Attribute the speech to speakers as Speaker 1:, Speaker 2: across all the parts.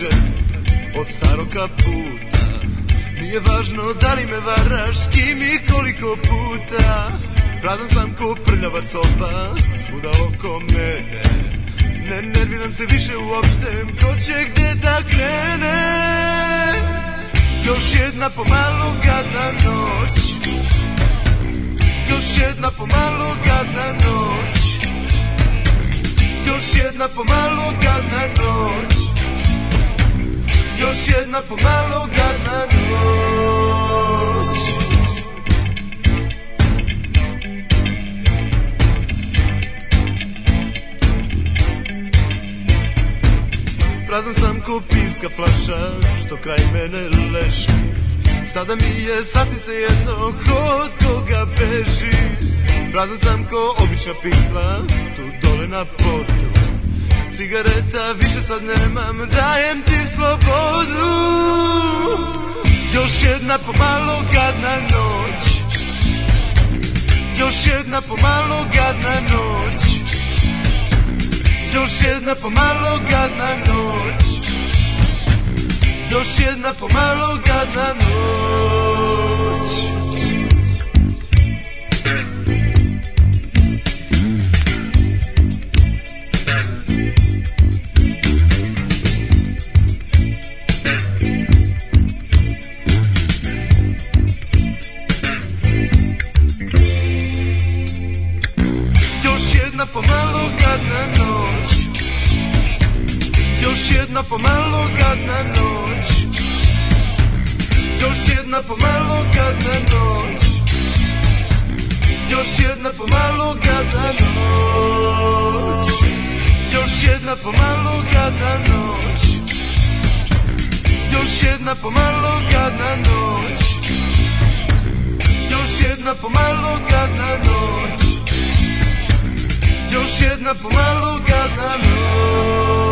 Speaker 1: u od starog puta Nije važno da li me varaš s kim i koliko puta Prazan sam ko prljava soba, svuda oko mene Ne nerviram se više uopšte, ko će gde da krene Još jedna pomalo gadna noć Još jedna pomalo gadna noć Još jedna pomalo gadna noć Još jedna pomalo gadna noć Prazan sam ko pinska flaša Što kraj mene leži Sada mi je sasvim se jedno kod koga beži Prazan sam ko obična pisla Tu dole na potu Cigareta više sad nemam, dajem ti slobodu Još jedna pomalo gadna noć Još jedna pomalo gadna noć Još jedna pomalo gadna noć Još jedna pomalo gadna noć jedna pomalo gadna noć Još jedna pomalo gadna noć Još jedna pomalo gadna noć Još jedna pomalo gadna noć Još jedna pomalo gadna noć Još jedna pomalo gadna noć Još jedna pomalo gadna noć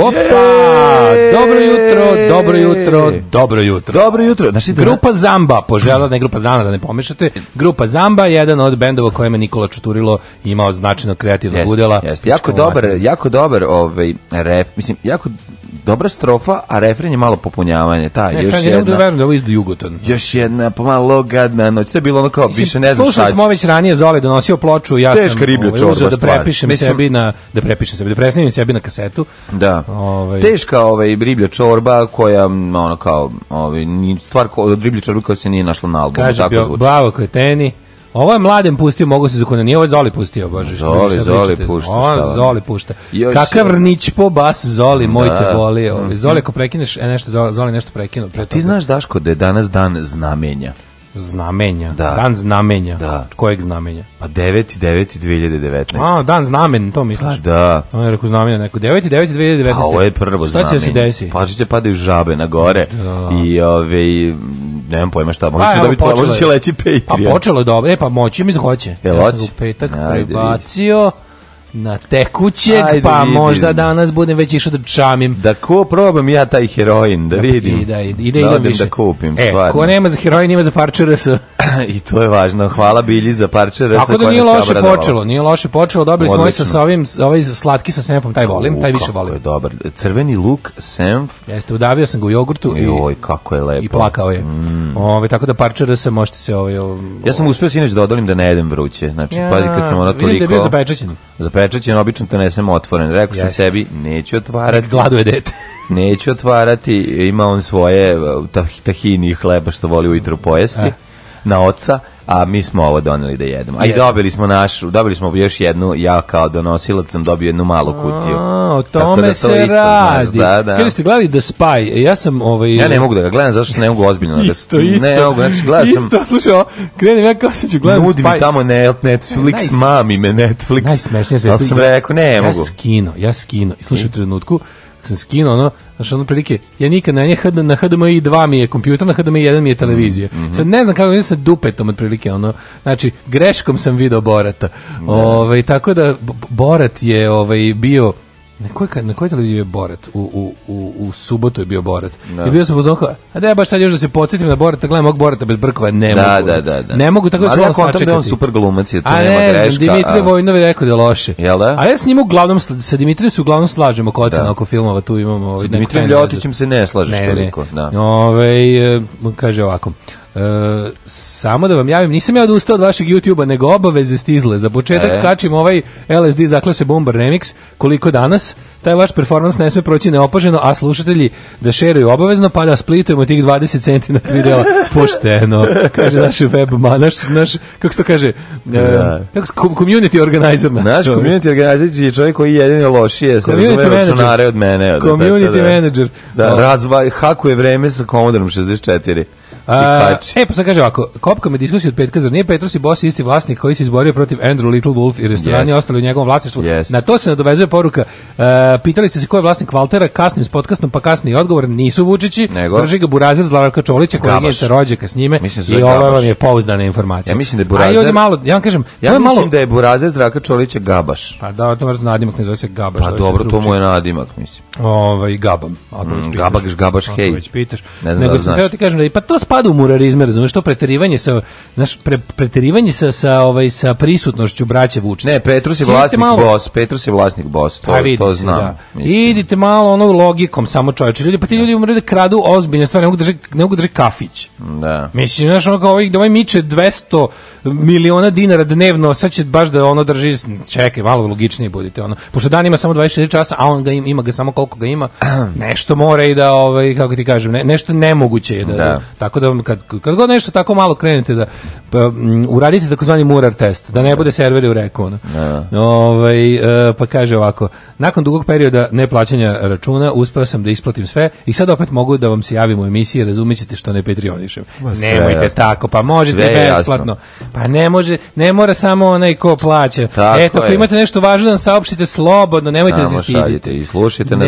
Speaker 2: Opa! Dobro jutro, dobro jutro, dobro jutro.
Speaker 3: Dobro jutro.
Speaker 2: Znači, grupa Zamba, požela ne da grupa Zamba da ne pomešate. Grupa Zamba je jedan od bendova kojima Nikola Čuturilo imao značajno kreativno jest, udela.
Speaker 3: Jest. Jako dobar, jako dobar ovaj ref, mislim, jako dobra strofa, a refren je malo popunjavanje. Ta,
Speaker 2: ne,
Speaker 3: još
Speaker 2: da jedna,
Speaker 3: da verujem da ovo iz Jugoton. Još jedna, pomalo gadna noć. To je bilo ono kao, Mislim, više ne znam
Speaker 2: Slušali smo već ranije, Zoli donosio ploču, ja Teška
Speaker 3: sam ovaj,
Speaker 2: uzeo da prepišem stvar. sebi na, da prepišem sebi, da presnimim sebi na kasetu.
Speaker 3: Da da. Ovaj. Teška ovaj, riblja čorba koja, ono kao, ovaj, ni stvar ko, od riblja čorba koja se nije našla na albumu.
Speaker 2: Kaže, tako bio, zvuči. blavo kreteni. Ovo je mladen pustio, mogu se zakona, nije ovo je Zoli pustio, bože. Zoli,
Speaker 3: Zoli pušta.
Speaker 2: On, da. Zoli pušta. Još Kakav je... nić po bas Zoli, moj da. te boli. Ovaj. Mhm. Zoli, ako prekineš, e, nešto, Zoli nešto prekinuo.
Speaker 3: Pa ti znaš, Daško, da je danas dan znamenja.
Speaker 2: Znamenja. Da. Dan znamenja. Da. Kojeg znamenja?
Speaker 3: Pa 9. 9. 2019. A,
Speaker 2: dan znamen, to misliš?
Speaker 3: Pa, da.
Speaker 2: On je rekao znamenja neko. 2019.
Speaker 3: A pa, ovo je
Speaker 2: prvo
Speaker 3: znamenje. Šta će da se desiti? Pa će da padaju žabe na gore da. i ove, ovaj, nemam pojma šta, možda, pa, će, evo, dobiti, možda će leći Patreon.
Speaker 2: Pa počelo je dobro, e pa moći mi da hoće.
Speaker 3: Jel ja hoće? Ja sam u
Speaker 2: petak Ajde, prebacio. Vidi na tekućeg, Ajde, pa vidim. možda danas budem već išao da čamim.
Speaker 3: Da ko probam ja taj heroin, da, da vidim. I
Speaker 2: da, i, da, da
Speaker 3: idem da kupim,
Speaker 2: e, stvarno. ko nema za heroin, ima za parče RS.
Speaker 3: I to je važno. Hvala Bilji za parče RS. Tako da
Speaker 2: nije
Speaker 3: loše
Speaker 2: počelo, nije loše počelo. Dobili smo ovaj sa ovim, ovaj slatki sa senfom, taj volim, taj više volim. je
Speaker 3: dobar. Crveni luk, senf.
Speaker 2: Jeste, udavio sam ga u jogurtu.
Speaker 3: I, oj, kako je lepo.
Speaker 2: I plakao
Speaker 3: je.
Speaker 2: Mm. Ove, tako da parče RS možete se ovaj... Ove,
Speaker 3: ja sam uspio sinoć da odolim da ne jedem vruće. Znači, ja, pazi kad sam ono toliko... Vidim da je
Speaker 2: bio za pečećinu. Za
Speaker 3: prečaćen, obično to nesem otvoren. Rekao sam sebi, neću otvarati. Gladuje
Speaker 2: dete.
Speaker 3: neću otvarati, ima on svoje eh, tahini i hleba što voli ujutro pojesti. E na oca, a mi smo ovo doneli da jedemo. A i dobili smo našu, dobili smo još jednu, ja kao donosilac sam dobio jednu malu kutiju.
Speaker 2: A, o da tome da to se isto radi. Znaš, da, da. Kada ste gledali The Spy, ja sam ovaj...
Speaker 3: Ja ne mogu da ga gledam, zato što ne mogu ozbiljno. Da, isto, Ne mogu, znači gledam
Speaker 2: isto, sam... Isto, slušaj, krenem ja kao se ću gledam Nudi Spy. mi
Speaker 3: tamo net, Netflix, nice. mami me Netflix. Najsmešnije sve. Ali sam rekao, ne
Speaker 2: ja mogu. Ja skino, ja skino. I slušaj u trenutku, sam skinuo ono, znaš, ono prilike, ja nikad na nje, na HDMI 2 mi je kompjuter, na HDMI 1 mi je televizija. Mm -hmm. Sad ne znam kako, ja sa dupetom prilike, ono, znači, greškom sam video Borata. Mm da, da. Ove, ovaj, tako da, Borat je ovaj, bio Na kojoj na kojoj televiziji je Borat? U, u, u, u subotu je bio Borat. No. Da. I bio sam pozvao, a da baš sad još da se podsjetim na Borata, gledam ovog Borata bez brkova, ne da,
Speaker 3: mogu. Da, da, da.
Speaker 2: Ne mogu tako da ću ja sačekati. Da on super glumac, je
Speaker 3: to a
Speaker 2: nema ne,
Speaker 3: greška.
Speaker 2: Znam, Dimitri a... Vojnov rekao da je loše. Jel da? A ja s njim uglavnom, sa Dimitrijem se uglavnom slažemo oko ocena, da. oko filmova, tu imamo... Sa ovaj
Speaker 3: Dimitrijem Ljotićem se ne slažeš ne, toliko. Ne, ne. Da.
Speaker 2: Ove, ovaj, kaže ovako, E, samo da vam javim, nisam ja odustao od vašeg YouTube-a, nego obaveze stizle. Za početak e. kačim ovaj LSD zaklase Bomber Remix, koliko danas, taj vaš performans ne sme proći neopaženo, a slušatelji da šeruju obavezno, pa da splitujemo tih 20 centi na tri dela. Pošteno, kaže naš web, ma, naš, naš, kako se to kaže, e, da. E, kako, community organizer naš.
Speaker 3: Naš community organizer je čovjek koji jedini lošije, se razume računare od mene. Od,
Speaker 2: community tako, da, manager.
Speaker 3: Da, no. Da. razva, hakuje vreme sa Commodore 64.
Speaker 2: Uh, e, pa sad kaže ovako, kopka me diskusiju od petka, zar nije Petros i Bos isti vlasnik koji se izborio protiv Andrew Little Wolf i restoran yes. ostali u njegovom vlasništvu? Yes. Na to se nadovezuje poruka. Uh, pitali ste se ko je vlasnik Valtera, kasnim s podcastom, pa kasni odgovor, nisu Vučići, Nego? drži ga Burazer Zlaravka Čolića, koji se rođaka s njime da i ovo vam je pouzdana informacija.
Speaker 3: Ja mislim da je Burazer... A
Speaker 2: i
Speaker 3: ovdje
Speaker 2: malo, ja vam kažem...
Speaker 3: Ja mislim
Speaker 2: malo...
Speaker 3: da je Burazer Zlaravka Čolića Gabaš.
Speaker 2: Pa da,
Speaker 3: to
Speaker 2: je
Speaker 3: da nadimak,
Speaker 2: ne zove se Gabaš. Pa dobro, to mu je nadimak,
Speaker 3: mislim. Ovaj, Gabam. Mm, gabaš, Gabaš, hej. Ne
Speaker 2: znam Nego da sam teo ti kažem da i pa to spada u murarizme, razumeš, to preterivanje sa naš pre, preterivanje sa sa ovaj sa prisutnošću braće Vučića.
Speaker 3: Ne, Petrus je vlasnik malo, boss, Petrus je vlasnik bos, to, pa to da. znam.
Speaker 2: Da. Idite malo
Speaker 3: ono
Speaker 2: logikom samo čoveče, ljudi, pa ti da. ljudi umre da kradu ozbiljne stvari, ne mogu drži, ne mogu drži kafić.
Speaker 3: Da.
Speaker 2: Mislim, znaš, ono kao ovaj, da ovaj miče 200 miliona dinara dnevno, sad će baš da ono drži, čekaj, malo logičnije budite, ono, pošto dan ima samo 24 časa, a on ga ima, ima ga samo koliko ga ima, nešto mora i da, ovaj, kako ti kažem, ne, nešto nemoguće je da, da. da tako da vam kad, kad god nešto tako malo krenete da pa, um, uradite takozvani murar test, da ne bude serveri u reku. Ono. Da. Ovaj, e, pa kaže ovako, nakon dugog perioda neplaćanja računa uspeo sam da isplatim sve i sad opet mogu da vam se javim u emisiji, razumećete što ne petrionišem. Nemojte jasno. tako, pa možete sve besplatno. Jasno. Pa ne može, ne mora samo onaj ko plaća. Tako Eto, ako imate nešto važno da saopštite slobodno, nemojte samo da se
Speaker 3: stidite. i slušajte na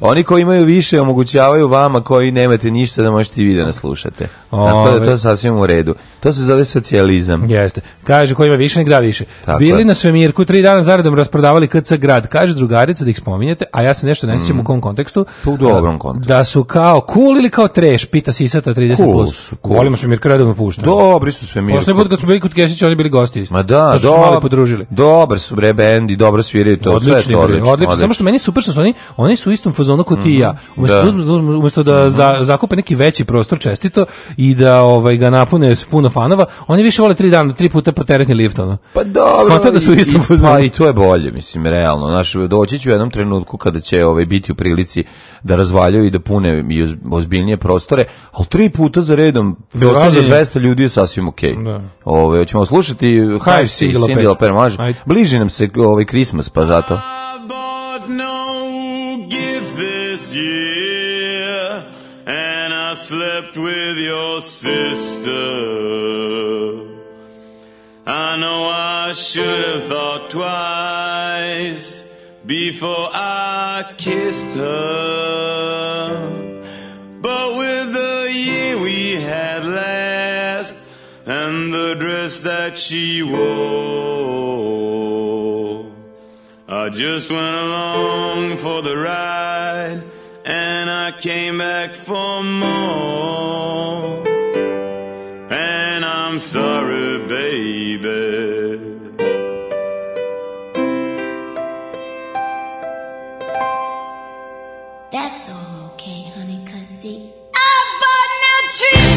Speaker 3: Oni koji imaju više omogućavaju vama koji nemate ništa da možete i vi da nas slušate. Ove. Tako da to je sasvim u redu. To se zove socijalizam.
Speaker 2: Jeste. Kaže, ko ima više, nek da više. Tako Bili je. na Svemirku, tri dana zaradom rasprodavali KC grad. Kaže drugarica da ih spominjete, a ja se nešto ne sjećam mm. u kom kontekstu.
Speaker 3: U dobrom kontekstu.
Speaker 2: Da su kao cool ili kao trash, pita Sisata 30+. Cool plus. Cool. Volimo Svemirku, redom puštamo.
Speaker 3: Dobri su Svemirku.
Speaker 2: Poslednji put kad su bili kod Kesića, oni bili gosti isto. Ma da, to su mali podružili.
Speaker 3: Dobar su bre bendi, dobro sviraju to. Odlični, sve to
Speaker 2: odlično. Odlično, samo što meni super što su oni, oni su u istom fazonu kao ti i ja. Umesto da, umesto da za, zakupe neki veći prostor česti čestito i da ovaj ga napune s puno fanova, oni više vole tri dana, tri puta po teretni lift ono. Pa dobro. Skonta da su isto Pa
Speaker 3: i to je bolje, mislim realno. Naš doći će u jednom trenutku kada će ovaj biti u prilici da razvaljuju i da pune i ozbiljnije prostore, al tri puta za redom prostor za 200 ljudi je sasvim okej. Okay. Da. Ove, ovaj, ćemo slušati Hive Single Permaž. Bliži nam se ovaj Christmas pa zato. slept with your sister. I know I should have thought twice before I kissed her. But with the year we had last and the dress that she wore, I just went along for the ride and I came back for more. And I'm sorry, baby. That's all okay, honey, cause I bought new trees.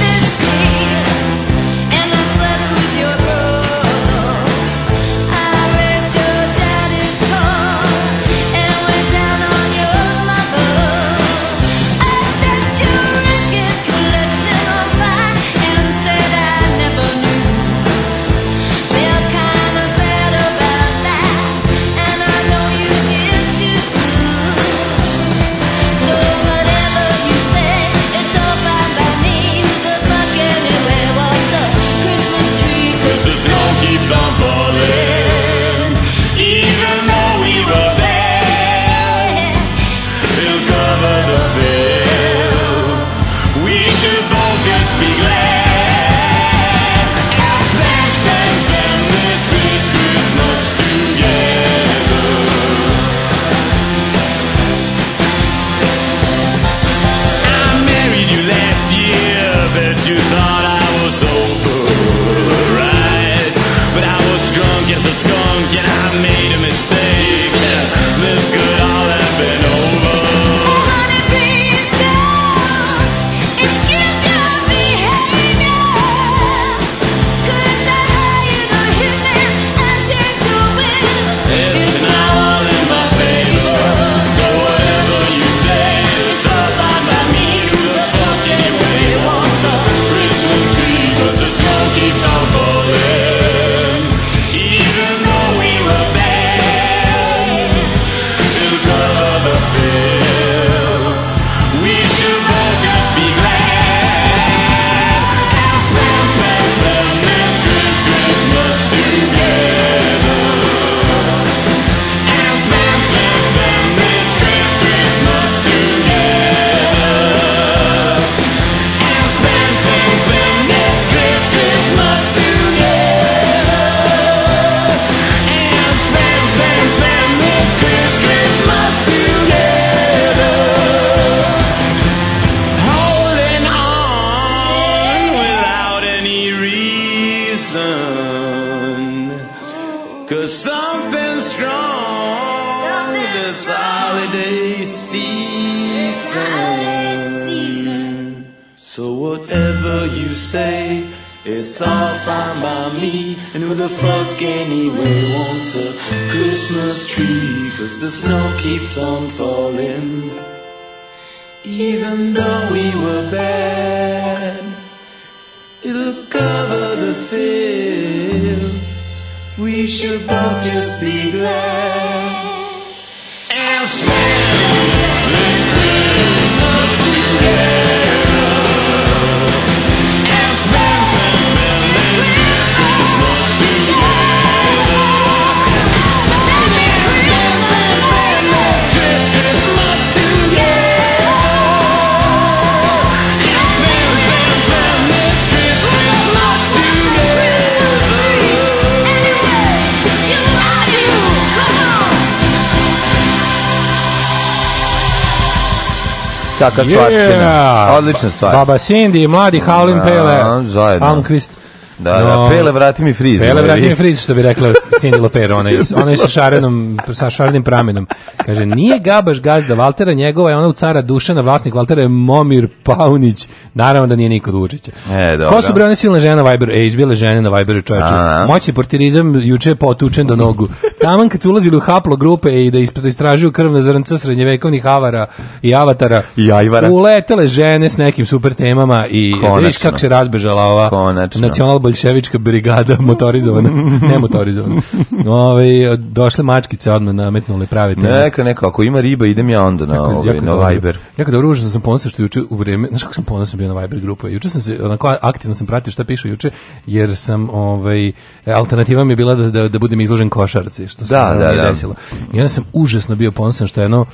Speaker 3: Taka yeah. Odlična stvar.
Speaker 2: Baba Cindy, mladi Howlin' ja, da, Pele. Zajedno. Almquist.
Speaker 3: Da, da, no, da, Pele vrati mi frizu.
Speaker 2: Pele vrati mi frizu, što bi rekla Cindy Lopera, ona ona je sa, šarenom, sa šarenim pramenom. Kaže, nije Gabaš gazda Valtera, njegova je ona u cara Dušana, vlasnik Valtera je Momir Paunić, Naravno da nije niko Vučića. E, dobro. Ko su bre one silne žene na Viberu? E, izbile žene na Viberu čoveče. Moćni portirizam juče je potučen do nogu. Taman kad su ulazili u haplo grupe i da, da istražuju krvna zrnca srednjevekovnih avara i avatara.
Speaker 3: I
Speaker 2: Uletele žene s nekim super temama i Konačno. da vidiš kako se razbežala ova Konačno. nacional bolševička brigada motorizovana, ne motorizovana. Ove, došle mačkice odmah nametnule prave teme.
Speaker 3: Neka, neka, ako ima riba idem ja onda na,
Speaker 2: jako,
Speaker 3: ovaj,
Speaker 2: jako
Speaker 3: na dobro. Viber.
Speaker 2: Jako dobro, užasno sam ponosio što juče u vreme, znaš kako sam ponosio, bio na Viber grupu. Juče sam se onako aktivno sam pratio šta piše juče jer sam ovaj alternativa mi je bila da da, da budem izložen košarci što se da, da, da, desilo. I onda sam užasno bio ponosan što je jedno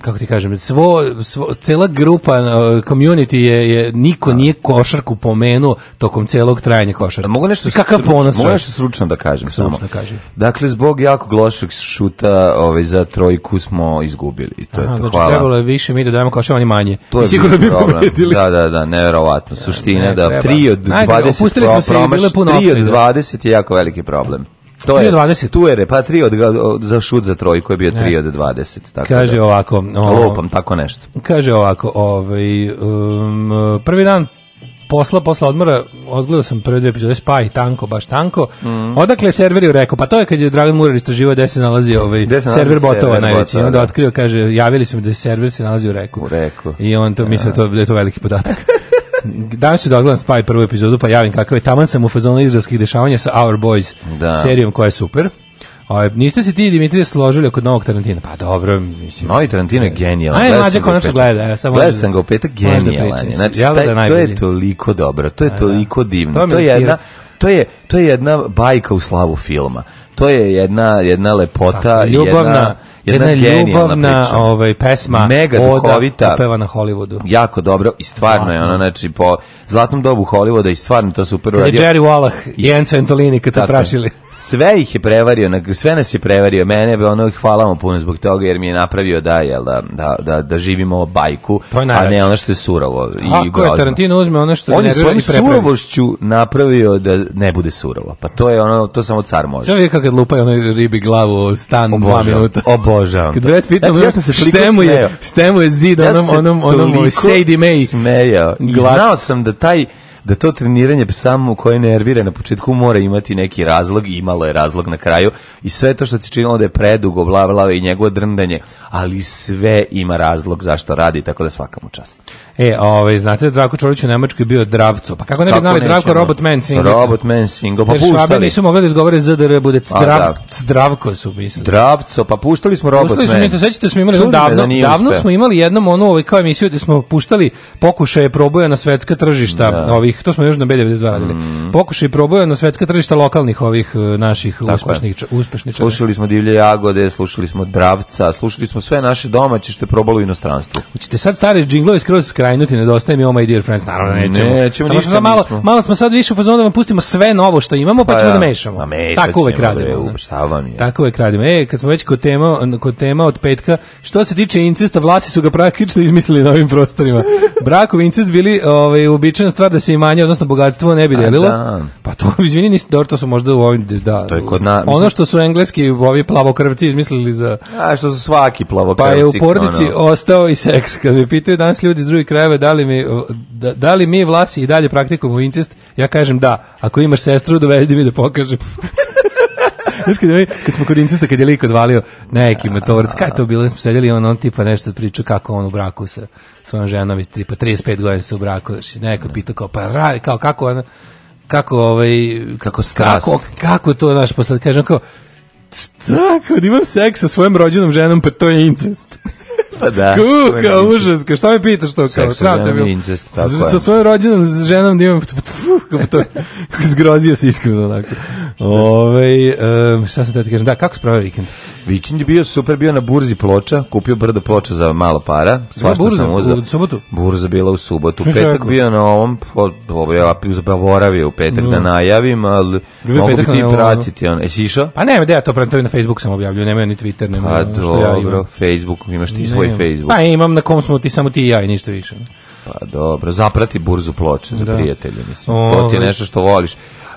Speaker 2: kako ti kažem, svo, svo, cela grupa uh, community je, je niko da. nije košarku pomenuo tokom celog trajanja košarka.
Speaker 3: Mogu nešto, kakav ponos, mogu nešto stručno da kažem samo. Kažem. Dakle, zbog jakog lošeg šuta ovaj, za trojku smo izgubili. to Aha, je to. Znači, Hvala.
Speaker 2: trebalo je više, mi da dajemo košarke, manje.
Speaker 3: To je
Speaker 2: sigurno da bi pobedili.
Speaker 3: Da, da, da, neverovatno. Da, Suština ne, da 3 od Najgore, 20 pro, promaš, 3 od 20 je jako veliki problem.
Speaker 2: To
Speaker 3: je 20. Tu je repa 3 od, za šut za trojku je bio 3 od 20,
Speaker 2: tako. Kaže da, ovako,
Speaker 3: o, tako nešto.
Speaker 2: Kaže ovako, ovaj um, prvi dan posla, posle odmora, odgledao sam prve dve epizode Spy, tanko, baš tanko. Mm. Odakle je serveri rekao, pa to je kad je Dragan Murar istraživao gde se nalazi ovaj se server botova najveći. Bota, onda da. otkrio, kaže, javili su mi da server se nalazi u reku. U reku. I on to, ja. mislio, da to, da je to veliki podatak. danas ću da odgledam Spy prvu epizodu, pa javim kakav je. Taman sam u fazonu izraelskih dešavanja sa Our Boys da. serijom koja je super. Oj, ovaj, niste se ti Dimitrije složili oko novog Tarantina?
Speaker 3: Pa dobro, mislim. Novi Tarantino je genijalan.
Speaker 2: Ajde, mlađe konačno gleda. Ja, samo
Speaker 3: Gledao sam ga u petak, genijalan je. Znači, taj, to je toliko dobro, to je da, da. toliko divno. To, to je jedna, to je to je jedna bajka u slavu filma. To je jedna jedna lepota, Tako, ljubavna, jedna jedna, jedna ljubavna priča.
Speaker 2: ovaj pesma mega duhovita peva na holivudu
Speaker 3: jako dobro i stvarno je ona znači po zlatnom dobu Hollywooda
Speaker 2: i
Speaker 3: stvarno to super
Speaker 2: uradio Jerry Wallach i Ian Santolini kad su prašili
Speaker 3: sve ih je prevario, sve nas je prevario, mene ono, hvala mu puno zbog toga jer mi je napravio da, jel, da, da, da, da živimo bajku, a ne ono što je surovo i Ako grozno. je Tarantino
Speaker 2: uzme ono što
Speaker 3: On je svojom surovošću napravio da ne bude surovo, pa to je ono, to samo car može.
Speaker 2: Sve kad lupaju onoj ribi glavu stan Obožavam. dva minuta.
Speaker 3: Obožavam.
Speaker 2: Kad Brad Pitt, znači, ja sam se štemu je, štemu je zid ja onom, onom, onom,
Speaker 3: onom
Speaker 2: Sadie May. Smejao. I
Speaker 3: znao sam da taj da to treniranje samo koje nervira na početku mora imati neki razlog imalo je razlog na kraju i sve to što ti činilo da je predugo, bla, bla, i njegovo drndanje, ali sve ima razlog zašto radi, tako da svaka mu čast.
Speaker 2: E, ove, ovaj, znate da Zdravko Čolić u Nemačkoj bio Dravco, pa kako ne bi znali Dravko Robot Man
Speaker 3: Svingo? Robot Man
Speaker 2: Svingo,
Speaker 3: pa puštali. Švabe
Speaker 2: nisu mogli da izgovore ZDR, bude Drav, da. Dravko su mislili.
Speaker 3: Dravco, pa puštali smo Robot puštali
Speaker 2: Man. Puštali smo, sećate, da smo imali davno, da davno smo imali jednom onu ovaj, kao emisiju gde smo puštali pokušaje proboja na svetska tržišta da. ovih naših, to smo još na B92 radili, mm. pokušaj proboja na svetska tržišta lokalnih ovih e, naših uspešnih, uspešnih. Slušali
Speaker 3: smo divlje jagode, slušali smo dravca, slušali smo sve naše domaće što je probalo u inostranstvu.
Speaker 2: Hoćete sad stare džinglove skroz skrajnuti, nedostaje mi Oh My Dear Friends, naravno nećemo.
Speaker 3: nećemo Samo ništa
Speaker 2: smo malo, nismo. malo smo sad više u da vam pustimo sve novo što imamo, pa, pa ćemo ja, da, da mešamo. Tako uvek radimo. Bre, da. Tako uvek radimo. E, kad smo već kod tema, kod tema od petka, što se tiče incesta, vlasi su ga praktično izmislili na ovim prostorima. Brakovi incest bili ovaj, uobičajena stvar da se ima imanje, odnosno bogatstvo ne bi delilo. Da. Pa to, izvini, nisi dobro, to su možda u ovim... Da,
Speaker 3: to je kod na,
Speaker 2: mislim, ono što su engleski ovi plavokrvci izmislili za...
Speaker 3: A, što
Speaker 2: su
Speaker 3: svaki plavokrvci.
Speaker 2: Pa je u porodici ono. ostao i seks. Kad me pitaju danas ljudi iz drugih krajeva da li mi, da, da li mi vlasi i dalje praktikujemo incest, ja kažem da. Ako imaš sestru, dovedi mi da pokažem. Znaš, kad, ovaj, kad smo kod incesta, kad je lik odvalio neki motorac, kada je to bilo, da smo sedjeli, on, on tipa nešto priča kako on u braku sa svojom ženom, iz tripa 35 godina se u braku, znači, neko pitao kao, pa radi, kao kako ona, kako ovaj
Speaker 3: kako strast
Speaker 2: kako, kako to naš posle kažem kao šta kad da imam seks sa svojom rođenom ženom pa to je incest
Speaker 3: pa da.
Speaker 2: Kuka, užas, ka, šta me pitaš to? Kao, sam te Incest, tako sa svojom rođenom sa ženom da imam, kako to, zgrozio se iskreno onako. Ove, ovaj, um, šta sam te da ti kažem, da, kako spravio
Speaker 3: vikend? Vikend je bio super, bio na burzi ploča, kupio brdo ploča za malo para. Svašta burza, sam uzao. U
Speaker 2: subotu?
Speaker 3: Burza bila u subotu. Čim petak bio na ovom, zaboravio u petak da, da najavim, ali Ljubi mogu bi ti pratiti. On. Jesi išao?
Speaker 2: Pa ne, da ja to pratim, to na Facebook sam objavljio, nemaju ni Twitter, nema pa,
Speaker 3: što
Speaker 2: ja
Speaker 3: imam. Facebook, imaš ti ne, svoj nema. Facebook.
Speaker 2: Pa imam na kom smo ti samo ti i ja i ništa više.
Speaker 3: Pa dobro, zaprati burzu ploče za da. prijatelje, mislim. O, to ti je ovaj. nešto što voliš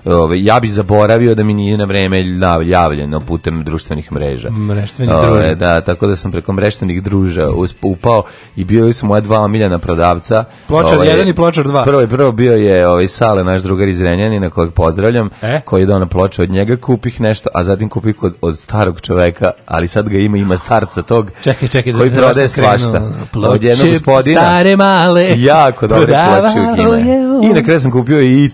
Speaker 3: ove, ja bih zaboravio da mi nije na vreme javljeno putem društvenih mreža.
Speaker 2: Mreštvenih
Speaker 3: druža. Da, tako da sam preko mreštvenih druža upao i bili su moja dva omiljena prodavca.
Speaker 2: Pločar 1 i Pločar 2.
Speaker 3: Prvo, prvo bio je ovaj, Sale, naš drugar iz Renjanina, kojeg pozdravljam, e? koji je donao ploče od njega, kupih nešto, a zatim kupih od, od starog čoveka, ali sad ga ima, ima starca tog,
Speaker 2: čekaj, čekaj,
Speaker 3: koji da prodaje svašta. Ploče, od jednog gospodina. Stare male. Jako dobre ploče u Kine. I na kraju sam kupio i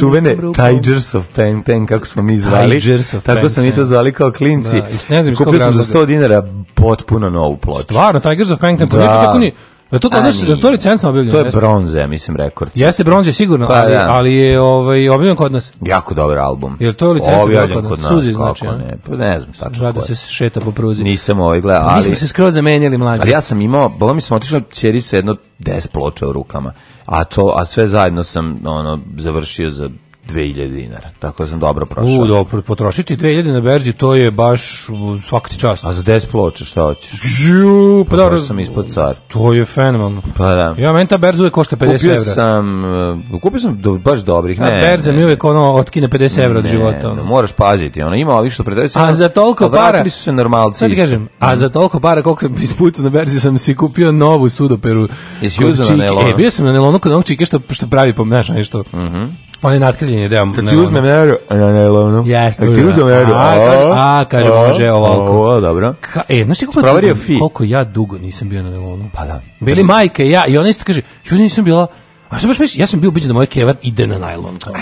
Speaker 3: čuvene ta Hijers of Pen, kako smo mi zvali. Tako smo mi to zvali kao klinci. Da, ne znam, Kupio sam za 100 dinara potpuno novu ploču.
Speaker 2: Stvarno, Tigers of Pen, Pen, pa da. kako ni... Je to, danas, je to licencno objavljeno?
Speaker 3: To je bronze, mislim, rekord.
Speaker 2: Jeste bronze, sigurno, pa, ali, da. ali je ovaj, objavljen kod nas.
Speaker 3: Jako dobar album.
Speaker 2: Jer to je licencno objavljen kod, nas. Suzi
Speaker 3: znači, ne, pa ne znam
Speaker 2: tačno. Rada se šeta po
Speaker 3: pruzi. Nisam ovaj gledao, pa
Speaker 2: ali... Mi se skroz zamenjali mlađe.
Speaker 3: Ali ja sam imao, bolo mi sam otišao čeri sa jedno 10 ploča u rukama. A to, a sve zajedno sam ono završio za 2000 dinara. Tako da sam dobro prošao.
Speaker 2: U, dobro, potrošiti 2000 na berzi, to je baš svaka ti čast.
Speaker 3: A za 10 ploče, šta hoćeš?
Speaker 2: Žu, pa dobro.
Speaker 3: sam ispod car.
Speaker 2: To je fenomenalno. Pa da. Ja, meni ta berza uvek košta 50 kupio
Speaker 3: evra. Sam, e, kupio sam do, baš dobrih, ne.
Speaker 2: A berza mi uvek ono otkine 50 evra od ne, života. Ono.
Speaker 3: moraš paziti, ono, ima ovih što predaju.
Speaker 2: A za toliko para. Vratili
Speaker 3: su se normalci. Sad ti kažem,
Speaker 2: a za toliko para koliko sam ispucao na berzi sam si kupio novu sudoperu.
Speaker 3: Jesi uzeo na nelonu?
Speaker 2: E, bio sam na nelonu kod onog čike što, što pravi pomnaš nešto. Mhm. Mm On je natkriljen deo. Da,
Speaker 3: kad ti uzmem euro, na nelonu. Jeste. Kad ti uzmem euro. A, a, a
Speaker 2: kaže, može ovako. O,
Speaker 3: dobro.
Speaker 2: Ka, e, znaš ti koliko, koliko ja dugo nisam bio na nelonu? Pa da. Bili majke ja, i ona isto kaže, čudim nisam bila, a što baš misliš, ja sam bio ubiđen da moja keva ide na najlon. Kao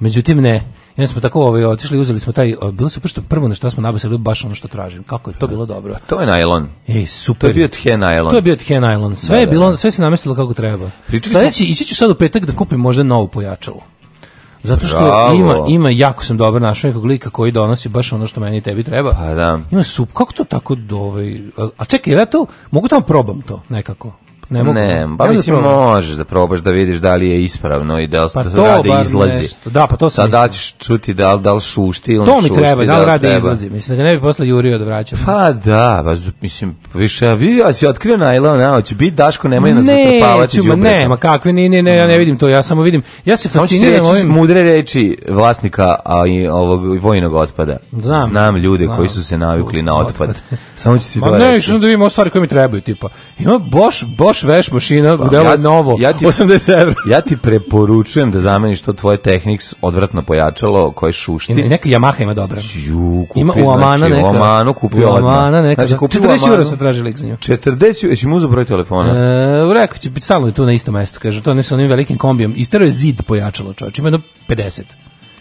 Speaker 2: Međutim, ne. I onda smo tako ovaj, otišli uzeli smo taj, bilo super što prvo na što smo nabasili baš ono što tražim. Kako je to bilo dobro?
Speaker 3: To je najlon.
Speaker 2: Ej, super.
Speaker 3: To je bio tje najlon.
Speaker 2: To je bio tje najlon. Sve da, je da, bilo, da, da. sve se namestilo kako treba. Sledeći, ići ću sad u petak da kupim možda novo pojačalo. Zato što Bravo. ima ima jako sam dobar našao nekog lika koji donosi baš ono što meni i tebi treba. Pa
Speaker 3: da.
Speaker 2: Ima sup, kako to tako do ovaj, a čekaj, ja to mogu tamo probam to nekako.
Speaker 3: Ne, mogu. ne pa ne mislim
Speaker 2: da
Speaker 3: možeš da probaš da vidiš da li je ispravno i da li pa da to da rade izlazi. Nešto.
Speaker 2: Da, pa to
Speaker 3: sam Sad da čuti da li, da li šušti ili To mi
Speaker 2: treba, da, da li rade treba. izlazi. Mislim da ga ne bi posle jurio da vraćam.
Speaker 3: Pa da, pa, mislim, više, ja vidio, ja si otkrio na Ila, ne, će biti Daško, nemoj nas ne, zatrpavati
Speaker 2: ćuma, Ne, ma kakve, ne, ne, ne, ja ne vidim to, ja samo vidim, ja se
Speaker 3: fasciniram ovim... mudre reči vlasnika a, i ovog vojnog otpada. Znam. Znam ljude znam. koji su se navikli na otpad. samo ću ti to reći.
Speaker 2: Ne, što da vidimo stvari koje mi trebaju, tipa. Ima Boš, Boš baš veš mašina, modela ja, novo, ja ti, 80 evra.
Speaker 3: ja ti preporučujem da zameniš to tvoje Technics odvratno pojačalo koje šušti.
Speaker 2: I neka Yamaha ima dobra. Ju,
Speaker 3: kupi, ima u znači, Amana znači, neka. U Amanu kupio u Amana
Speaker 2: neka.
Speaker 3: Znači, da. kupi
Speaker 2: 40 eura se traži lik za nju.
Speaker 3: 40, jesi mu uzeo telefona?
Speaker 2: E, rekao će, stalno je tu na istom mestu, kaže, to ne sa onim velikim kombijom. Istero je zid pojačalo, čovječ, ima jedno 50.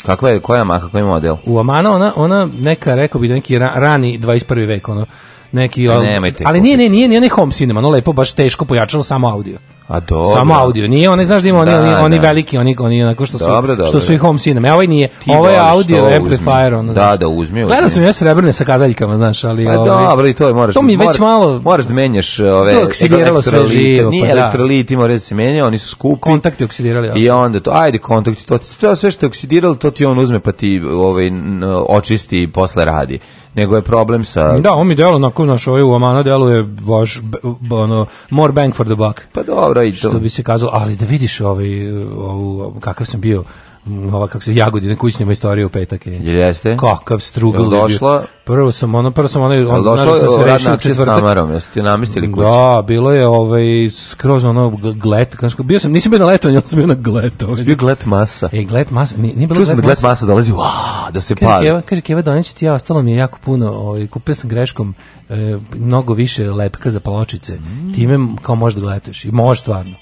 Speaker 3: Kakva je, koja Yamaha, koji model?
Speaker 2: U Amana ona, ona neka, rekao bi, neki rani 21. vek, ono, neki pa Nemajte ali nije, ne, nije, nije onaj home cinema, ono lepo baš teško pojačalo samo audio.
Speaker 3: A dobro.
Speaker 2: Samo audio. Nije onaj, znaš da ima oni, da, oni, oni da. veliki, oni, oni onako što
Speaker 3: su, dobro,
Speaker 2: dobro. što su i home cinema. A e, ovaj nije. Ti ovo je audio amplifier. Ono,
Speaker 3: da, da, uzmi. Gledao
Speaker 2: sam ja srebrne sa kazaljkama,
Speaker 3: znaš, ali... Pa ovaj, dobro, i to je, moraš...
Speaker 2: To
Speaker 3: mi već malo... možeš da menjaš ove... To
Speaker 2: oksidiralo sve živo. Nije pa, da. elektrolit,
Speaker 3: ima da se menja, oni su skupi.
Speaker 2: Kontakti oksidirali. Ja. I
Speaker 3: onda to, ajde kontakti, to sve što je oksidiralo, to ti on uzme pa ti ovaj, očisti i posle radi nego je problem sa...
Speaker 2: Da,
Speaker 3: on
Speaker 2: mi delo, onako, naš ovaj u Amana deluje baš, ono, more bang for the buck.
Speaker 3: Pa dobro,
Speaker 2: i to. Što bi se kazalo, ali da vidiš ovaj, ovu, kakav sam bio, ova kako se Jagodina kućnima istorija u petak je.
Speaker 3: Jeste?
Speaker 2: Kakav strugl
Speaker 3: je došla?
Speaker 2: Prvo sam ono, prvo sam ono, on došlo sam se rešio
Speaker 3: četvrtak. Namarom, jeste namistili kuću.
Speaker 2: Da, bilo je ovaj skroz ono glet, kansko. Bio sam, nisam bio na letovanju, ali sam bio na glet. gletovanju.
Speaker 3: Bio glet masa.
Speaker 2: E glet
Speaker 3: masa,
Speaker 2: nije, nije bilo Čuo sam
Speaker 3: da glet
Speaker 2: masa
Speaker 3: dolazi, wow, da se pali.
Speaker 2: Keva, kaže Keva Donić, ti ja ostalo mi je jako puno, ovaj kupio sam greškom e, mnogo više lepka za paločice. Mm. Time kao možda da gletuješ i može stvarno.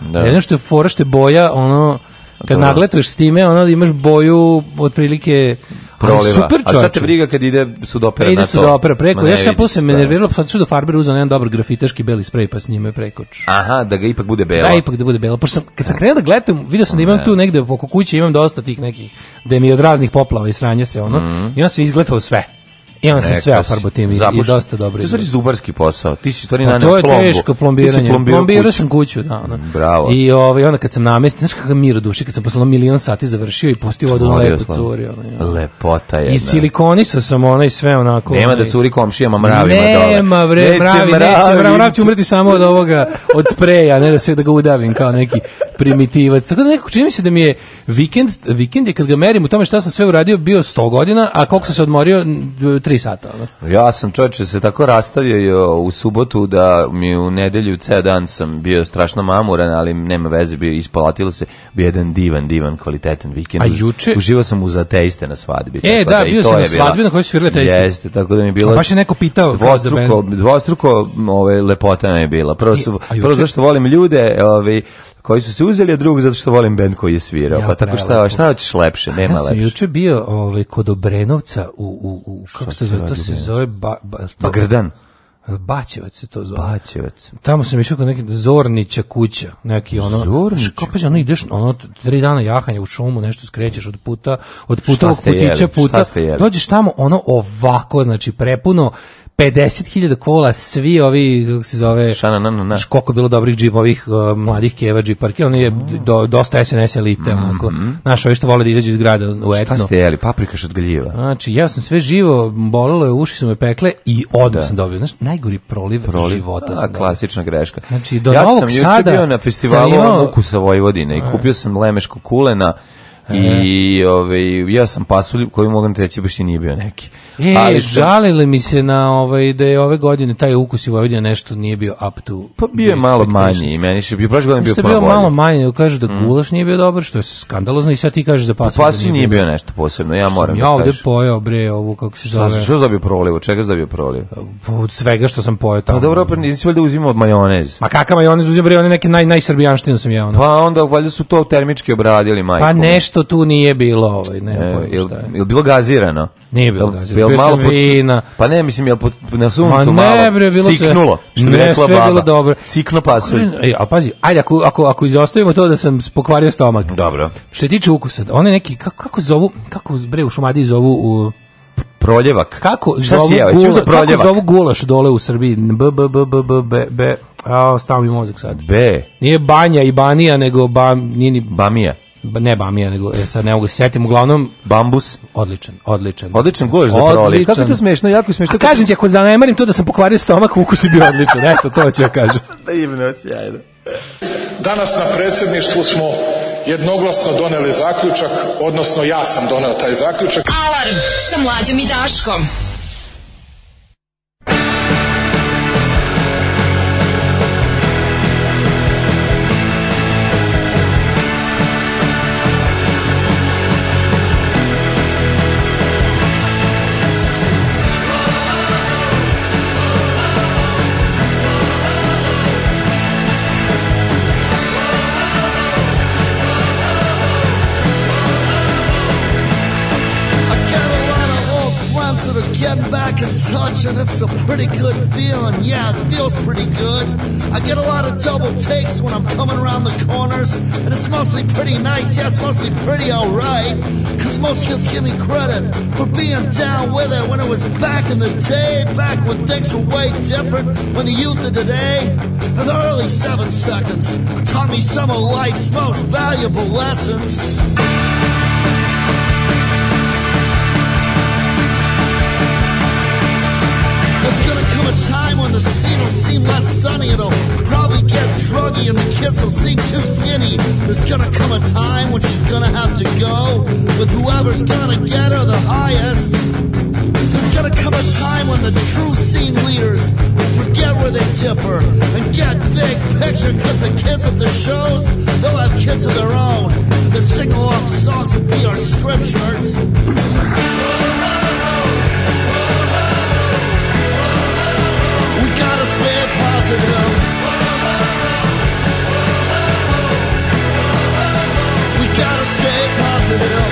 Speaker 2: Da. Jedno što je fora što je boja, ono kad da. nagletuješ s time, ono imaš boju otprilike
Speaker 3: proliva. Super čovjek. A sad te briga kad ide sudopera ide
Speaker 2: na to? Ide sudopera preko. Ja sam posle me nerviralo, pa sam do da Farber uzeo jedan dobar grafitaški beli sprej pa s njime prekoč.
Speaker 3: Aha, da ga ipak bude belo.
Speaker 2: Da, ipak da bude belo. Pošto sam, kad sam da. krenuo da gledam, video sam da imam ne. Da. tu negde oko kuće imam dosta tih nekih da mi od raznih poplava i sranje se ono. Mm -hmm. I onda se izgledao sve. I on se sve ofarbo tim i, i dosta dobro.
Speaker 3: To je zubarski posao. Ti si stvari pa na
Speaker 2: plombu. To je teško plombiranje. Plombirao sam kuću, da. Ono. Mm,
Speaker 3: bravo.
Speaker 2: I ovaj, onda kad sam namestio, znaš kakav mir u duši, kad sam poslao milion sati završio i pustio vodu na lepo curi. Ono, ja.
Speaker 3: Lepota je.
Speaker 2: I silikonisao sam ono i sve onako.
Speaker 3: Nema da curi komšijama
Speaker 2: mravima dole. Nema, bre, neće mravi, mravi, neće, mravi, mravi će umreti samo od ovoga, od spreja, ne da sve da ga udavim kao neki primitivac. Tako da nekako čini mi se da mi je vikend, vikend je kad ga merim u tome šta sam sve uradio bio 100 godina, a koliko sam se odmorio 3 sata.
Speaker 3: Ono. Ja sam čovječe se tako rastavio u subotu da mi u nedelju ceo dan sam bio strašno mamuran, ali nema veze, bio ispalatilo se, bio jedan divan, divan, kvalitetan vikend.
Speaker 2: A juče?
Speaker 3: Uživao sam uz ateiste na svadbi.
Speaker 2: E, da, da, bio sam na svadbi na kojoj su svirali ateiste.
Speaker 3: Jeste, tako da mi
Speaker 2: je
Speaker 3: bilo... A
Speaker 2: baš je neko pitao
Speaker 3: dvostruko, dvostruko ove, lepota mi je bila. Prvo, e, su, I, prvo zašto volim ljude, ove, koji su se uzeli, a drugog zato što volim bend koji je svirao. Ja, pa tako šta, šta hoćeš lepše, nema
Speaker 2: lepše. Ja
Speaker 3: sam juče
Speaker 2: bio ovaj, kod Obrenovca u, u, u kako se zove, to se zove ba, ba, Bagrdan. Baćevac se to zove.
Speaker 3: Baćevac.
Speaker 2: Tamo sam išao kod neke Zornića kuća, neki ono. Zornić. Kako ono ideš, ono tri dana jahanja u šumu, nešto skrećeš od puta, od puta, od putića jeli? puta. Dođeš tamo ono ovako, znači prepuno 50.000 kola, svi ovi, kako se zove,
Speaker 3: Šana, na, na, na.
Speaker 2: bilo dobrih džipa, ovih uh, mladih keva džiparki, on je mm. do, dosta SNS elite, mm -hmm. onako, znaš, ovi što vole da izađu iz grada u
Speaker 3: etno. Šta ste jeli, paprikaš od gljiva?
Speaker 2: Znači, jeo sam sve živo, bolelo je, uši su me pekle i odmah da. sam dobio, znaš, najgori proliv, proliv života.
Speaker 3: A, klasična greška. Znači, do ja Novog sam juče bio na festivalu imao... ukusa Vojvodine i kupio sam lemeško kulena, I ovaj ja sam pasulj koji mogu reći baš i nije bio neki.
Speaker 2: E, Ali žalili mi se na ovaj da je ove godine taj ukus i Vojvodina nešto nije bio up to.
Speaker 3: Pa
Speaker 2: bio
Speaker 3: je malo manji i meni se bio prošle godine bio bio
Speaker 2: malo manji, kaže da mm. gulaš nije bio dobar, što je skandalozno i sad ti kažeš za da pasulj. Pa
Speaker 3: pasulj da nije bio nešto posebno, ja moram.
Speaker 2: Da ja ovde pojeo bre ovu kako se zove. Šta
Speaker 3: što proliv, čega da bio proliv?
Speaker 2: Pa od svega što sam pojeo
Speaker 3: tamo. Pa dobro, pa nisi valjda
Speaker 2: uzimao od majonez. Ma kakav majonez uzimao bre, one neke naj
Speaker 3: najsrbijanštine sam jeo. Pa
Speaker 2: onda
Speaker 3: valjda su to termički
Speaker 2: obradili majko. Pa nešto to tu nije bilo ovaj ne e, jel, šta je.
Speaker 3: jel bilo gazirano?
Speaker 2: Nije bilo jel, gazirano. Jel malo vina.
Speaker 3: Pa ne, mislim
Speaker 2: jel pod,
Speaker 3: na suncu Ma ne, malo bre, bilo ciknulo, sve, bi rekla
Speaker 2: sve baba. Bilo dobro.
Speaker 3: Cikno pasulj.
Speaker 2: E, a pazi, ajde ako, ako, ako izostavimo to da sam pokvario stomak.
Speaker 3: Dobro.
Speaker 2: Što se tiče ukusa, one neki kako, kako zovu, kako bre u Šumadiji zovu u
Speaker 3: proljevak.
Speaker 2: Kako Šta zovu
Speaker 3: si jeo? Gula, proljevak?
Speaker 2: Kako zovu gulaš dole u Srbiji? B, b, b, b, b, b, b. A, stao mozak sad.
Speaker 3: B.
Speaker 2: Nije banja i banija, nego bam, nije ni...
Speaker 3: Bamija
Speaker 2: ne bamija, nego e, sad ne mogu se setim, uglavnom
Speaker 3: bambus,
Speaker 2: odličan, odličan.
Speaker 3: Odličan goš za proli. Kako je to smešno, jako smešno. A
Speaker 2: kažem ti ako zanemarim to da sam pokvario stomak, ukus je bio odličan. Eto to ću ja kažem.
Speaker 3: Divno, da sjajno. Danas na predsedništvu smo jednoglasno doneli zaključak, odnosno ja sam doneo taj zaključak. Alarm sa mlađom i Daškom. touch and it's a pretty good feeling. Yeah, it feels pretty good. I get a lot of double takes when I'm coming around the corners and it's mostly pretty nice. Yeah, it's mostly pretty alright. Cause most kids give me credit for being down with it when it was back in the day, back when things were way different, when the youth of today and the early seven seconds taught me some of life's most valuable lessons. the scene will seem less sunny. It'll probably get druggy and the kids will seem too skinny. There's gonna come a time when she's gonna have to go with whoever's gonna get her the highest. There's gonna come a time when the true scene leaders will forget where they differ and get big picture cause the kids at the shows, they'll have kids of their own. The sing-along songs will be our scriptures. We gotta stay positive.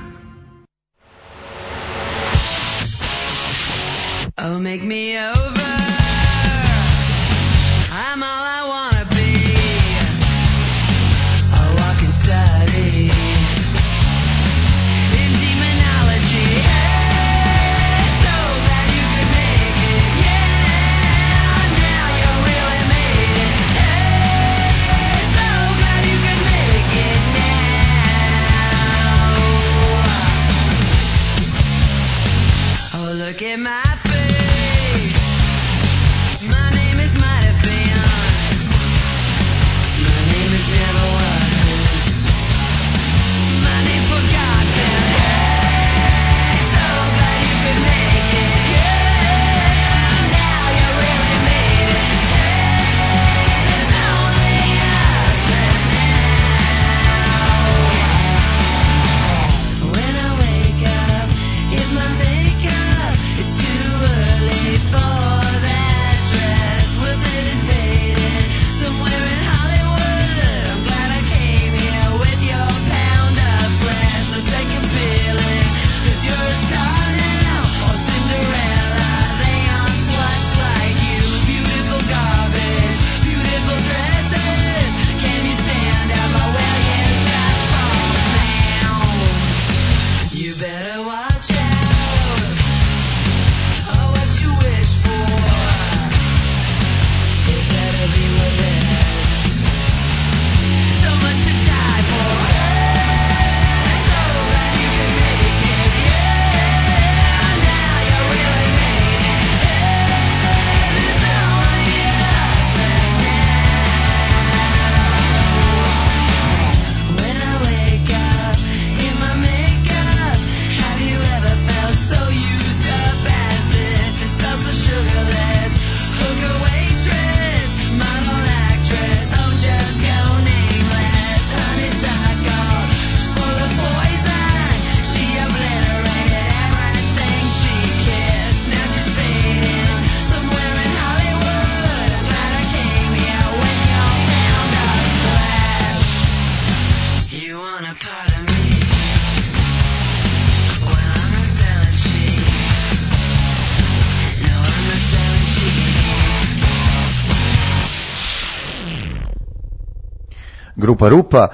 Speaker 3: grupa Rupa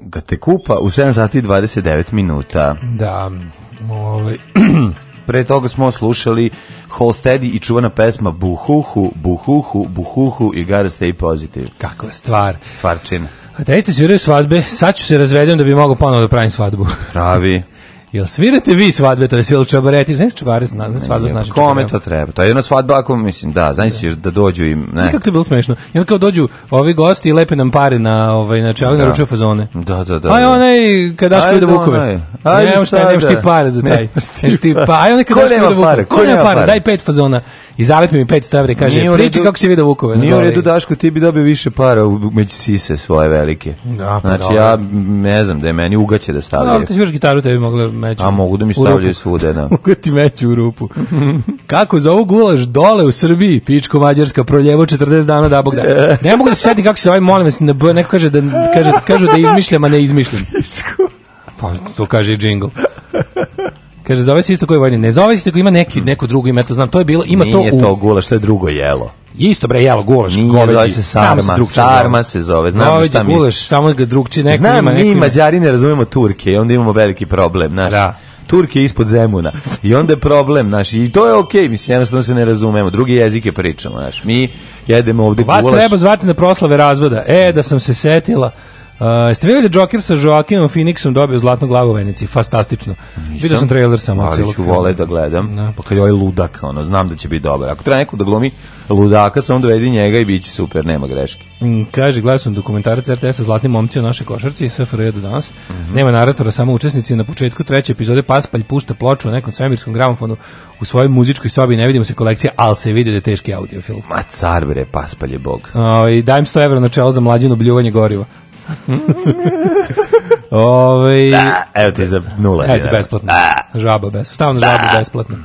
Speaker 3: ga te kupa u 7 sati 29 minuta.
Speaker 2: Da, ovaj...
Speaker 3: Pre toga smo slušali Holstedi i čuvana pesma Buhuhu, Buhuhu, Buhuhu i Gotta Stay Positive.
Speaker 2: Kakva stvar. Stvarčina. A da ste sviraju svadbe, sad ću se razvedem da bi mogao ponovo da pravim svadbu.
Speaker 3: Pravi.
Speaker 2: Jel svirate vi svadbe, to je jel čabareti, znaš čabare, znaš svadba s našim
Speaker 3: pa Kome to treba? To je jedna svadba ako, mislim, da, znaš si da.
Speaker 2: da
Speaker 3: dođu im, ne.
Speaker 2: Znaš kako je bilo smešno? I onda kao dođu ovi gosti i lepe nam pare na, ovaj, na čelu, da. naručuju fazone.
Speaker 3: Da, da, da.
Speaker 2: Aj da. onaj, kad daš da vukove. Aj, nemaš ti pare za taj. Nemaš ti pa- pare. Aj onaj, kad daš da vukove. Ko nema pare? Daj pet fazona i zalepi mi 500 evra i kaže, nije u redu, kako si vidio Vukove.
Speaker 3: Nije u redu, Daško, ti bi dobio više para među sise svoje velike. Da, pa znači, dobro. ja ne znam da je meni ugaće da stavljaju. Da, ti
Speaker 2: sviraš gitaru, tebi mogla meću.
Speaker 3: A mogu da mi stavljaju svude, da.
Speaker 2: mogu ti meću u rupu. kako za ovu gulaš dole u Srbiji, pičko mađarska, proljevo 40 dana da bog da. Ne mogu da se setim kako se ovaj, molim vas, ne, neko kaže da, kaže, kažu da izmišljam, a ne izmišljam. Pa, to kaže i džingl. Kaže zove se isto koji vojni. Ne zove se isto koji ima neki hmm. neko drugo ime, to znam. To je bilo ima
Speaker 3: Nije
Speaker 2: to
Speaker 3: Nije to gulaš, to je drugo jelo.
Speaker 2: Isto bre jelo gulaš,
Speaker 3: Nije, goveđi.
Speaker 2: Zove
Speaker 3: se sarma, samo se sarma se zove. Znam goveđi, šta
Speaker 2: gulaš, samo ga drugči neko znam, ima
Speaker 3: neki. Znam, mi Mađari ne razumemo Turke i onda imamo veliki problem, znači. Da. Turke ispod Zemuna. I onda je problem, znaš, i to je okej, okay, mislim, jednostavno se ne razumemo, drugi jezike pričamo, znaš, mi jedemo ovde
Speaker 2: Vas
Speaker 3: gulaš.
Speaker 2: Vas treba zvati na proslave razvoda. E, da sam se setila, Uh, ste vidjeli da Joker sa Joaquinom Phoenixom dobio zlatnu glavu u Venici? Fantastično. Vidio sam trailer
Speaker 3: samo.
Speaker 2: Ali
Speaker 3: ću vole da gledam. Da. Pa kad je ovaj ludak, ono, znam da će biti dobar. Ako treba neko da glumi ludaka, samo dovedi njega i bit će super, nema greške.
Speaker 2: Mm, kaže, gledao sam dokumentarac RTS-a Zlatni momci o našoj košarci, SFRJ do danas. Mm -hmm. Nema naratora, samo učesnici. Na početku treće epizode Paspalj pušta ploču o nekom svemirskom gramofonu u svojoj muzičkoj sobi. Ne vidimo se kolekcija, ali se vidi da je teški audiofilm.
Speaker 3: Ma car bre, Paspalj je bog. Uh, ovaj,
Speaker 2: I dajem 100 evra na čelo za mlađino bljuvanje goriva.
Speaker 3: Ove, da, evo ti za nula. Evo ti
Speaker 2: besplatno. Da. Da. Žaba besplatno. Stavno žabu besplatno.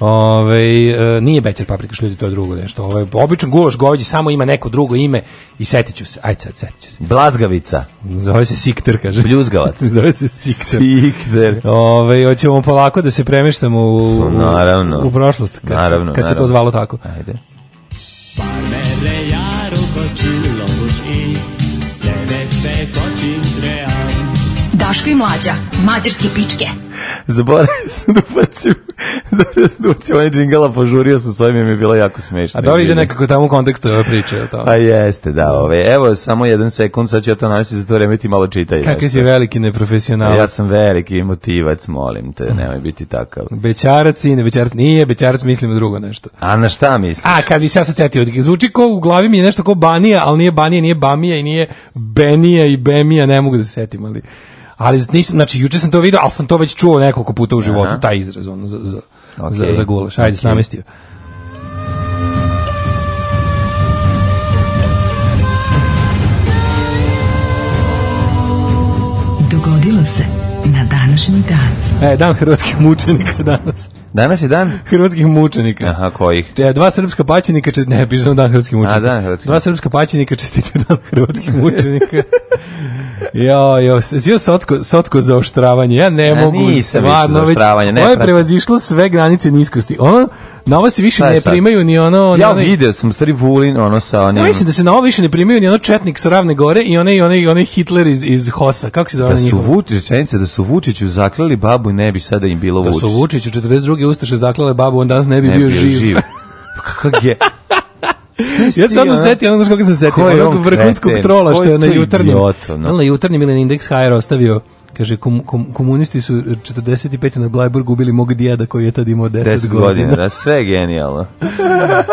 Speaker 2: Ove, e, nije bečer paprikaš ljudi, to je drugo nešto. Ove, običan gulaš goveđi samo ima neko drugo ime i setiću se. Ajde sad, setiću se.
Speaker 3: Blazgavica.
Speaker 2: Zove se Sikter, kaže.
Speaker 3: Bljuzgavac.
Speaker 2: Zove se Sikter. Sikter. Ove, hoćemo polako da se premeštamo u, pa naravno. u, u prošlost. Kad, naravno, se, kad naravno. se to zvalo tako.
Speaker 3: Ajde. Parmere jaru koču pa Daško i Mlađa, mađarske pičke. Zaboravio sam da ubacim, da ubacim
Speaker 2: onaj džingala, požurio sam s ovim mi je
Speaker 3: bilo jako smiješno. A da li ide nekako tamo u kontekstu ove priče? Je to?
Speaker 2: A pa jeste, da.
Speaker 3: Ove.
Speaker 2: Evo,
Speaker 3: samo jedan sekund, sad ću ja to navesti, za to vreme ti malo čitaj.
Speaker 2: Kako si veliki neprofesional.
Speaker 3: Pa ja sam veliki motivac, molim te, nemoj biti takav.
Speaker 2: Bećarac i ne bećarac, nije, bećarac mislim drugo nešto.
Speaker 3: A na šta misliš?
Speaker 2: A, kad bi se ja sad setio, zvuči ko, u glavi mi je nešto ko Banija, ali nije Banija, nije Bamija i nije Benija i Bemija, ne mogu da se setim, ali ali nisam, znači, juče sam to vidio, ali sam to već čuo nekoliko puta u životu, Aha. taj izraz, ono, za, za, okay. za, za gulaš. Ajde, okay. namestio. Dogodilo se na današnji dan. E, dan hrvatskih mučenika danas.
Speaker 3: Danas je dan
Speaker 2: hrvatskih mučenika.
Speaker 3: Aha, kojih? Te
Speaker 2: dva srpska paćenika, če, ne, pišemo dan hrvatskih mučenika. A, dan hrvatskih. Dva srpska paćenika čestite dan hrvatskih mučenika. jo, jo, jo, sotko, sotko za oštravanje. Ja ne A, mogu, stvarno, već, ovo je prevazišlo sve granice niskosti. Ono, na ovo se više ne primaju ni ono...
Speaker 3: Ja onaj... video sam stari Vulin, ono sa
Speaker 2: onim... Ja mislim da se na ovo više ne primaju ni ono Četnik sa Ravne Gore i onaj, onaj, onaj Hitler iz, iz Hosa. Kako se zove da
Speaker 3: su Vučić, rečenica, da su Vučiću zaklali babu i ne bi sada im bilo Vučić. Da
Speaker 2: su Vučiću 42. ustaše zaklale babu, on danas ne bi ne bio, bio živ. živ.
Speaker 3: Pa kako je...
Speaker 2: ja se onda setio, ono znaš koga sam setio, onog vrhunskog trola što je na jutarnjem, no. na jutarnjem ili na Index HR ostavio Kaže, kom, kom, komunisti su 45. na Blajburgu ubili mog djeda koji je tad imao 10, 10 godina. godina. Da,
Speaker 3: sve genijalno.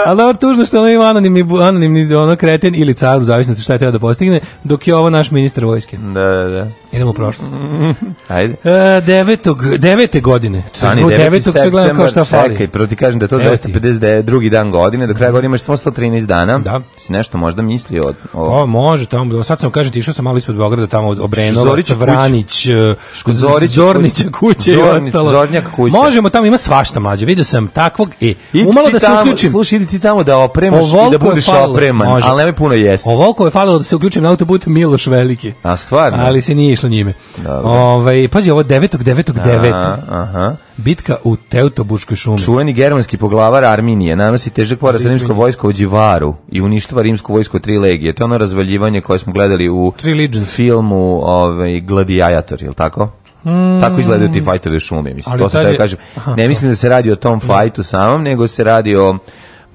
Speaker 2: Ali dobro, tužno što ono ima anonimni, anonimni ono kreten ili car, u zavisnosti šta je treba da postigne, dok je ovo naš ministar vojske.
Speaker 3: Da, da, da.
Speaker 2: Idemo u prošlost.
Speaker 3: Ajde.
Speaker 2: E, devetog, devete godine. Ani, devet devetog sve gledam kao šta fali. Čekaj,
Speaker 3: prvo ti kažem da to 252. drugi dan godine, do kraja godine imaš samo 113 dana. Da. Si nešto možda misli o...
Speaker 2: o... o pa, može, tamo, sad sam, kažem, išao sam malo ispod Beograda, tamo Obrenovac, Vranić, Zorić, Zornića kuće
Speaker 3: Zornić, i ostalo. Zornjak
Speaker 2: kuće. Možemo tamo ima svašta mlađe. Vidio sam takvog i e, umalo da se tamo, uključim.
Speaker 3: Slušaj, idi ti tamo da opremaš Ovolko i da budeš falilo, opreman, može. ali nemoj puno jesti.
Speaker 2: Ovolko je falilo da se uključim na autobut Miloš Veliki.
Speaker 3: A
Speaker 2: stvarno? Ali se nije išlo njime. Dobro. Ovaj pađi, ovo 9. 9. 9. Aha. aha. Bitka u Teutobuškoj šumi.
Speaker 3: Čuveni germanski poglavar Arminije nanosi težak poraz rimsko vojsko u Đivaru i uništava rimsku vojsku tri legije. To je ono razvaljivanje koje smo gledali u filmu ovaj, Gladiator, je tako? Mm. Tako izgledaju ti fajtovi u šumi, mislim. to se je... kažem. Ne mislim da se radi o tom da. fajtu samom, nego se radi o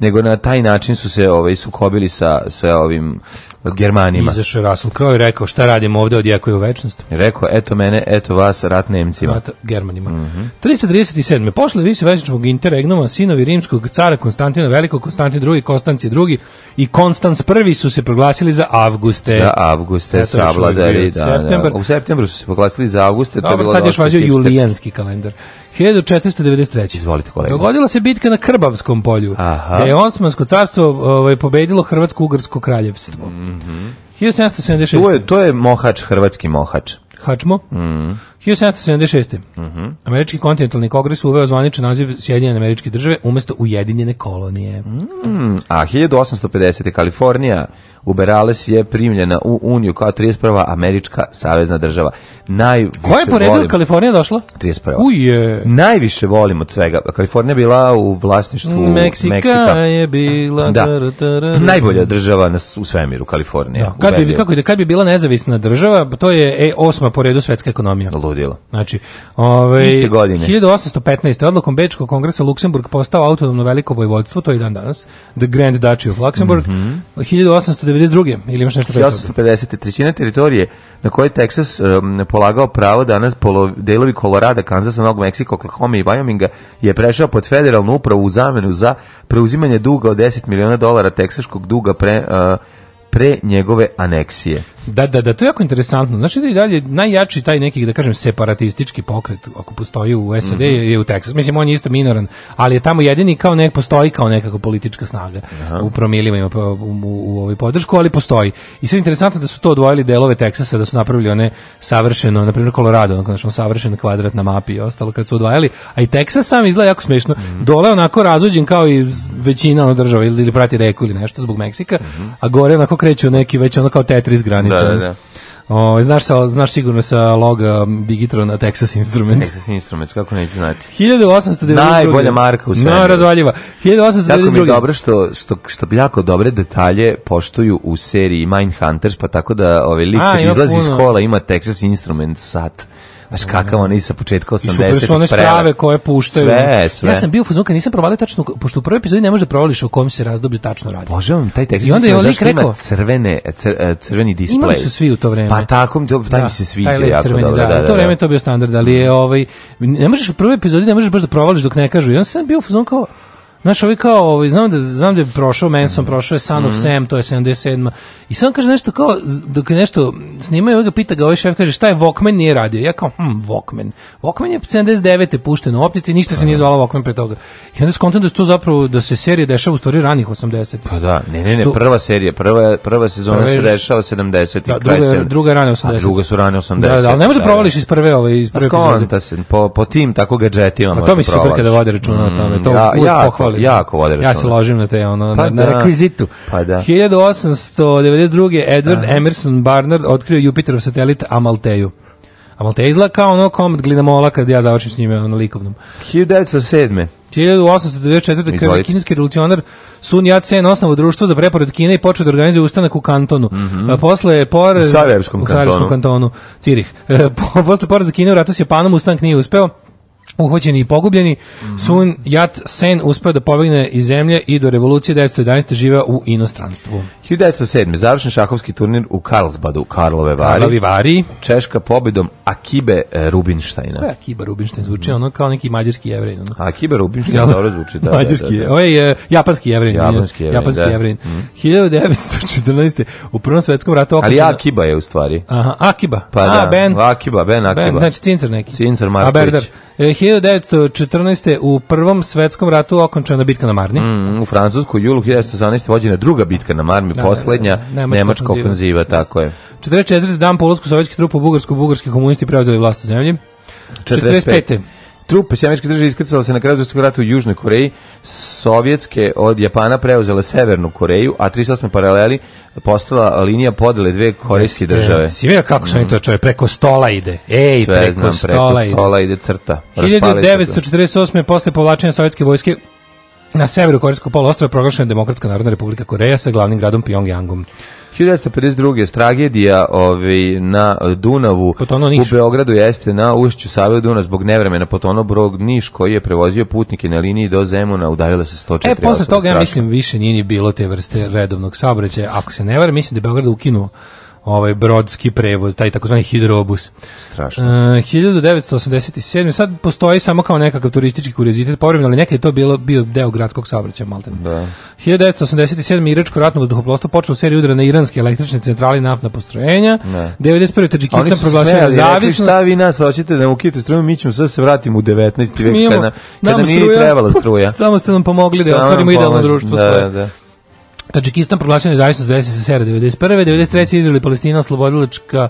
Speaker 3: nego na taj način su se ovaj sukobili sa sa ovim Germanima.
Speaker 2: Izašao je Russell Crowe i rekao šta radimo ovde od jakoj u večnost.
Speaker 3: Rekao eto mene, eto vas rat Nemcima. Rat
Speaker 2: Germanima. Mm -hmm. 337. Posle više večničkog interregnuma sinovi rimskog cara Konstantina Velikog, Konstantin II, Konstancije II i Konstans I su se proglasili za avguste.
Speaker 3: Za avguste, eto, savladari, da, da, U septembru su se proglasili za avguste.
Speaker 2: Dobro, to je bilo tad još važio julijanski kalendar. 1493.
Speaker 3: Izvolite, kolega.
Speaker 2: Dogodila se bitka na Krbavskom polju, Aha. gde je Osmansko carstvo ovaj, pobedilo Hrvatsko-Ugrsko kraljevstvo. Mm -hmm. 1776.
Speaker 3: To je, to je mohač, hrvatski mohač.
Speaker 2: Hačmo? Mm
Speaker 3: -hmm.
Speaker 2: 1776. Uh mhm. -huh. Američki kontinentalni kongres uveo zvaničan naziv Sjedinjene američke države umesto Ujedinjene kolonije. Mm,
Speaker 3: a 1850. Kalifornija u Berales je primljena u Uniju kao 31. američka savezna država. Najviše Koje je po redu
Speaker 2: Kalifornija došla?
Speaker 3: 31.
Speaker 2: Uje.
Speaker 3: Najviše volim od svega. Kalifornija bila u vlasništvu Meksika. Meksika.
Speaker 2: je bila...
Speaker 3: Da. Najbolja država na, u svemiru, Kalifornija. Da.
Speaker 2: Kad, bi, kako, kad bi bila nezavisna država, to je e, osma po redu svetska
Speaker 3: ekonomija. Ludi
Speaker 2: dogodilo. Znači, ovaj, 1815. odlukom Bečkog kongresa Luksemburg postao autonomno veliko vojvodstvo, to je dan danas, The Grand Duchy of Luxembourg. mm -hmm. 1892. ili imaš
Speaker 3: nešto pre 1850. trećina teritorije na kojoj Texas um, polagao pravo danas polo, delovi Kolorada, Kansasa, Novog Meksika, Oklahoma i Wyominga je prešao pod federalnu upravu u zamenu za preuzimanje duga od 10 miliona dolara teksaškog duga pre, uh, pre njegove aneksije.
Speaker 2: Da, da, da, to je jako interesantno. Znači da i dalje najjači taj neki, da kažem, separatistički pokret, ako postoji u SAD, e mm -hmm. je u Teksasu. Mislim, on je isto minoran, ali je tamo jedini kao nek, postoji kao nekako politička snaga. Aha. U promilima ima u, u, u ovoj podršku, ali postoji. I sve interesantno da su to odvojili delove Teksasa, da su napravili one savršeno, na primjer Colorado, konačno savršen kvadrat na mapi i ostalo kad su odvajali, a i Teksas sam izgleda jako smešno. Mm -hmm. Dole onako razuđen kao i većina ono država ili, ili prati reku ili nešto zbog Meksika, mm -hmm. a gore onako kreću neki već ono kao Tetris granice Da, da, da. O, ovaj, znaš, sa, znaš sigurno sa loga Bigitrona Texas Instruments.
Speaker 3: Texas Instruments, kako neću znati.
Speaker 2: 1892.
Speaker 3: Najbolja marka u svemu.
Speaker 2: No, razvaljiva. 1892.
Speaker 3: Tako mi
Speaker 2: je
Speaker 3: dobro što, što, što jako dobre detalje poštuju u seriji Mindhunters, pa tako da ove ovaj, lik izlazi iz kola ima Texas Instruments sat baš kakav on i sa početka 80 I super
Speaker 2: su
Speaker 3: one
Speaker 2: sprave koje puštaju.
Speaker 3: Sve, sve.
Speaker 2: Ja sam bio u fazonu nisam provalio tačno, pošto u prvoj epizodi ne možeš da provališ o kom se razdoblju tačno radi.
Speaker 3: Bože, on taj tekst. I onda je on lik rekao crvene cr, e, crveni display.
Speaker 2: Imali su svi u to vreme.
Speaker 3: Pa takom taj mi da, se sviđa taj jako crveni, dobro,
Speaker 2: da, da, da, da, U to vreme je to bio standard, ali je ovaj ne možeš u prvoj epizodi ne možeš baš da provališ dok ne kažu. I onda sam bio u fazonu Znaš, ovaj kao, ovaj, znam, da, znam da je prošao Manson, mhm. prošao je Son mm of mhm. Sam, to je 77. I sam kaže nešto kao, dok je nešto snimaju, ovaj ga pita ga, ovaj šef kaže, šta je Walkman nije radio? Ja kao, hm, Walkman. Walkman je 79. pušten u optici, ništa se nije da. zvala Walkman pre toga. I onda skontam da se to zapravo, da se serija dešava u stvari ranih 80.
Speaker 3: Pa da, ne, ne, ne, Što... prva serija, prva, prva sezona prve, se dešava 70. Da, druga, kraj
Speaker 2: druga rane 80.
Speaker 3: A druga su
Speaker 2: rane 80. Da, da, ali ne može da, provališ da. iz prve, ovaj, iz pa prve
Speaker 3: epizode. se, po, po tim tako gadžetima
Speaker 2: pa, može provališ. To mi se super kada vode računa mm, tome, to mm, ja, ja,
Speaker 3: vode, jako vode
Speaker 2: Ja se ložim na te, ono, pa na, da. na rekvizitu.
Speaker 3: Pa da.
Speaker 2: 1892. Edward Aha. Emerson Barnard otkrio Jupiterov satelit Amalteju. Amalteja izgleda kao ono komad glinamola kad ja završim s njime, na likovnom.
Speaker 3: 1907.
Speaker 2: 1894. kada je kineski revolucionar Sun Yat-sen osnovu društvo za preporod Kine i počeo da organizuje ustanak u kantonu. Mm -hmm. Posle porez... U
Speaker 3: Sarajevskom kantonu. U Sarajevskom
Speaker 2: kantonu, Cirih. E, posle poreza Kine u ratu s Japanom ustanak nije uspeo uhvaćeni i pogubljeni, mm -hmm. Sun Yat Sen uspeo da pobegne iz zemlje i do revolucije 1911. živa u inostranstvu.
Speaker 3: 1907. završen šahovski turnir u Karlsbadu, Karlove Vari. Karlovi Vari. Češka pobedom Akibe e, Rubinštajna. Ko e,
Speaker 2: Akiba Rubinštajn? Zvuči ono kao neki mađarski jevrej. Ono.
Speaker 3: Akiba Rubinštajn ja, dobro zvuči, da. da mađarski, da, da, da. Ovo
Speaker 2: ovaj, je uh, japanski jevrej. Japanski jevrej, japanski da. jevrej. Mm. 1914. u Prvom svetskom ratu okućeno...
Speaker 3: Ali Akiba je u stvari.
Speaker 2: Aha, Akiba.
Speaker 3: Pa A, da, Ben. Akiba, Ben Akiba. Ben,
Speaker 2: znači Cincer
Speaker 3: neki. Cincer Marković.
Speaker 2: 1914. E, u Prvom svetskom ratu okončana bitka na Marni. Mm,
Speaker 3: u Francusku julu 1918. vođena druga bitka na Marni, da, da, da poslednja da, da, nemačka, nemačka ofenziva, tako je. 44.
Speaker 2: dan po ulazku sovjetskih trupa u Bugarsku, bugarski komunisti preuzeli vlast u zemlji. 45. 45.
Speaker 3: Trupe sjemečke države iskrcala se na kraju drugog rata u Južnoj Koreji, sovjetske od Japana preuzela Severnu Koreju, a 38. paraleli postala linija podele dve korejske države.
Speaker 2: Si vidio kako su oni to čove, preko stola ide. Ej, Sve preko, znam, stola, preko stola ide.
Speaker 3: ide crta.
Speaker 2: 1948. posle povlačenja sovjetske vojske na severu Korejskog poluostrava proglašena Demokratska narodna republika Koreja sa glavnim gradom Pyongyangom.
Speaker 3: 1952. tragedija ovaj, na Dunavu u Beogradu jeste na ušću Save Duna zbog nevremena potonuo brod Niš koji je prevozio putnike na liniji do Zemuna, udavila se 104 E,
Speaker 2: posle toga, ja mislim, više nije ni bilo te vrste redovnog saobraćaja. Ako se ne varam, mislim da je Beograd ukinuo ovaj brodski prevoz, taj takozvani hidrobus. Strašno. E, 1987. Sad postoji samo kao nekakav turistički kuriozitet povremeno, ali nekad je to bilo, bio deo gradskog saobraćaja maltene.
Speaker 3: Da.
Speaker 2: 1987. Iračko ratno vazduhoplovstvo počelo seriju udara na iranske električne centrale naftna postrojenja. Da. 91. Tadžikistan proglasio nezavisnost. Šta
Speaker 3: vi nas hoćete da ukijete struju, mi ćemo sve se vratimo u 19. vek kada, kada nije struja, trebala struja.
Speaker 2: samo ste nam pomogli da ostvarimo idealno društvo da,
Speaker 3: svoje. Da.
Speaker 2: Tadžikistan proglasio nezavisnost do SSSR 91. 93. Izrael i Palestina oslobodilačka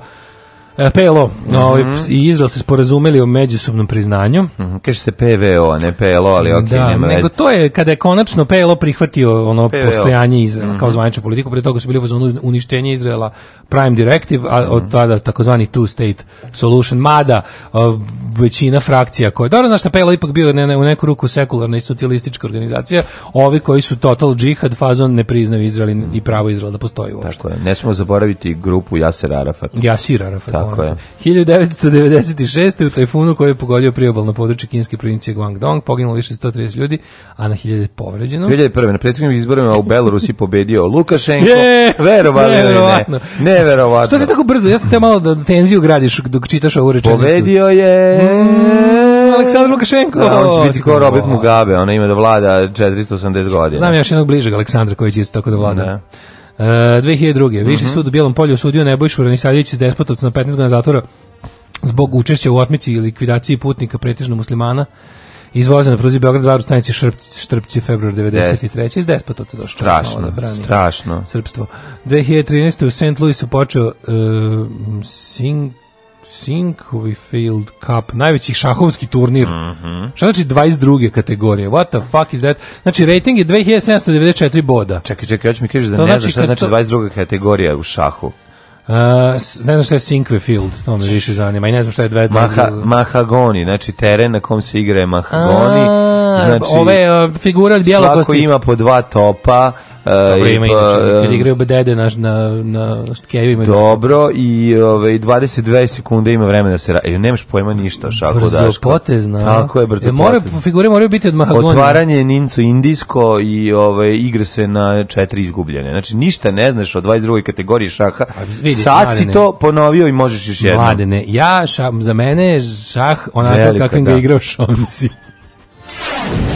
Speaker 2: E, PLO. Mm -hmm. Ovaj, I Izrael se sporazumeli o međusobnom priznanju. Mm
Speaker 3: -hmm. Kaže se PVO, ne PLO, ali ok, da, nego
Speaker 2: to je kada je konačno PLO prihvatio ono PVO. postojanje Izraela mm -hmm. kao mhm. zvaničnu politiku, prije toga su bili u uništenje Izraela Prime Directive, a od mhm. tada takozvani two state solution, mada a, većina frakcija koja, dobro, znaš da PLO ipak bio ne, ne, u neku ruku sekularna i socijalistička organizacija, ovi koji su total džihad fazon ne priznaju Izrael i pravo Izraela da postoji
Speaker 3: uopšte. Tako je, ne smemo zaboraviti grupu Jasir Arafat.
Speaker 2: Jasir Arafat, Tako je. 1996. u tajfunu koji je pogodio priobalno područje kinske provincije Guangdong, poginulo više 130 ljudi, a na hiljade povređeno.
Speaker 3: 2001. na predsjednjim izborima u Belorusi pobedio Lukašenko. verovali neverovatno. Ne, neverovatno.
Speaker 2: Što se tako brzo? Ja sam te malo da tenziju gradiš dok čitaš ovu rečenicu.
Speaker 3: Pobedio je... Mm.
Speaker 2: Aleksandar Lukašenko.
Speaker 3: Da, on će biti kao Robert Mugabe, ona ima da vlada 480 godina.
Speaker 2: Znam još jednog bližeg Aleksandra koji će isto tako da vlada. Da. 2002. Viši uh -huh. sud u Bijelom polju osudio Nebojšu Ranisavljević iz Despotovca na 15 godina zatvora zbog učešća u otmici i likvidaciji putnika pretežno muslimana izvoze na pruzi Beograd Varu stanici Šrpci, Štrpci februar 93. iz Despotovca došlo.
Speaker 3: Da strašno, da brani strašno.
Speaker 2: Srpstvo. 2013. u St. Louisu počeo uh, e, Sing Sinkovifield Cup, najveći šahovski turnir. Mm -hmm. Šta znači 22. kategorije? What the fuck is that? Znači, rating je 2794 boda.
Speaker 3: Čekaj, čekaj, ja mi kažeš da to ne znači znaš šta znači 22. kategorija u šahu.
Speaker 2: Uh, ne znam šta je Sinkvefield, to me više zanima. I ne znam šta je 22. Maha,
Speaker 3: mahagoni, znači teren na kom se igra je mahagoni. A, znači,
Speaker 2: ove uh, figure od bjelokosti. Svako
Speaker 3: ima po dva topa, E,
Speaker 2: Dobro, ima inače, pa, kad e, igraju bedede na, na, na kevima.
Speaker 3: Da. Dobro, i ove, ovaj, 22 sekunde ima vremena da se radi. E, nemaš pojma ništa, šako
Speaker 2: brzo daško.
Speaker 3: potezna. Tako je, brzo e, mora, potezna.
Speaker 2: Figure moraju biti od mahagonija.
Speaker 3: Otvaranje Ninco indijsko i ove, ovaj, igre se na četiri izgubljene. Znači, ništa ne znaš o 22. kategoriji šaha. A, vidi, Sad mladene, si to ponovio i možeš još jedno. Mladene,
Speaker 2: ja, ša, za mene je šah onako Velika, kakvim da. ga igrao Šonci.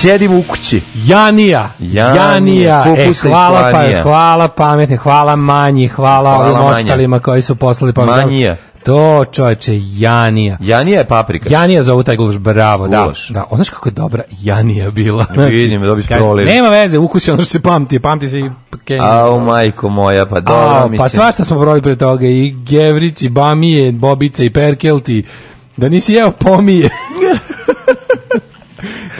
Speaker 3: Sjedimo u kući.
Speaker 2: Janija. Janija. E, hvala, pa, hvala pametne, hvala manji, hvala, hvala ovim manje. ostalima koji su poslali pa
Speaker 3: Manija.
Speaker 2: To čoveče, Janija.
Speaker 3: Janija je paprika.
Speaker 2: Janija zovu taj gulaš, bravo, da. gulaš. da. Da, znaš kako je dobra Janija bila.
Speaker 3: Znači, Vidim, dobiš proliv.
Speaker 2: Nema veze, ukus je ono što se pamti, pamti se i
Speaker 3: kenja. Au, majko moja, pa dobro, Au, pa mislim.
Speaker 2: Pa svašta smo proli pre toga, i Gevrić, i Bamije, Bobice, i Perkelti, da nisi jeo pomije.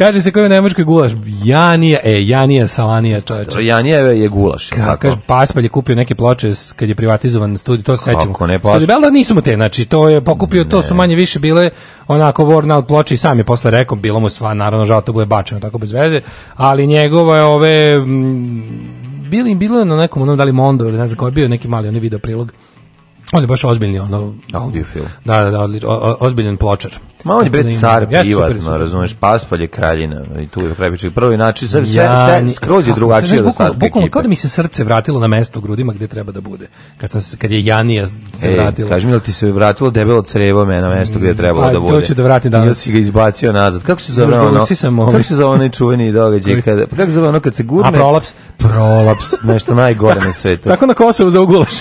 Speaker 2: kaže se koji u Nemačkoj gulaš. Janija, e, Janija Salanija, čoveče. Janija
Speaker 3: je je gulaš.
Speaker 2: Ka, kaže, Paspalj je kupio neke ploče kad je privatizovan studio, to se sećamo. Kako ne, Paspalj? Da nisu mu te, znači, to je pokupio, ne. to su manje više bile onako worn out ploče i sam je posle rekao, bilo mu sva, naravno, žao to bude bačeno, tako bez veze, ali je ove... M, bili bilo na nekom onom dali Mondo ili ne znam ko je bio neki mali onaj video prilog. On je baš ozbiljni ono
Speaker 3: audiofil.
Speaker 2: Da, da, da, o, ozbiljan pločar.
Speaker 3: Ma on je bre car privatno, razumeš, Paspalj kraljina i tu je prebičaj. Prvi način, sve, sve, ja, sve skroz je drugačije od ostatka ekipe. Bukvalno kao
Speaker 2: da mi se srce vratilo na mesto u grudima gde treba da bude. Kad, sam, kad je Janija se e, vratila. Kaži
Speaker 3: mi
Speaker 2: da
Speaker 3: ti se vratilo debelo crevo me na mesto gde trebalo pa, da bude. to ću
Speaker 2: da vratim danas. I
Speaker 3: da si ga izbacio nazad. Kako se zove ono? Ovaj- kako se zove onaj čuveni događaj? Kada, kako se zove ono kad se gurne?
Speaker 2: A prolaps?
Speaker 3: Prolaps, nešto najgore na svetu.
Speaker 2: Tako na Kosovu za ugulaš.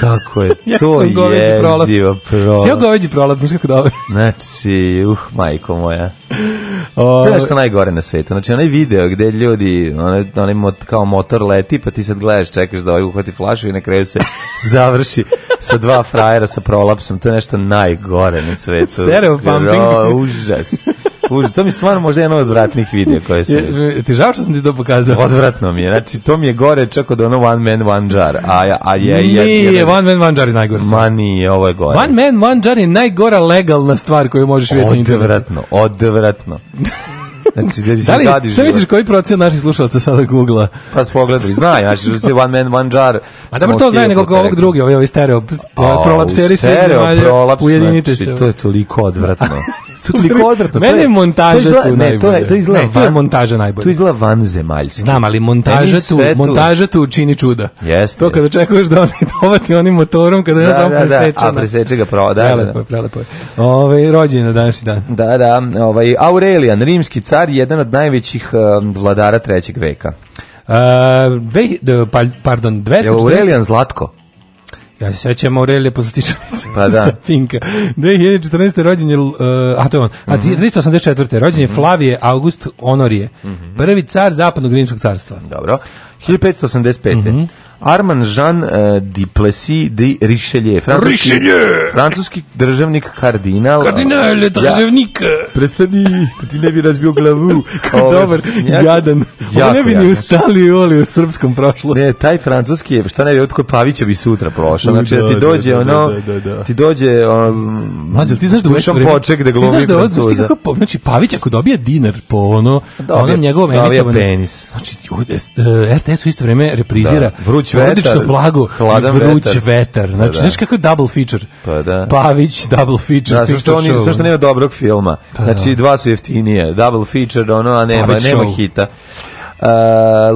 Speaker 2: Kako je
Speaker 3: to jezivo prolap.
Speaker 2: Sjeo goveđi prolap, znaš kako dobro.
Speaker 3: Znači, uh, majko moja. To je nešto najgore na svetu. Znači, onaj video gde ljudi, onaj, onaj mot, kao motor leti, pa ti sad gledaš, čekaš da ovaj uhvati flašu i na kraju se završi sa dva frajera sa prolapsom, to je nešto najgore na svetu.
Speaker 2: Stereo pumping. Ro,
Speaker 3: užas. Užas, to mi stvarno možda je jedan od odvratnih videa koje se...
Speaker 2: Ti žao što sam ti
Speaker 3: to
Speaker 2: pokazao?
Speaker 3: Odvratno mi je, znači to mi je gore čak od ono
Speaker 2: one man
Speaker 3: one jar. A, a je, nije, je,
Speaker 2: one man one jar je najgore.
Speaker 3: Ma nije, ovo
Speaker 2: je
Speaker 3: gore.
Speaker 2: One man one jar je najgora legalna stvar koju možeš vidjeti.
Speaker 3: Odvratno, odvratno.
Speaker 2: Znači, da bi se da li, šta misliš, koji procent naših slušalaca sada googla?
Speaker 3: Pa se pogledali, znaju, znači, da one man, one jar.
Speaker 2: A dobro da, to znaju nego ovog drugi, ovi, ovi stereo, prolapseri
Speaker 3: sve zemalja, ujedinite znači, se. To je toliko odvratno.
Speaker 2: toliko odvratno. Mene je montaža to izgleda, tu ne, To je, to izgleda to je montaža najbolje.
Speaker 3: To izgleda vanzemaljski.
Speaker 2: Znam, ali montaža tu, montaža tu čini čuda.
Speaker 3: Jeste.
Speaker 2: To kada čekaš da oni dovati da onim motorom, kada da, je samo da, Da,
Speaker 3: a preseče ga pravo, da.
Speaker 2: da. Prelepo je, Ovaj rođendan danšnji dan.
Speaker 3: Da, da. Ovaj, Aurelian, rimski car, jedan od najvećih eh, vladara 3. veka.
Speaker 2: Uh, eh, dve, pa, pardon,
Speaker 3: 200. Aurelian Zlatko?
Speaker 2: Ja se sećam Aurelije Pozatičanice pa da. sa Pinka. 2014. rođen je, uh, a to je on, a 384. Mhm. rođen je mhm. Flavije August Honorije, mhm. prvi car zapadnog rimskog carstva.
Speaker 3: Dobro. 1585. Mm -hmm. Arman Jean uh, Duplessis de Richelieu, francuski,
Speaker 2: Richelieu!
Speaker 3: francuski državnik kardinal.
Speaker 2: Kardinal, državnik. Ja,
Speaker 3: prestani, da ti ne bi razbio glavu.
Speaker 2: Dobar, jako, jadan. Jako, ne bi ni ustali i oli u srpskom prošlo.
Speaker 3: Ne, taj francuski je, šta ne bi, otko Pavića bi sutra prošao. Znači, da ti da, da, dođe
Speaker 2: da,
Speaker 3: ono, ti dođe... Um, Mlađe, ti znaš da uvek
Speaker 2: vreme...
Speaker 3: Poček da
Speaker 2: glumi znaš da od, znaš ti kako, znači, Pavić ako dobije dinar po ono, dobije, onom njegovom
Speaker 3: emitovanom... Dobije penis.
Speaker 2: Znači, e, RTS u isto vreme reprizira...
Speaker 3: Da, vruć Znači, vruć vetar.
Speaker 2: Odlično blago i vruć vetar. vetar. Pa znači, da. znaš kako je double feature?
Speaker 3: Pa da.
Speaker 2: Pavić, double feature. Da,
Speaker 3: što, on, sve što nema dobrog filma. Pa da. znači, dva su jeftinije. Double feature, ono, a nema, nema hita. Uh,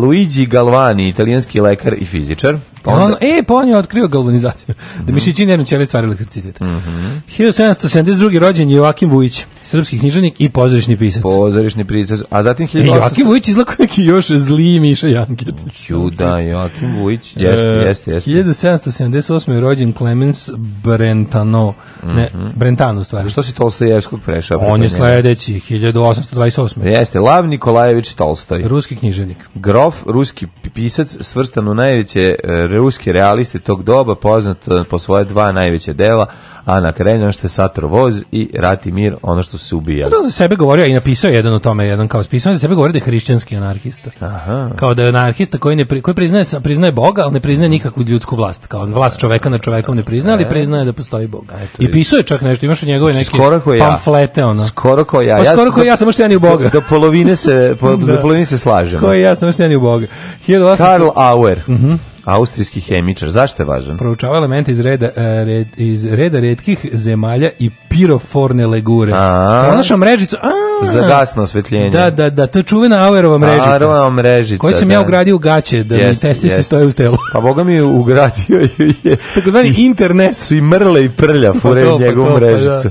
Speaker 3: Luigi Galvani, italijanski lekar i fizičar.
Speaker 2: Pa onda... on, e, pa on je otkrio galvanizaciju. Mm -hmm. Da mišići mhm. nervne ćelije stvaraju elektricitet. Mm -hmm. 1772. rođen je Joakim Vujić, srpski književnik i pozorišni pisac.
Speaker 3: Pozorišni pisac. A zatim 1800...
Speaker 2: E, Joakim Vujić izlako neki još zli Miša Janketić.
Speaker 3: Čuda, Joakim Vujić. Jeste, jeste, jeste.
Speaker 2: 1778. je rođen Clemens Brentano. Mm -hmm. Ne, mhm. Brentano, u stvari.
Speaker 3: Što si Tolstojevskog prešao?
Speaker 2: On je sledeći, 1828.
Speaker 3: Jeste, Lav Nikolajević Tolstoj.
Speaker 2: Ruski književnik.
Speaker 3: Grof, ruski pisac, svrstan u najveće e, ruski realiste tog doba, poznat po svoje dva najveća dela, Ana Karenina, što je Satro Voz i Rat i mir, ono što se ubija.
Speaker 2: To za sebe govorio i napisao jedan o tome, jedan kao spisao, za sebe govorio da je hrišćanski anarhista. Aha. Kao da je anarhista koji, ne, koji priznaje, priznaje Boga, ali ne priznaje nikakvu ljudsku vlast. Kao vlast čoveka na čovekom ne priznaje, ali e. priznaje da postoji Bog. I pisao je čak nešto, imaš od njegove znači,
Speaker 3: neke skoro ko
Speaker 2: ja. pamflete. Ono.
Speaker 3: Skoro ko ja.
Speaker 2: Pa skoro da- ja, da. ko ja, samo što ja ni u Boga.
Speaker 3: Do, polovine se, po, da. do polovine se slažem.
Speaker 2: Ko ja, samo što ja ni u Boga.
Speaker 3: 1800... Karl Auer. Mhm. Mm Austrijski hemičar. Zašto je važan?
Speaker 2: Proučava elemente iz reda, e, red, iz reda redkih zemalja i piroforne legure. Pronašao mrežicu. A, za
Speaker 3: gasno osvetljenje.
Speaker 2: Da, da, da, to je čuvena Auerova mrežica.
Speaker 3: Auerova mrežica,
Speaker 2: Koju sam da. ja ugradio u gaće, da jest, mi testi se stoje u telo.
Speaker 3: Pa boga mi je ugradio je.
Speaker 2: Takozvani internet.
Speaker 3: Su i mrle i prlja, pa fure pa njegovu pa mrežicu.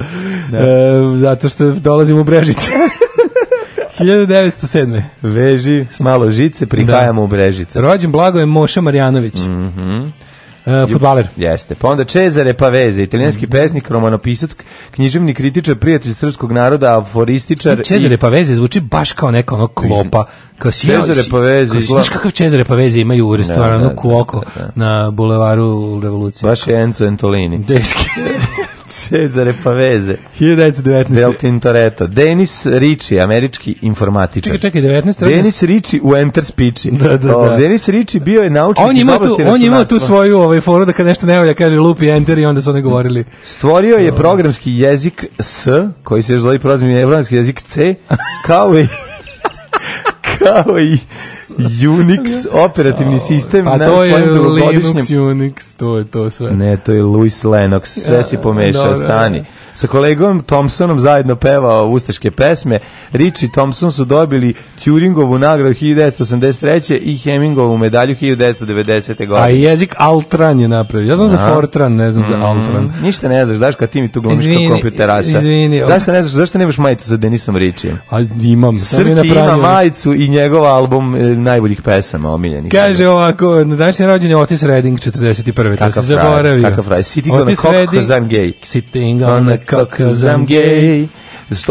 Speaker 3: Da.
Speaker 2: E, zato što dolazim u mrežicu. 1907.
Speaker 3: Veži s malo žice, prihajamo da. u brežice.
Speaker 2: Rođen blago je Moša Marjanović.
Speaker 3: Mhm. Mm
Speaker 2: Uh, futbaler.
Speaker 3: Jeste. Pa onda Cezare Paveze, italijanski mm. pesnik, romanopisac, književni kritičar, prijatelj srpskog naroda, aforističar.
Speaker 2: Cezare i... Paveze zvuči baš kao neka ono klopa. Kao
Speaker 3: si, Cezare Paveze.
Speaker 2: Kao si, kakav Cezare Paveze imaju u da, restoranu da, da, da, da, Kuoko na bulevaru Revolucije.
Speaker 3: Baš je Enzo Antolini.
Speaker 2: Deški.
Speaker 3: Cezare Paveze.
Speaker 2: 1919. Del Tintoretto.
Speaker 3: Denis Ricci, američki informatičar. Čekaj,
Speaker 2: čekaj, 19.
Speaker 3: Denis Ricci u Enter Speechi. Da, da, da. Denis Ricci bio je naučnik on iz
Speaker 2: oblasti tu, On je imao tu svoju ovaj, foru da kad nešto ne valja kaže lupi Enter i onda su oni govorili.
Speaker 3: Stvorio je da. programski jezik S, koji se još zove evropski jezik C, kao i kao i Unix operativni sistem
Speaker 2: A pa na to je Linux, Unix, to je to sve.
Speaker 3: Ne, to je Louis Lennox, sve si pomešao, stani sa kolegom Thompsonom zajedno pevao ustaške pesme. Rich i Thompson su dobili Turingovu nagradu 1983. i Hemingovu medalju 1990. godine.
Speaker 2: A jezik Altran je napravio. Ja znam Aha. za Fortran, ne znam mm -hmm. za Altran.
Speaker 3: Ništa ne znaš, znaš kad ti mi tu glumiš kao kompjuteraša. Izvini. Zašto ne znaš, zašto nemaš majicu za Denisom Ričijem?
Speaker 2: A imam.
Speaker 3: Srki ima majicu i njegov album e, najboljih pesama omiljenih.
Speaker 2: Kaže ovako, na današnje rođenje Otis Redding 41.
Speaker 3: Kakav to se zaboravio. Kakav fraj, sitting on a cock because I'm gay.
Speaker 2: Sitting on a sam gej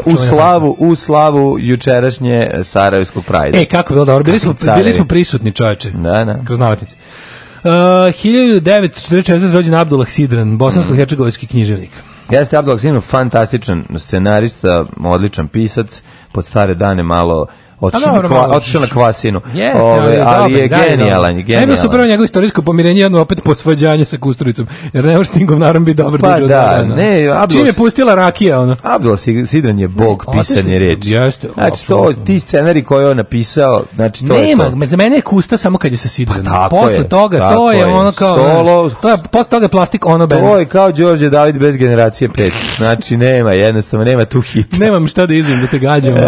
Speaker 3: u slavu u slavu jučerašnje sarajevskog prajda.
Speaker 2: E kako bilo dobro, bili smo bili smo prisutni čoveče. Da, da. Kroz naletnice. Uh, 1944. rođen Abdullah Sidran, bosansko-hercegovački mhm. književnik.
Speaker 3: Jeste Abdullah Sidran, fantastičan scenarista, odličan pisac, pod stare dane malo Pa
Speaker 2: otišao na kvasinu. Jeste,
Speaker 3: Ove, ali dobar, je genijalan, genijalan. Najbolje
Speaker 2: su prvo njegovo istorijsko pomirenje, jedno opet posvađanje sa Kusturicom, jer ne može tim govnarom biti dobar
Speaker 3: pa, da, dana. ne, Abdul,
Speaker 2: Čim je pustila rakija, ono?
Speaker 3: Abdul Sidran je bog ne, pisanje reči. Jeste, znači, to, ti scenari koje on napisao, znači to
Speaker 2: Nema, je to. za mene je Kusta samo kad je sa Sidranom. Pa, posle je, toga, to je, ono kao... Solo, to je, posle toga je plastik ono
Speaker 3: ben. To je kao Đorđe David bez generacije 5. Znači, nema, jednostavno, nema tu hit. Nemam
Speaker 2: šta da izvim da te gađam.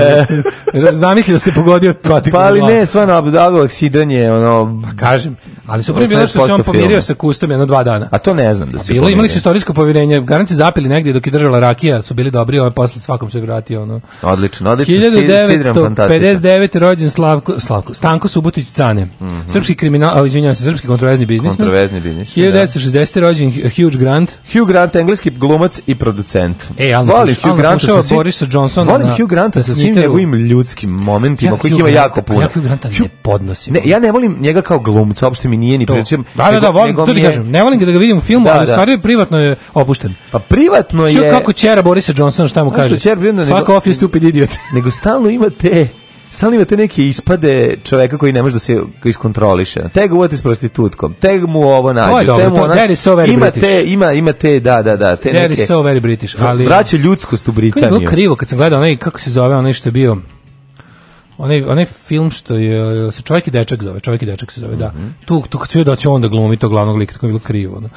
Speaker 2: E. Zamisli da ste pogodio
Speaker 3: patiku. Pa ali ne, stvarno, abdoaksidanje, ono... Pa
Speaker 2: kažem, Ali su prvi bilo što se on pomirio filmu. sa kustom jedno dva dana.
Speaker 3: A to ne znam
Speaker 2: da se. Bilo imali su istorijsko povjerenje. Garanci zapili negdje dok je držala rakija, su bili dobri, ovaj posle svakom se vratio ono. Odlično,
Speaker 3: odlično.
Speaker 2: 1959 rođen Slavko Slavko Stanko Subotić Cane. Mm -hmm. Srpski kriminal, izvinjavam se, srpski kontroverzni biznis.
Speaker 3: Kontroverzni
Speaker 2: biznis. 1960 da. rođen Hugh Grant.
Speaker 3: Hugh Grant engleski glumac i producent.
Speaker 2: E, ali volim Hugh, Hugh Granta sa svim, Borisa Johnsona.
Speaker 3: Volim Hugh Granta sa svim njegovim ljudskim momentima ja kojih ima jako puno. Ja
Speaker 2: Hugh Granta ne podnosim. Ne,
Speaker 3: ja ne volim njega kao glumca, uopšte mi nije
Speaker 2: ni
Speaker 3: pričam. Da, da, da, volim, to ti
Speaker 2: kažem. Ne volim da ga vidim u filmu, da, ali da. stvari privatno je opušten.
Speaker 3: Pa privatno je... je...
Speaker 2: kako čera Borisa Johnsona šta mu kaže?
Speaker 3: Što čera,
Speaker 2: Fuck nego, off, you stupid idiot.
Speaker 3: Nego stalno ima te stalno imate neke ispade čoveka koji ne može da se iskontroliše. Teg uvati s prostitutkom, teg mu ovo nađe, teg mu ona...
Speaker 2: So
Speaker 3: ima te, ima, ima te, da, da, da. Te that neke, is
Speaker 2: so very British.
Speaker 3: Ali, vraća ljudskost u Britaniju. Kako je
Speaker 2: bilo krivo kad sam gledao onaj, kako se zove onaj što je bio onaj, onaj film što je, se čovjek i dečak zove, čovjek i dečak se zove, mm -hmm. da. Mhm. Tu, tu kad čuje da će onda glumi to glavnog lika, tako je bilo krivo. Da.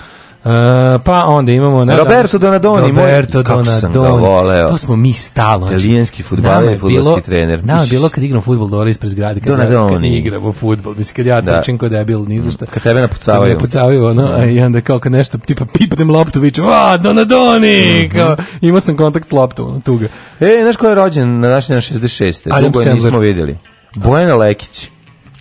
Speaker 2: E, pa onda imamo
Speaker 3: ne, Roberto Donadoni,
Speaker 2: Roberto Donadoni. To smo mi stalo. Znači,
Speaker 3: Italijanski fudbaler i fudbalski trener.
Speaker 2: Na, bilo kad igram fudbal dole ispred zgrade kad, Donadoni. kad igramo fudbal, mislim kad ja da. trčim kod debil ni zašto.
Speaker 3: Kad tebe napucavaju.
Speaker 2: napucavaju ono, da. i onda kao kad nešto tipa pipnem loptu vičem, "A, Donadoni!" Mm -hmm. imao sam kontakt s loptom, ono, tuga.
Speaker 3: E, znaš ko je rođen na današnji dan 66. Dugo nismo videli. Bojana Lekić.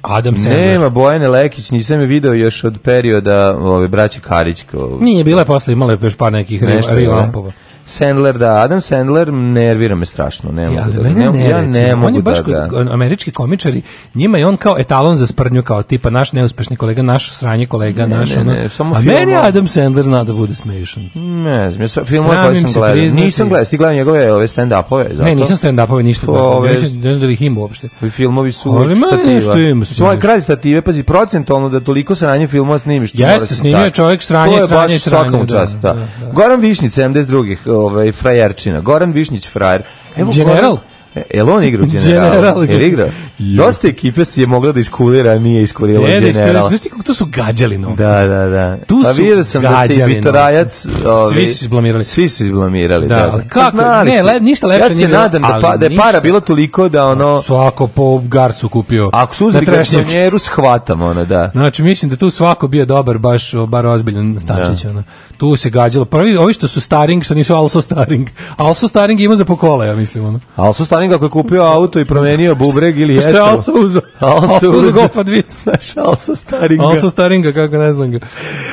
Speaker 2: Adam Sandler. Nema
Speaker 3: Bojane Lekić, nisam je video još od perioda ove, braće Karić. Ko...
Speaker 2: Nije, bila je posle, imala je još par nekih rilampova.
Speaker 3: Sandler, da, Adam Sandler nervira me strašno, ne mogu ja, da, mene ne, ja ne mogu on je baš
Speaker 2: da, da. američki komičari, njima je on kao etalon za sprnju, kao tipa naš neuspešni kolega, naš sranje kolega, ne, naš ne, ono, ne, a film, meni Adam Sandler zna da bude smešan.
Speaker 3: Ne znam, ja sve filmove koje sam gledao, nisam gledao, ti gledao njegove ove stand-upove,
Speaker 2: zato. Ne, nisam stand-upove ništa gledao,
Speaker 3: ove...
Speaker 2: ne znam da ih ima uopšte.
Speaker 3: Ovi filmovi su Ali
Speaker 2: stativa. Ima,
Speaker 3: Svoj ovaj kralj stative, pazi, procentualno da toliko sranje filmova snimiš.
Speaker 2: Jeste, da snimio čovjek sranje, sranje, sranje. To je baš svakom
Speaker 3: da, da. Goran Višnić, 72 ovaj frajerčina. Goran Višnjić frajer.
Speaker 2: Evo General? Goran,
Speaker 3: E, jel on igra u General, Jel igra? Dosta ekipe si je mogla da iskulira, nije iskulila ne, generala.
Speaker 2: Znaš ti kako to su gađali
Speaker 3: novci? Da, da, da. Tu pa vidio sam da se i Bitarajac...
Speaker 2: svi su izblamirali.
Speaker 3: Svi su izblamirali, da. da. Pa
Speaker 2: kako? Znali ne, le, ništa lepše
Speaker 3: ja nije. Ja se nadam da, pa, da je para bila toliko da ono... Pa
Speaker 2: svako po garcu kupio.
Speaker 3: Ako su uzeli garsonjeru, shvatam ono, da.
Speaker 2: Znači, mislim da tu svako bio dobar, baš, bar ozbiljan stančić, da. ono. Tu se gađalo. Prvi, ovi što su staring, što nisu also staring. Also staring ima za pokole, ja mislim, ono. Also
Speaker 3: staring onim kako je kupio auto i promenio bubreg ili
Speaker 2: eto. Šta je Alsa uzao?
Speaker 3: Alsa uzao
Speaker 2: Golfa dvic.
Speaker 3: Znaš, Alsa Staringa.
Speaker 2: Alsa Staringa, kako ne znam ga.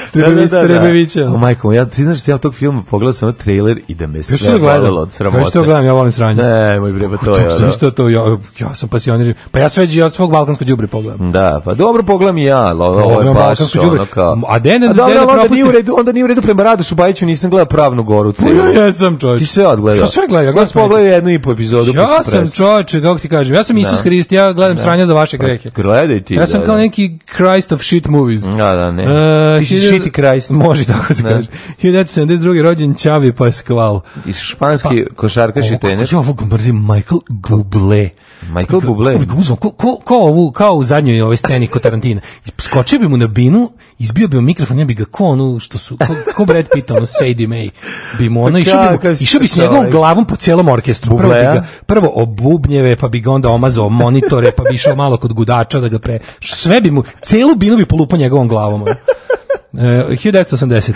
Speaker 2: Strebević, da, da, da,
Speaker 3: da. O, majko, ja, ti znaš da ja tog filma pogledao sam ovaj trailer i da me sve gledalo
Speaker 2: od sramote. Kako što gledam, ja volim sranje.
Speaker 3: Ne, moj bre, pa to je.
Speaker 2: Kako što to, ja, ja sam pasionir. Pa ja sveđi
Speaker 3: od
Speaker 2: svog balkanskog
Speaker 3: đubre pogledam. Da, pa dobro pogledam
Speaker 2: i ja, ovo je baš ono kao. A Dene, da, Dene propustio. Onda nije u redu prema Radu Šubajiću, nisam gledao Pravnu goru. Pa ja jesam, čovječ. Ti sve odgledao. Ja sve gledao,
Speaker 3: ja gledao. Ja jednu i po epizodu. Ja
Speaker 2: ja sam čovječe, kako ti kažem, ja sam Isus Hrist, da. ja gledam da. sranja za vaše pa
Speaker 3: grehe. Gledaj
Speaker 2: ti. Ja sam
Speaker 3: da,
Speaker 2: kao neki Christ of shit movies. Da, da,
Speaker 3: ne. Uh, e, Piši shit i Christ.
Speaker 2: Može tako se kaže. 1972. rođen Čavi Pascual.
Speaker 3: Iz španski pa, košarkaš i tenis.
Speaker 2: Ja ovog mrzim Michael Bublé.
Speaker 3: Michael Bublé.
Speaker 2: Ko, ko, ko ovu, kao u zadnjoj ovoj sceni kod Tarantina. Skočio bi mu na binu, izbio bi mu mikrofon, ja bi ga ko onu, što su, ko, ko Brad Pitt, ono, Sadie May, bi mu ono, pa išao bi, išao bi s njegovom glavom po celom orkestru.
Speaker 3: Prvo bi ga, prvo
Speaker 2: prvo obubnjeve, pa bi ga onda omazao monitore, pa bi išao malo kod gudača da ga pre... Sve bi mu, celu binu bi polupao njegovom glavom. Ono. E, 1980.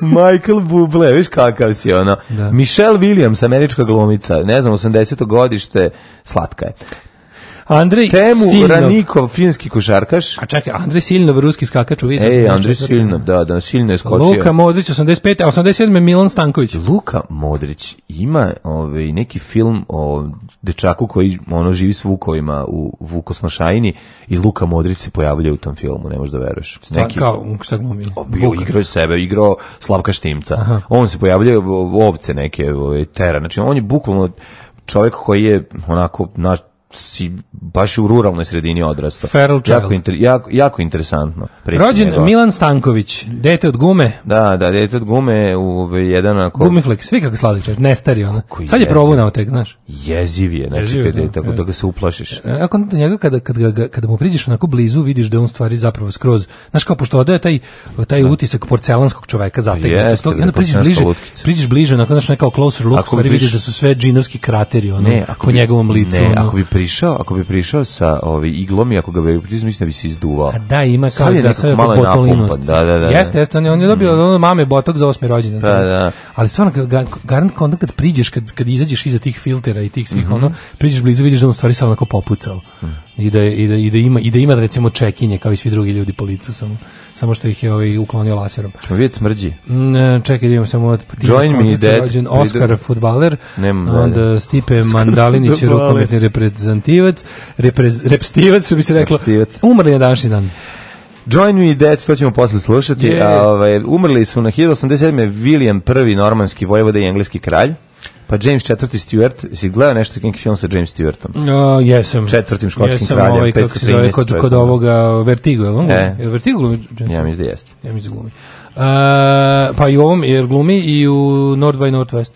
Speaker 3: Michael Bublé, viš kakav si ono. Da. Michelle Williams, američka glumica, ne znam, 80. godište, slatka je.
Speaker 2: Andrej Temu Siljnov.
Speaker 3: Ranikov, finski košarkaš.
Speaker 2: A čekaj, Andrej Siljnov, ruski skakač
Speaker 3: u Visa. Ej, Andrej Siljnov, da, da, Siljno je skočio.
Speaker 2: Luka Modrić, 85, a 87 Milan Stanković.
Speaker 3: Luka Modrić ima ovaj, neki film o dečaku koji ono živi s vukovima u Vukosnošajini i Luka Modrić se pojavlja u tom filmu, ne možeš da veruješ.
Speaker 2: Stvarno neki... kao, šta
Speaker 3: glumio? Bio igrao sebe, igrao Slavka Štimca. Aha. On se pojavlja ovce neke, ovaj, tera. Znači, on je bukvalno čovjek koji je onako naš si baš u ruralnoj sredini odrastao.
Speaker 2: Feral jako, inter,
Speaker 3: jako, jako, interesantno.
Speaker 2: Rođen njegov. Milan Stanković, dete od gume.
Speaker 3: Da, da, dete od gume u ovaj, jedan
Speaker 2: onako... Gumiflex, svi kako sladičar, ne stari ona. Sad je probunao tek, znaš.
Speaker 3: Jeziv je, znači jeziv, kada je da, tako da ga se uplašiš. E,
Speaker 2: ako do njega, kada, kada, kada mu priđeš onako blizu, vidiš da on stvari zapravo skroz, znaš kao pošto odaje taj, taj da. utisak porcelanskog čoveka
Speaker 3: zategnut.
Speaker 2: I onda da, priđeš bliže, priđeš bliže, onako znaš
Speaker 3: nekao closer look, stvari vidiš da su sve džinovski krateri ono, ne, ako po njegovom licu. Ne, ono, ako bi prišao, ako bi prišao sa ovi ovaj, iglom i ako ga bi pritisnuo, mislim da bi se izduvao. A
Speaker 2: da, ima kao
Speaker 3: da
Speaker 2: sve
Speaker 3: botulinost. Da, da, da.
Speaker 2: Jeste, jeste, on, on je dobio mm. ono mame botok za osmi rođendan.
Speaker 3: Da, da. da.
Speaker 2: Ali stvarno garant kad onda kad priđeš kad kad izađeš iza tih filtera i tih svih mm -hmm. ono, mhm. priđeš blizu vidiš da on stvari samo onako popucao. Mm. I da, i da, i da ima i da ima da recimo čekinje kao i svi drugi ljudi po licu samo samo što ih je ovaj uklonio laserom.
Speaker 3: Čemo vidjeti smrđi?
Speaker 2: Mm, e, čekaj, da imam samo od Join me dead. Rođen Oscar fudbaler, onda Stipe Mandalinić rukometni reprezentativac, reprez, repstivac što bi se reklo. Repstivac. Umrli je danšnji dan.
Speaker 3: Join Me Dead, to ćemo posle slušati. Yeah. A, ovaj, umrli su na 1087. William I, normanski vojvoda i engleski kralj. Pa James IV Stewart, si gledao nešto neki film sa James Stewartom?
Speaker 2: Uh, jesam.
Speaker 3: Četvrtim škotskim jesam, kraljem, ovaj, 513.
Speaker 2: Kod, kod, kod ovoga Vertigo, je on e. Je Vertigo glumi
Speaker 3: Ja mi da jeste. Ja
Speaker 2: mi da glumi. Uh, pa
Speaker 3: i
Speaker 2: u ovom, jer glumi i u North by Northwest.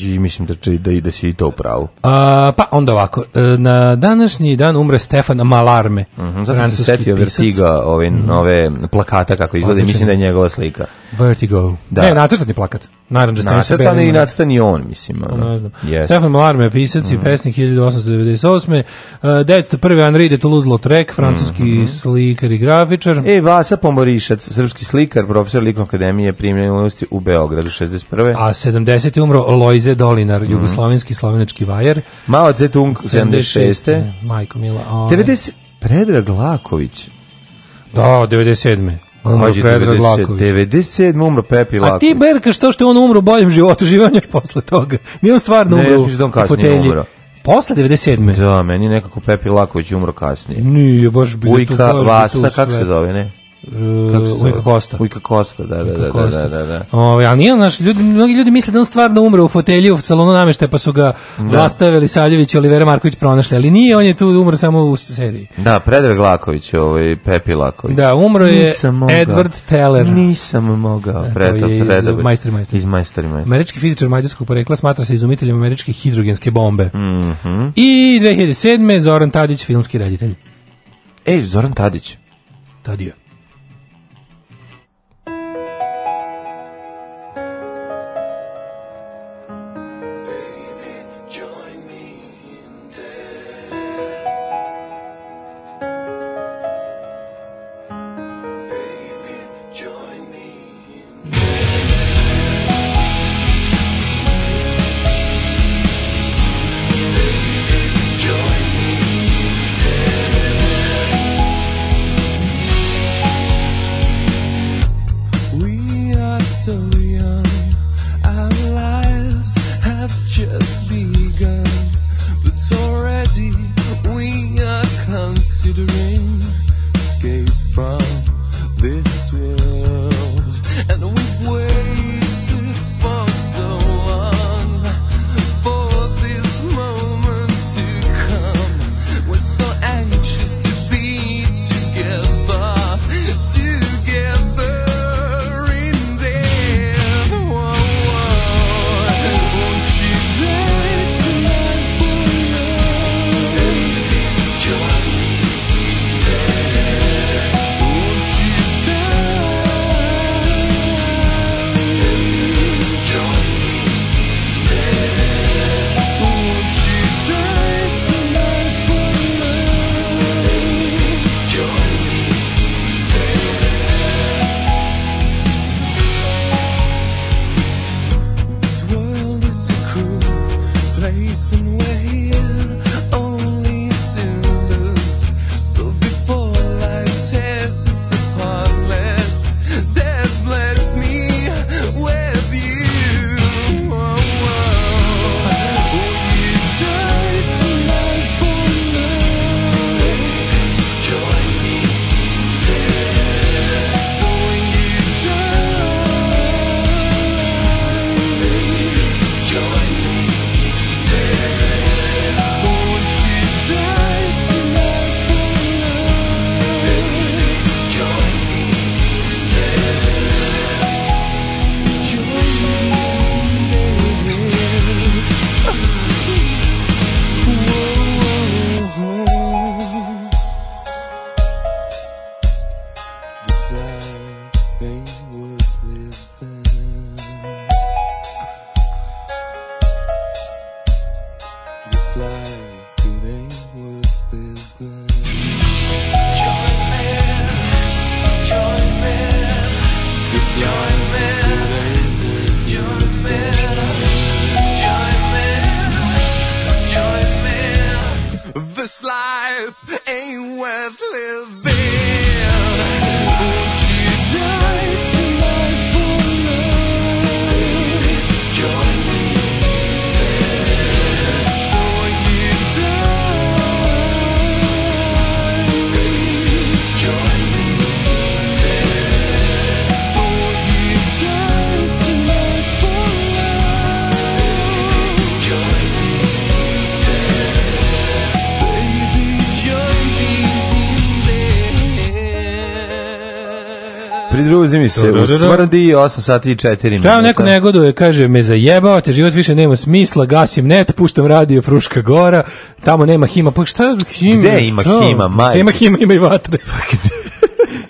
Speaker 3: I mislim da, će, da, ide si i to u pravu.
Speaker 2: A, pa onda ovako, e, na današnji dan umre Stefan Malarme. Mm
Speaker 3: -hmm, zato se setio Vertigo ove, mm ove mhm. plakata kako izgleda mislim da je njegova slika.
Speaker 2: Vertigo. Da. Ne, nacrtani plakat. Naranđastan nacrtani
Speaker 3: i nacrtan je on, mislim. Ono. Ne znam. Yes.
Speaker 2: Stefan Malarme, pisac i
Speaker 3: mm.
Speaker 2: pesnik 1898. Uh, 1901. Henri de Toulouse-Lautrec, francuski mm -hmm. slikar i grafičar.
Speaker 3: E, Vasa Pomorišac, srpski slikar, profesor Likovne akademije primljen u Beogradu 61.
Speaker 2: A 70. umro Lojze Dolinar, mm -hmm. slovenički vajer.
Speaker 3: Mao Zetung, 76.
Speaker 2: Majko Mila.
Speaker 3: 90. Ovaj. Predrag Laković.
Speaker 2: Da, 97. Hođe
Speaker 3: 97. umro Pepi Laković. A
Speaker 2: ti berkaš to što je on umro u boljem životu, živao posle toga. Nije
Speaker 3: on
Speaker 2: stvarno
Speaker 3: umro ne, umro ja da u fotelji. Umro.
Speaker 2: Posle 97.
Speaker 3: Da, meni nekako Pepi Laković umro kasnije.
Speaker 2: Nije, baš
Speaker 3: bilo Ujka, Ujka, Vasa, kako se zove, ne?
Speaker 2: Ujka Kosta.
Speaker 3: Ujka Kosta, da, da, da, da, da, da.
Speaker 2: Ove, ovaj, ali nije, naš, ljudi, mnogi ljudi misle da on stvarno umre u fotelju u salonu namještaja, pa su ga da. Vlasta Velisavljević i Olivera Marković pronašli, ali nije, on je tu umro samo u seriji.
Speaker 3: Da, Predrag Laković, ovaj, Pepi Laković.
Speaker 2: Da, umro je Edward Teller.
Speaker 3: Nisam mogao. E, Preto, je iz
Speaker 2: Majstri
Speaker 3: Majstri. Iz Majstri
Speaker 2: Majstri. Američki fizičar mađarskog porekla smatra se izumiteljem američke hidrogenske bombe. Mm -hmm. I 2007. Zoran Tadić, filmski reditelj.
Speaker 3: Ej, Zoran Tadić.
Speaker 2: Tadija.
Speaker 3: this life ain't worth living. pridruzi mi se da, da, da, u 8 sati i 4 minuta.
Speaker 2: Šta neko negoduje, kaže, me zajebao, te život više nema smisla, gasim net, puštam radio Fruška Gora, tamo nema hima, pa šta
Speaker 3: hima? Gde ima hima, majke?
Speaker 2: ima hima, ima i vatre. Pa gde?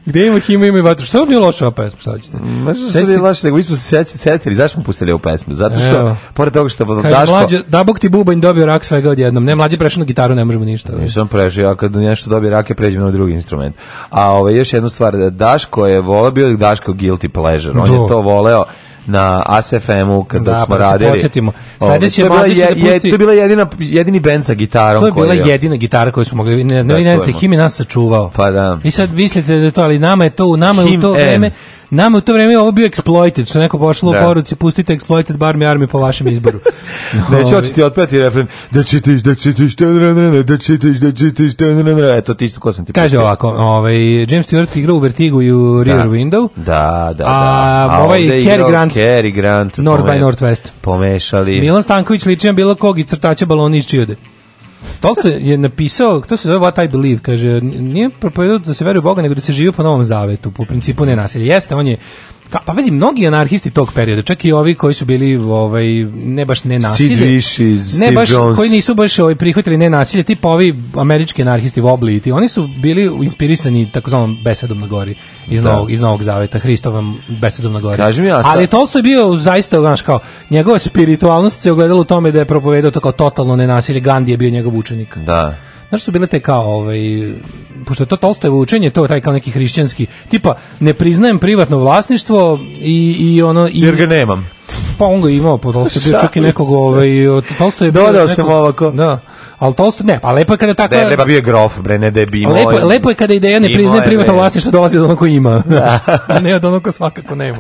Speaker 2: Gde ima hima, ima i vatru. Što je bilo loše ova
Speaker 3: pesma, šta ćete? Ma mm, da što Sesti... je loše, nego mi smo se sećali, setili, zašto smo pustili ovu pesmu? Zato što, Evo. pored toga što
Speaker 2: Kaže, Daško... Mlađe, da bog ti bubanj dobio rak svega odjednom. Ne, mlađe prešao na gitaru, ne možemo ništa.
Speaker 3: Nisam prešao, a kad nešto dobije rake, pređem na drugi instrument. A ove, ovaj, još jednu stvar, Daško je volao, bio Daško guilty pleasure. On Do. je to voleo na ASFM-u kad da, smo pa da radili. Da, podsjetimo. Sledeće to, je, je, da to je bila jedina, jedini band sa gitarom.
Speaker 2: To je bila koja, jedina gitara koju smo mogli, ne, ne, da, ne, ne, him nas sačuvao.
Speaker 3: Pa da.
Speaker 2: I sad mislite da to, ali nama je to, u nama je u to vreme, Nama u to vrijeme ovo bio exploited, što neko pošlo da. u poruci, pustite exploited, bar mi armi po vašem izboru.
Speaker 3: Neće oči ovaj. ti otpeti refren, da čitiš, da čitiš, da čitiš, da čitiš, da, da, da eto ti isto ko sam ti
Speaker 2: Kaže pusti. ovako, ovaj, James Stewart igra u Vertigo i u Rear da. Window.
Speaker 3: Da, da, da. A,
Speaker 2: a ovaj Cary Grant, Cary
Speaker 3: Grant,
Speaker 2: North by Northwest.
Speaker 3: Pomešali.
Speaker 2: Milan Stanković liči bilo kog i crtača baloni iz čijode. Tolstoj je napisao, to se zove What I Believe, kaže, nije propovedao da se veruje u Boga, nego da se živi po novom zavetu, po principu nenasilja. Jeste, on je Ka, pa vezi, pa mnogi anarhisti tog perioda, čak i ovi koji su bili ovaj, ne baš nenasilje,
Speaker 3: Sid ne
Speaker 2: baš,
Speaker 3: Jones.
Speaker 2: koji nisu baš ovaj, prihvatili nenasilje, tipa ovi američki anarhisti Wobli, ti, oni su bili inspirisani takozvanom besedom na gori iz, da. novog, iz Novog Zaveta, Hristovom besedom na gori.
Speaker 3: Kaži mi, ja
Speaker 2: Ali Tolstoj je bio zaista, znaš, kao, njegova spiritualnost se ogledala u tome da je propovedao tako totalno nenasilje, Gandhi je bio njegov učenik.
Speaker 3: Da.
Speaker 2: Znaš su bile te kao, ovaj, pošto je to Tolstojevo učenje, to je taj kao neki hrišćanski, tipa, ne priznajem privatno vlasništvo i, i ono... I,
Speaker 3: Jer ga nemam.
Speaker 2: Pa on ga imao, pa Tolstoje bio čak i nekog, ovaj, Tolstoje
Speaker 3: bio...
Speaker 2: Dodao
Speaker 3: sam ovako. Da.
Speaker 2: Al to ne, pa lepo je kada tako
Speaker 3: Da, lepa bio je grof, bre, ne da je bimo.
Speaker 2: Lepo, lepo je kada ideja ne priznaje privatno vlasništvo dolazi od onog ko ima. Da. ne od onog ko svakako nema.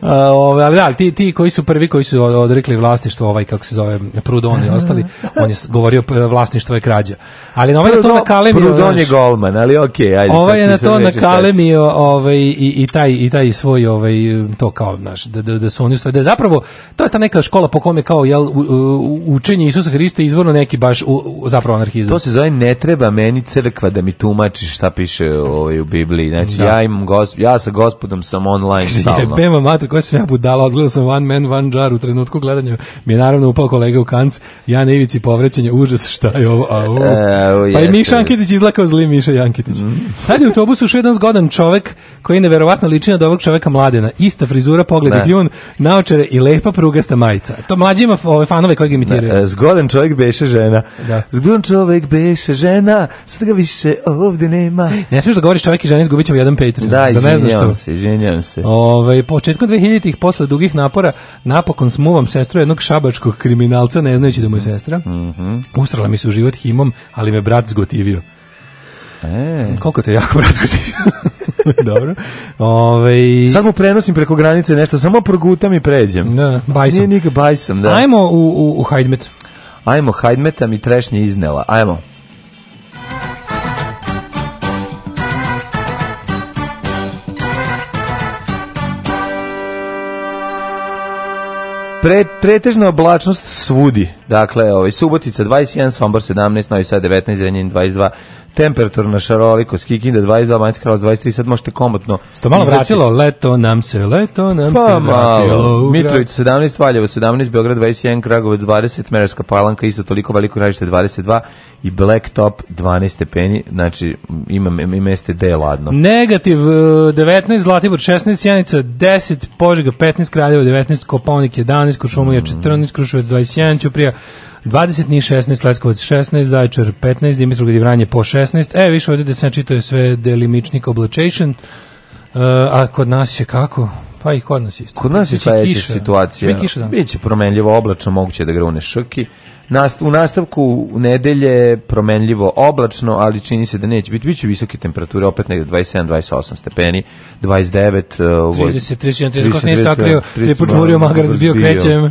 Speaker 2: A, ove, ali da, ti, ti koji su prvi koji su odrekli vlasništvo, ovaj kako se zove Prudon i ostali, on je govorio vlasništvo
Speaker 3: je
Speaker 2: krađa. Ali na ovaj Prudon, to na Kalemio.
Speaker 3: Prudon je golman, ali okej, okay, ajde.
Speaker 2: Ovaj je na to na Kalemio, ovaj i, i taj i taj svoj ovaj to kao znaš, da, da, da su oni sve da je zapravo to je ta neka škola po kome kao jel u, u, učenje Isusa Hrista izvorno neki baš u, zapravo anarhizam.
Speaker 3: To se zove ne treba meni crkva da mi tumači šta piše ovaj u Bibliji. Znači da. ja imam gos, ja sa gospodom sam online stalno.
Speaker 2: Jebema mater, koja sam ja budala, odgledao sam One Man One Jar u trenutku gledanja. Mi je naravno upao kolega u kanc, ja na ivici povrećenja, užas šta je ovo,
Speaker 3: a ovo. E,
Speaker 2: pa i Miša Anketić izlakao zli Miša Jankitić. Mm. Sad je u autobusu još jedan zgodan čovek koji neverovatno liči na dobrog čoveka mladena. Ista frizura, pogled i da. kljun, naočare i lepa prugasta majica. To mlađima ove fanove koji ga da, imitiraju.
Speaker 3: Ne, zgodan čovek beše žena. Da. Zgrun čovek beše žena, sad ga više ovde nema.
Speaker 2: Ne smiješ da govoriš čovek i žena, izgubit ćemo jedan Patreon.
Speaker 3: Da, izvinjavam se, izvinjavam se. Ove,
Speaker 2: ovaj, početkom 2000-ih, posle dugih napora, napokon smuvam sestru jednog šabačkog kriminalca, ne znajući da mu je sestra. Mm -hmm. Usrala mi se u život himom, ali me brat zgotivio. E. Koliko te jako brat zgotivio? Dobro. Ove... Ovaj,
Speaker 3: sad mu prenosim preko granice nešto, samo progutam i pređem. Da,
Speaker 2: bajsam. Nije
Speaker 3: nik bajsam, da.
Speaker 2: Ajmo u, u, u Hajdmet.
Speaker 3: Ajmo, hajdmeta mi trešnje iznela. Ajmo. Pre, pretežna oblačnost svudi. Dakle, ovaj, Subotica 21, Sombor 17, Novi Sad 19, Zrenjanin 22, temperaturna šarolikost, Kikinda 22, Banjska Kralovac 23, sad možete komotno...
Speaker 2: Sto malo izaći. vratilo, leto nam se, leto nam pa, se vratilo.
Speaker 3: Mitrović 17, Valjevo 17, Beograd 21, Kragovac 20, Merarska palanka isto toliko, Veliko krajište 22 i Blacktop Top 12 stepeni, znači ima i meste D ladno.
Speaker 2: Negativ 19, e, Zlatibor 16, Janica 10, Požega 15, Kraljevo 19, Koponik 11, Košumlija 14, Kruševac 21, Ćuprija 20 ni 16, Leskovac 16, Zaječar 15, Dimitrov Vranje po 16. E, više ovde da sam čitao sve delimičnik oblačation, uh, a kod nas je kako? Pa i kod nas isto.
Speaker 3: Kod nas je sledeća situacija. Kiša, da. Biće promenljivo oblačno, moguće da grune šrki. Nast, u nastavku u nedelje promenljivo oblačno, ali čini se da neće biti. Biće visoke temperature, opet negde 27-28 stepeni, 29...
Speaker 2: Uh, 30, 30, 30, 30, 30, 30, 30, 30, 30, 30, 30, 30, 30,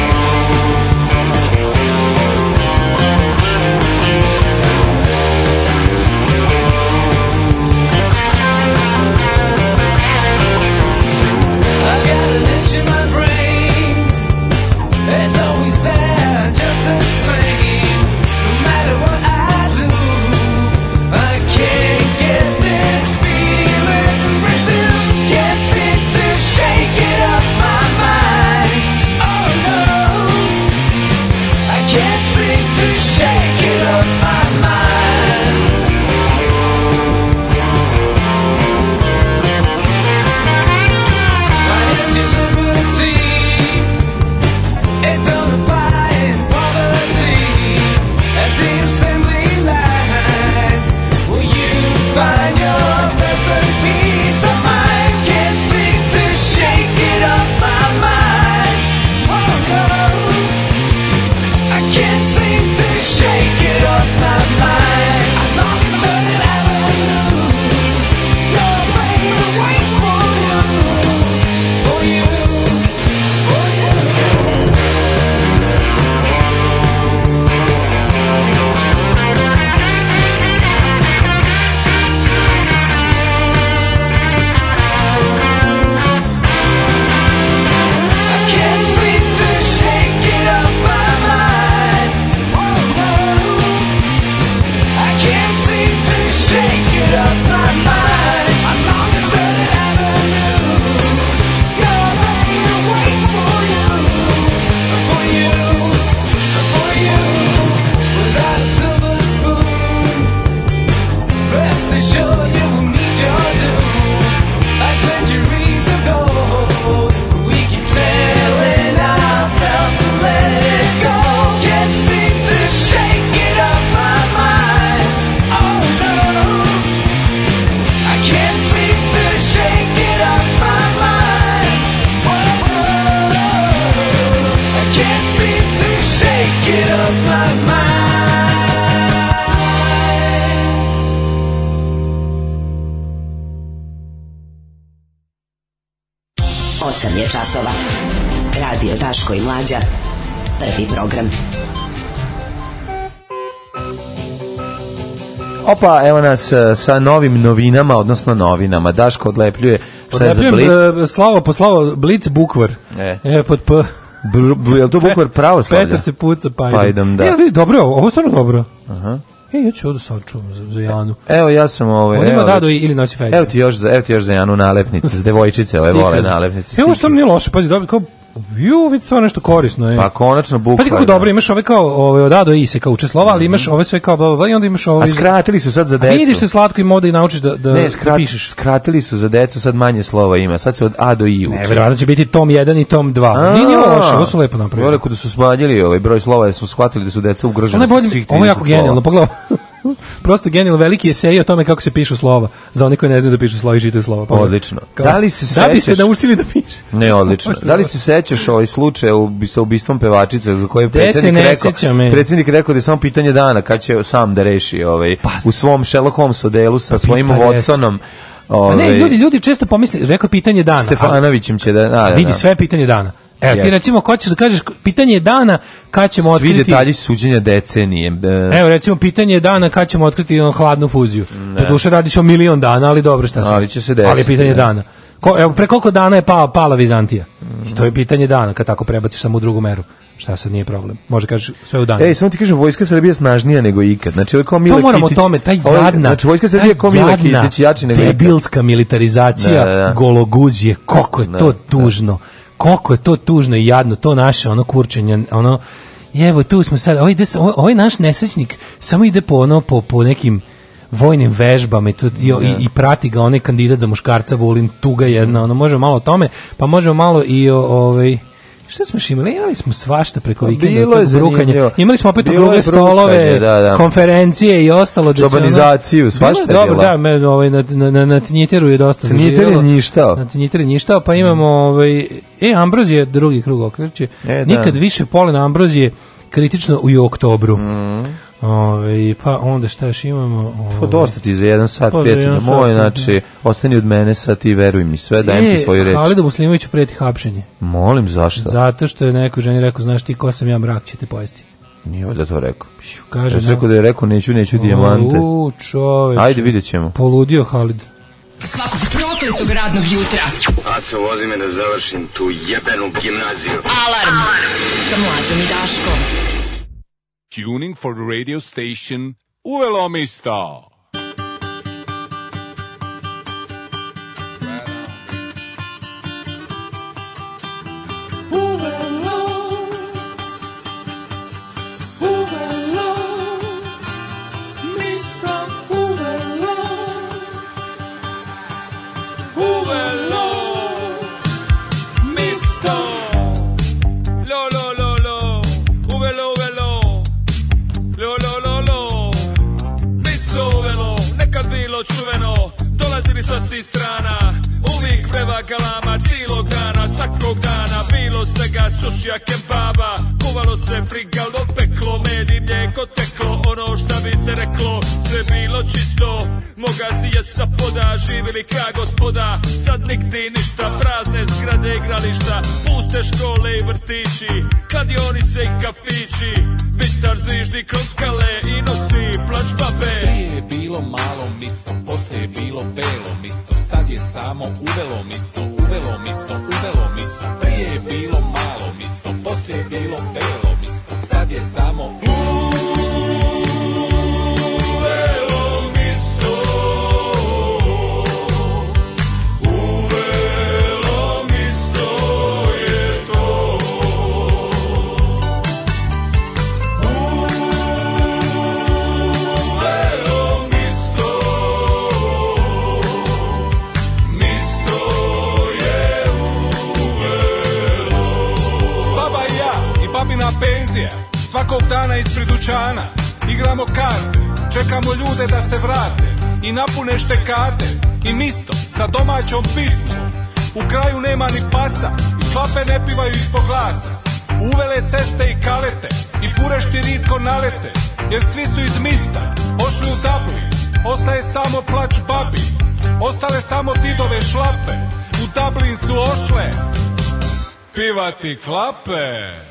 Speaker 3: Opa, evo nas e, sa novim novinama, odnosno novinama. Daško odlepljuje šta je za Blic.
Speaker 2: E, slavo po slavo, Blic bukvar.
Speaker 3: E. e, pod P. Bl, bl, je li to bukvar pravoslavlja?
Speaker 2: Petar se puca pajdom. Pajdom, da. E, dobro, ovo je stvarno dobro. Aha. E, ja ću ovo da sačuvam za, za Janu. Evo,
Speaker 3: ja sam ovo... On ima dado ili noći fejde. Evo ti još, evo ti još za Janu nalepnice, za devojčice ove vole nalepnice.
Speaker 2: Evo, stvarno nije loše, pazi, dobro, kao Ju, vidi to nešto korisno je.
Speaker 3: Pa konačno bukva.
Speaker 2: Pazi kako dobro imaš ove kao ove od A do I se kao uče ali mhm. imaš ove sve kao bla, i onda imaš ove.
Speaker 3: A skratili su sad za decu.
Speaker 2: A vidiš što slatko i moda i naučiš da da, ne, da skrat, da pišeš.
Speaker 3: skratili su za decu, sad manje slova ima. Sad se od A do I uči. Ne,
Speaker 2: verovatno će biti tom 1 i tom 2. Nije ni loše, ovo su lepo napravili. Veliko da
Speaker 3: su smanjili ovaj broj slova, da su shvatili da su deca ugrožena
Speaker 2: svih tih. Ovo je jako genijalno, pogledaj. Prosto genijal veliki esej o tome kako se pišu slova. Za one koji ne znaju da pišu slova i čitaju slova. Pa,
Speaker 3: odlično. Kao, da li se da sećaš?
Speaker 2: Da
Speaker 3: biste
Speaker 2: naučili da pišete.
Speaker 3: Ne, odlično. Da li se sećaš ovaj slučaj u, sa ubistvom pevačice za koje predsednik rekao? E? predsednik rekao da je samo pitanje dana kad će sam da reši ovaj, pa, u svom Sherlock Holmes odelu sa pa, svojim pa, Watsonom.
Speaker 2: Ove, pa ne, ovaj, ljudi, ljudi često pomisli, rekao pitanje dana.
Speaker 3: Stefanovićem će da... da a,
Speaker 2: da, da, vidi, sve pitanje dana. E, ti recimo, ko ćeš da kažeš, pitanje je dana kad ćemo Svi otkriti... Svi
Speaker 3: detalji suđenja decenije. E...
Speaker 2: Evo, recimo, pitanje je dana kad ćemo otkriti ono hladnu fuziju. Ne. duše radi se o milion dana, ali dobro, šta se... Ali
Speaker 3: će se desiti.
Speaker 2: Ali pitanje ne. dana. Ko, evo, pre koliko dana je pala, pala Vizantija? Mm. I to je pitanje dana, kad tako prebaciš samo u drugu meru. Šta sad nije problem. Može kažeš sve u danu.
Speaker 3: Ej, samo ti kažem vojska Srbije snažnija nego ikad. Znači ovo kao Mila Kitić. To moramo Kitić,
Speaker 2: tome, taj jadna. znači vojska Srbije kao Mila Kitić jači nego ikad. Debilska militarizacija, da, da, da. gologuzije, koliko je da, to da. tužno. Da koliko je to tužno i jadno, to naše, ono kurčenje, ono, evo tu smo sad, ovaj, ovaj, ovaj naš nesrećnik samo ide po ono, po, po nekim, vojnim vežbama i, i, da. i, prati ga onaj kandidat za muškarca Vulin Tuga jedna, ono može malo o tome, pa može malo i o, ovaj Šta smo šimali? Imali smo svašta preko pa vikenda. Bilo je Imali smo opet druge stolove, da, da. konferencije i ostalo. Da
Speaker 3: Čobanizaciju, svašta je
Speaker 2: bilo. Dobro, da, me, ovaj, na, na, na, na Tinjiteru je dosta
Speaker 3: Tinjiter je ništao. Na
Speaker 2: Tinjiteru je ništao, pa imamo... Mm. Ovaj, e, Ambrozije drugi krug okreće. E, da. Nikad više polen Ambrozije kritično i u oktobru. Mm. Ove, pa onda šta još imamo?
Speaker 3: Ove, pa dosta ti za jedan sat, pa pet na moj, pa da. znači, ostani od mene sad i veruj mi sve, dajem e, ti svoju reč.
Speaker 2: Halidu Muslimoviću preti hapšenje.
Speaker 3: Molim, zašto?
Speaker 2: Zato što je neko ženi rekao, znaš ti ko sam ja, mrak će te pojesti.
Speaker 3: Nije valjda to rekao. Kaže, ja rekao da je rekao neću, neću o, dijamante. U,
Speaker 2: čoveč.
Speaker 3: Ajde, vidjet ćemo.
Speaker 2: Poludio Halid. Svakog prokletog radnog jutra. Aco, vozi me da završim tu jebenu gimnaziju. Alarm! Alarm. Sa mlađom i Daškom. Tuning for radio station Uvelo mi Yeah.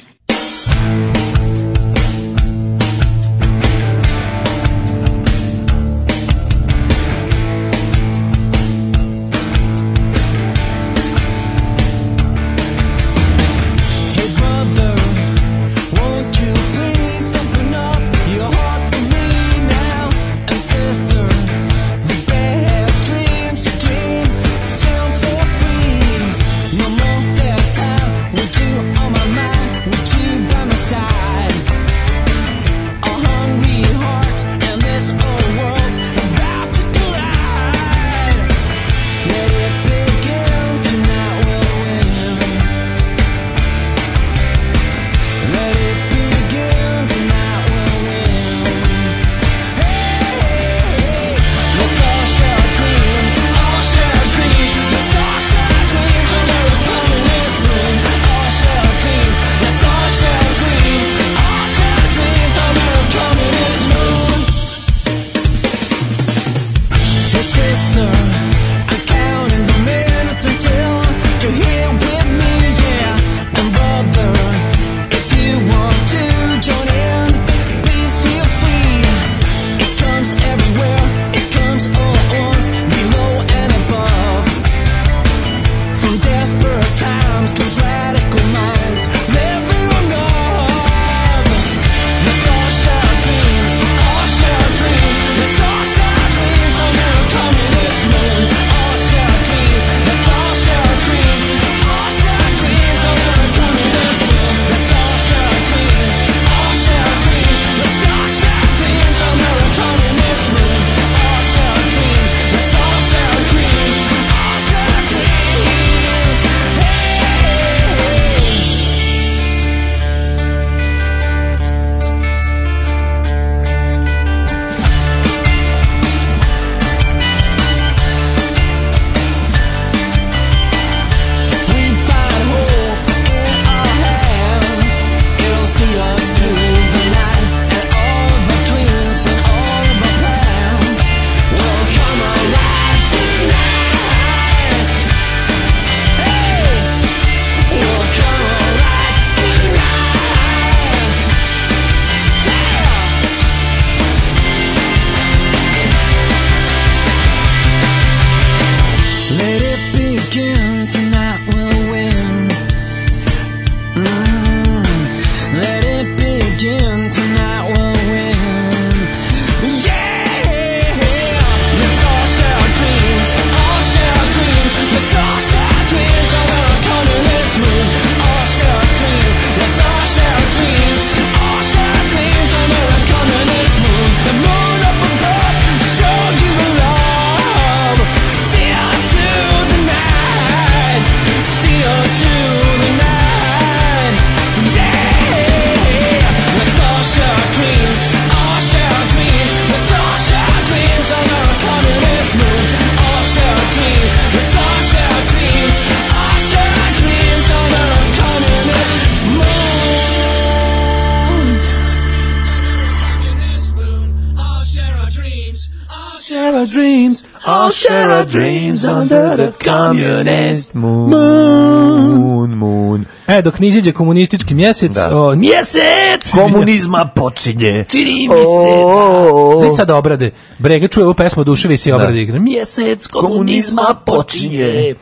Speaker 2: E, dok ne komunistički mjesec, da. o, mjesec!
Speaker 3: Komunizma počinje.
Speaker 2: Čini mi se. Da. Svi sad obrade. Brega čuje ovu pesmu, duševi se da. obrade igra. Mjesec komunizma počinje.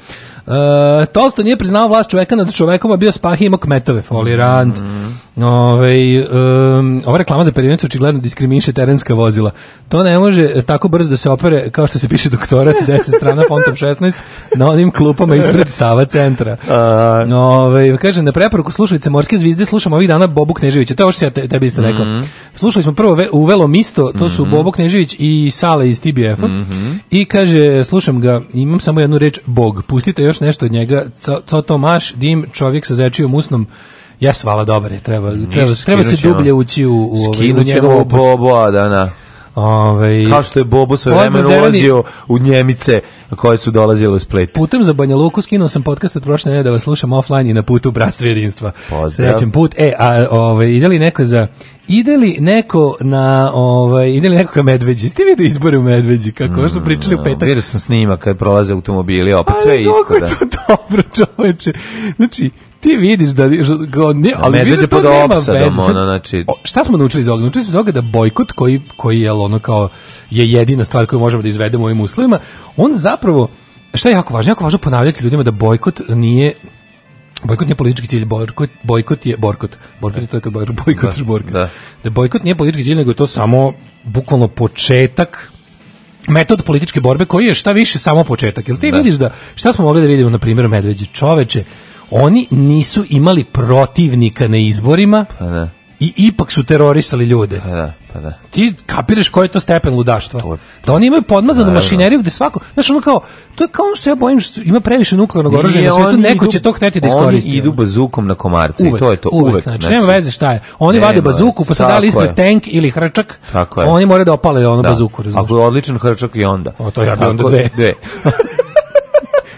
Speaker 2: Uh, Tolsto nije priznao vlast čoveka nad čovekom, a bio spah i imao kmetove, folirant. Mm. Ove, ovaj, um, ova reklama za periodu očigledno diskriminiše terenska vozila. To ne može e, tako brzo da se opere kao što se piše doktorat 10 strana fontom 16 na onim klupama ispred Sava centra. Ove, ovaj, kaže, na preporuku slušalice Morske zvizde slušamo ovih dana Bobu Kneževića. To je ovo što ja te, tebi isto rekao. Mm -hmm. Slušali smo prvo ve, u Velo Misto, to su mm -hmm. Bobo Knežević i Sale iz TBF-a. Mm -hmm. I kaže, slušam ga, imam samo jednu reč, Bog. Pustite još nešto od njega. Co, co to maš, dim, čovjek sa zečijom usnom Jes, hvala, dobar je, treba, treba, treba se dublje ući u, u, ovaj- u njegovu
Speaker 3: bobo, a da, na. Ove, ovaj- Kao što je Bobo sve vremena ulazio u Njemice koje su dolazile u Split.
Speaker 2: Putem za Banja Luku skinuo sam podcast od prošle nedelje da vas slušam offline i na putu Bratstva jedinstva. Pozdrav. Srećen put. E, a ove, ovaj, ide li neko za... Ide li neko na ovaj ide li neko ka Medveđi? Ste vidio izbore u Medveđi kako mm, su pričali u mm, petak?
Speaker 3: Vidio sam snima kad prolaze automobili, opet sve isto da. dobro, čoveče. Znači,
Speaker 2: ti vidiš da go, da, da, ne, ali vidiš da to nema veze. Ono, znači... O, šta smo naučili iz ovoga? Naučili smo iz ovoga da bojkot koji, koji je, ono, kao, je jedina stvar koju možemo da izvedemo u ovim uslovima, on zapravo, šta je jako važno? Jako važno ponavljati ljudima da bojkot nije Bojkot nije politički cilj, bojkot, bojkot je borkot. Borkot je to kad bojkot da, borkot. Da. da bojkot nije politički cilj, nego je to samo bukvalno početak metod političke borbe koji je šta više samo početak. Jel ti da. vidiš da šta smo mogli da vidimo na primjeru Medveđe? Čoveče, oni nisu imali protivnika na izborima pa da. i ipak su terorisali ljude. Pa da, pa da. Ti kapiraš koji je to stepen ludaštva. To je... Da oni imaju podmazanu pa da, da. mašineriju gde svako, znaš ono kao, to je kao ono što ja bojim što ima previše nuklearnog oružja na svijetu, neko idu, će to hteti da iskoristi.
Speaker 3: Oni idu bazukom na komarce uvek, i to je to, uvek. uvek
Speaker 2: znači, znači, nema veze šta je. Oni vade bazuku, pa sad ali ispred tank ili hrčak, tako je. oni moraju da opale ono da. bazuku. Razumiješ.
Speaker 3: Ako je odličan hrčak i onda.
Speaker 2: O, to ja bi onda dve. dve.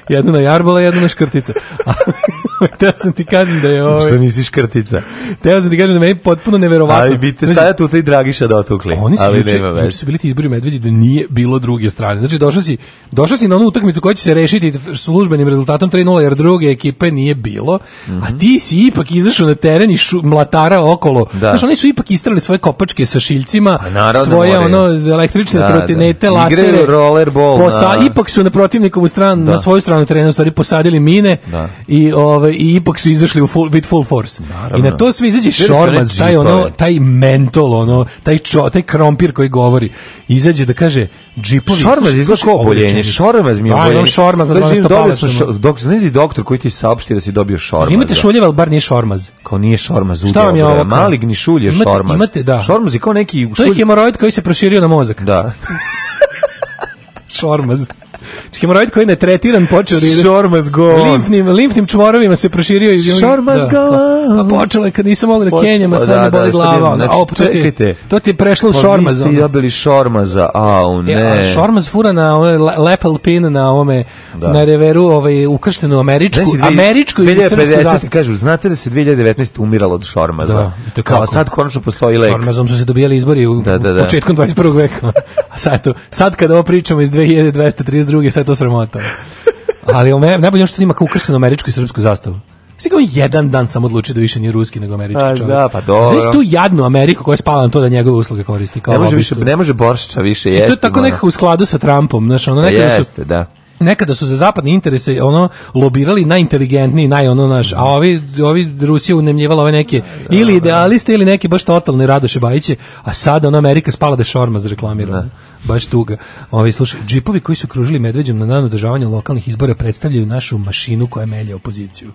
Speaker 2: jednu na jarbala, jednu na škrtice. Teo sam ti kažem da je ovo... Što ovaj-
Speaker 3: nisi škrtica?
Speaker 2: Teo sam ti kažem da meni potpuno neverovatno. Ali
Speaker 3: bi znači, sada tu i Dragiša dotukli. Da
Speaker 2: oni su, ali juče, nema juče su bili ti izbori Medveđi da nije bilo druge strane. Znači, došao si, došao si na onu utakmicu koja će se rešiti službenim rezultatom 3-0, jer druge ekipe nije bilo, mm -hmm. a mhm. ti si ipak izašao na teren i šu, mlatara okolo. Da. Znači, oni su ipak istrali svoje kopačke sa šiljcima, pa svoje ono, električne da, trotinete, da. lasere. Igre
Speaker 3: rollerball.
Speaker 2: Posa, da. Ipak su na protivnikovu stranu, da. na svoju stranu terena, u stvari, posadili mine da. i ovaj, i ipak su izašli u full, with full force. Naravno. I na to sve izađe Šormaz, taj, ono, taj mentol, ono, taj, čo, taj krompir koji govori, izađe da kaže džipovi...
Speaker 3: Šormaz izgleda kao oboljenje, Šormaz mi
Speaker 2: je oboljenje. Ajde, Šormaz
Speaker 3: na
Speaker 2: 12 palačnom.
Speaker 3: Dok, znaš doktor koji ti saopšti da si dobio Šormaz. Znači,
Speaker 2: imate šuljeva, ali bar
Speaker 3: nije
Speaker 2: Šormaz.
Speaker 3: Kao nije Šormaz, Šta vam je ovo? Maligni šulj je Šormaz.
Speaker 2: Imate, da.
Speaker 3: Šormaz je kao neki... To
Speaker 2: je hemoroid koji se proširio na mozak.
Speaker 3: Da.
Speaker 2: šormaz. Hemoroid koji ne tretiran počeo da
Speaker 3: Shore must go on.
Speaker 2: Limfnim, limfnim čvorovima se proširio. I, Shore
Speaker 3: must da,
Speaker 2: go on. A počelo je kad nisam mogao da kenjam, a da, sad me da, boli glava. Znači, a, pa op, to, ti, to ti je prešlo u pa šormaz. Vi ste
Speaker 3: dobili šormaza, au e, ne. Ja,
Speaker 2: šormaz fura na ovaj, lepel pin na ovome, da. na reveru ovaj, ukrštenu američku, znači, američku i srpsku zastavu.
Speaker 3: Kažu, znate da se 2019 umiralo od šormaza. Da, A sad konačno postoji lek.
Speaker 2: Šormazom su se dobijali izbori u, da, da, da. početkom 21. veka. A sad, to, sad kada ovo pričamo iz 2232 druge, sve to sramota. Ali ne, najbolje što ima kao ukrštenu američku i srpsku zastavu. Sigao jedan dan sam odlučio da više nije ruski nego američki
Speaker 3: pa čovjek. Da, pa dobro. Znaš tu
Speaker 2: jadnu Ameriku koja spala na to da njegove usluge koristi
Speaker 3: kao ne može više, ne može boršča više jesti.
Speaker 2: To je tako nekako u skladu sa Trumpom, znaš, ono
Speaker 3: nekada jeste,
Speaker 2: su da nekada su za zapadne interese ono lobirali najinteligentniji, naj ono naš, a ovi ovi Rusija unemljivala ove neke da, ili da. idealiste ili neke baš totalne Radoše Bajiće, a sada ona Amerika spala da šorma zreklamira. Da baš tuga. Ovi, slušaj, džipovi koji su kružili medveđom na dan održavanja lokalnih izbora predstavljaju našu mašinu koja melje opoziciju.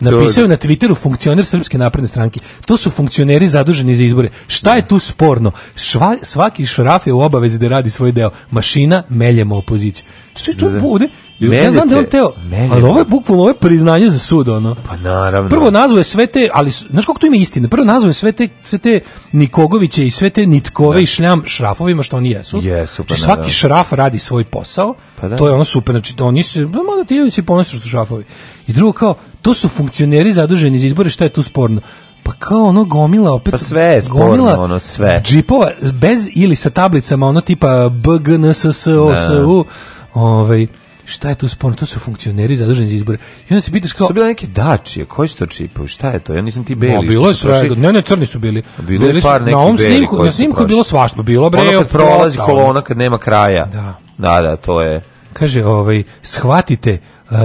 Speaker 2: Napisao na Twitteru funkcioner Srpske napredne stranke. To su funkcioneri zaduženi za izbore. Šta je tu sporno? Šva, svaki šraf je u obavezi da radi svoj deo. Mašina meljemo opoziciju. Što je čuo bude? Melete, ja znam da on teo, melete. ali ovo je bukvalno ovo je priznanje za sud, ono.
Speaker 3: Pa naravno.
Speaker 2: Prvo nazvao je sve te, ali znaš kako to ima istine, prvo nazvao je sve te, sve te Nikogoviće i sve te Nitkove da. i šljam šrafovima što oni jesu. Jesu, pa
Speaker 3: znači,
Speaker 2: Svaki šraf radi svoj posao, pa da. to je ono super, znači oni se, pa mada ti ljudi se ponosiš su šrafovi. I drugo kao, to su funkcioneri zaduženi za izbore, šta je tu sporno? pa kao ono gomila opet
Speaker 3: pa sve je sporno, gomila ono sve
Speaker 2: džipova bez ili sa tablicama ono tipa BGNSS OSU da. ovaj šta je tu sporno, to su funkcioneri zaduženi za izbore. I onda se pitaš kao...
Speaker 3: Su bile neke dačije, koji su to čipovi, šta je to, ja nisam ti beli. No,
Speaker 2: bilo
Speaker 3: je
Speaker 2: sve, ne, ne, crni su bili.
Speaker 3: Bilo je par nekih Na
Speaker 2: ovom snimku, na snimku je bilo svašta, bilo bre...
Speaker 3: Ono kad prolazi kolona, kad nema kraja. Da. Da, da, to je
Speaker 2: kaže, ovaj, shvatite, Uh,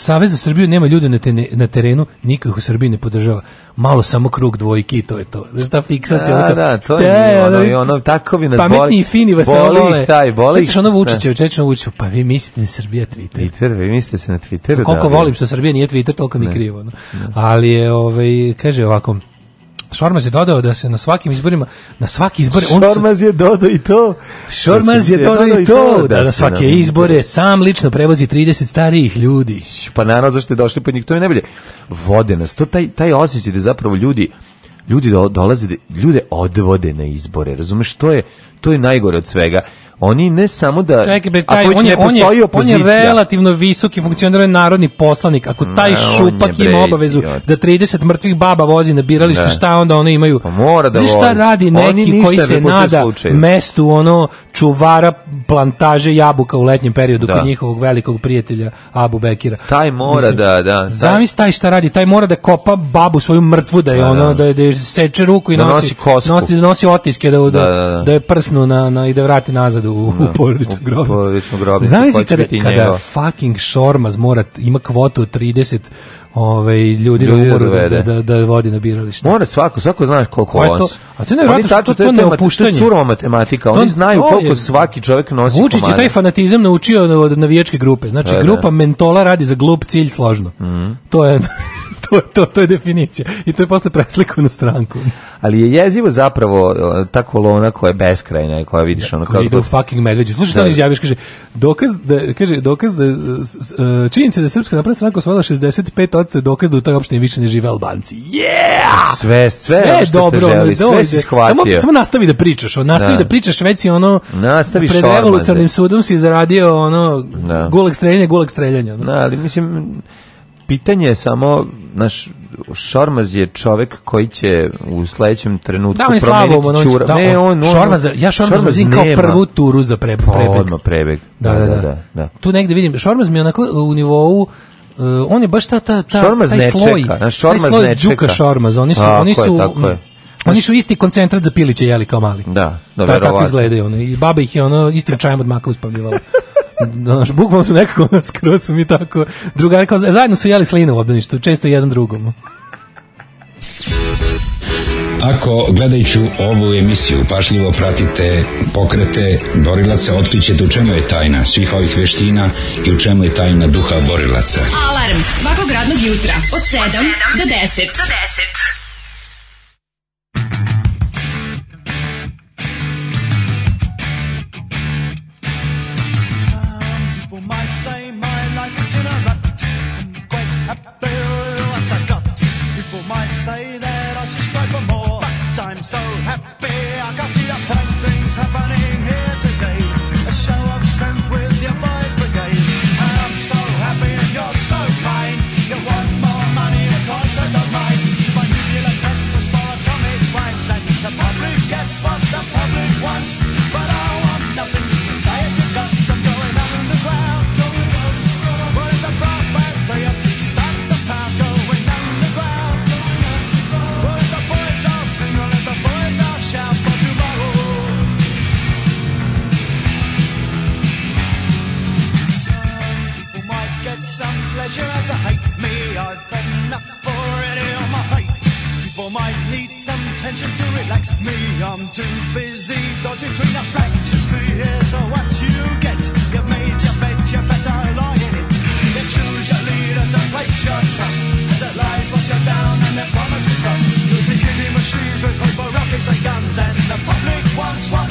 Speaker 2: Savez za Srbiju nema ljude na, te na terenu, niko ih u Srbiji ne podržava. Malo samo krug dvojki i to je to. Znaš ta fiksacija?
Speaker 3: Da, to, da, to je, je ono, ono, tako bi nas boli. Pametni
Speaker 2: i fini vas boli. se ih taj, boli ih. ono da. Vučiće, očečno Vučiće, pa vi mislite na Srbija Twitter.
Speaker 3: Twitter, vi mislite se na Twitter. Pa
Speaker 2: koliko da, volim što Srbija nije Twitter, toliko mi je krivo. No. Ali je, ovaj, kaže ovako, Šormaz je dodao da se na svakim izborima, na svaki izbore...
Speaker 3: On Šormaz je dodao i to.
Speaker 2: Šormaz da je dodao da i to, da, da na svake izbore sam lično prevozi 30 starijih ljudi.
Speaker 3: Pa naravno, zašto je došli po njih, to je najbolje. Vode nas, to taj, taj osjećaj da zapravo ljudi ljudi dolaze, ljude odvode na izbore, razumeš, to je, to je najgore od svega. Oni ne samo da
Speaker 2: Čekaj, bre, taj, on, je, on, je, on je relativno visoki funkcioner narodni poslanik. Ako taj ne, šupak bre, ima obavezu idiot. da 30 mrtvih baba vozi na biralište, šta onda oni imaju?
Speaker 3: Pa mora da
Speaker 2: Znaš šta radi neki ništa, koji se nada mestu ono čuvara plantaže jabuka u letnjem periodu da. kod njihovog velikog prijatelja Abu Bekira.
Speaker 3: Taj mora Mislim, da, da. Taj.
Speaker 2: Zamisli taj šta radi, taj mora da kopa babu svoju mrtvu da je da, da ono da. da je, da je seče ruku i da nosi nosi, kosku. nosi, da nosi otiske da, da da, da, da, je prsnu na, na i da vrati nazad u, da, u porodičnu grobnicu. U porodičnu
Speaker 3: grobnicu.
Speaker 2: Pa Zamisli kada, kada fucking Šormaz mora, ima kvotu od 30 ovaj ljudi, ljudi da da, da, da, da vodi na biralište. Mora
Speaker 3: svako, svako znaš koliko
Speaker 2: on. a ti ne radiš što
Speaker 3: to,
Speaker 2: to, to ne opuštanje.
Speaker 3: surova matematika, oni znaju koliko je, svaki čovjek nosi
Speaker 2: Vučić je taj fanatizam naučio od navijačke grupe. Znači, da, da, grupa mentola radi za glup cilj složno. Mm -hmm. To je to to, to je definicija. I to je posle preslikano na stranku.
Speaker 3: Ali je jezivo zapravo e, ta kolona koja je beskrajna i koja vidiš
Speaker 2: da,
Speaker 3: ono kao
Speaker 2: ide u fucking medveđu. Slušaj šta da. on izjaviš kaže dokaz da kaže dokaz da e, činjenica da je srpska napredna stranka osvojila 65% je dokaz da u toj opštini više ne žive Albanci.
Speaker 3: Yeah! Sve sve, sve što dobro, ste želi, sve si
Speaker 2: shvatio. Samo samo nastavi da pričaš, on nastavi da, da pričaš već i ono nastaviš pred revolucionarnim sudom si zaradio ono da. gulek streljanje, gulek streljanje.
Speaker 3: Da, ali mislim pitanje je samo, naš Šormaz je čovjek koji će u sledećem trenutku
Speaker 2: da,
Speaker 3: promeniti slabo, čura. Da,
Speaker 2: ne, on,
Speaker 3: on,
Speaker 2: Šormaz, ja Šormaz, šormaz kao prvu turu za pre, pa
Speaker 3: prebeg. Odmah prebeg.
Speaker 2: Da da, da da, da, da, da. Tu negde vidim, Šormaz mi je onako u nivou uh, on je baš ta, ta, ta, šormaz taj ne sloj, čeka, na šormaz taj sloj ne čeka. Šormaz, oni su, tako oni su, je, tako je. Oni su isti koncentrat za piliće jeli kao mali. Da, da, Ta, tako izgledaju oni. I baba ih je ono istim čajem od maka uspavljivala. Znaš, bukvalno su nekako, skroz su mi tako drugari, kao e, zajedno su jeli slinu u obdaništu, često jedan drugom.
Speaker 4: Ako gledajuću ovu emisiju pašljivo pratite pokrete borilaca, otkrićete u čemu je tajna svih ovih veština i u čemu je tajna duha borilaca.
Speaker 5: Alarm svakog radnog jutra od 7 do 10. Do 10. Happy! I can see that same things happening. attention to relax me. I'm too busy dodging between the facts. You see, here's what you get. You've made your bed, you better lie in it. You choose your leaders and place your trust. As it lies, watch you down and it promises rust. Using killing machines with paper rockets and guns, and the public wants what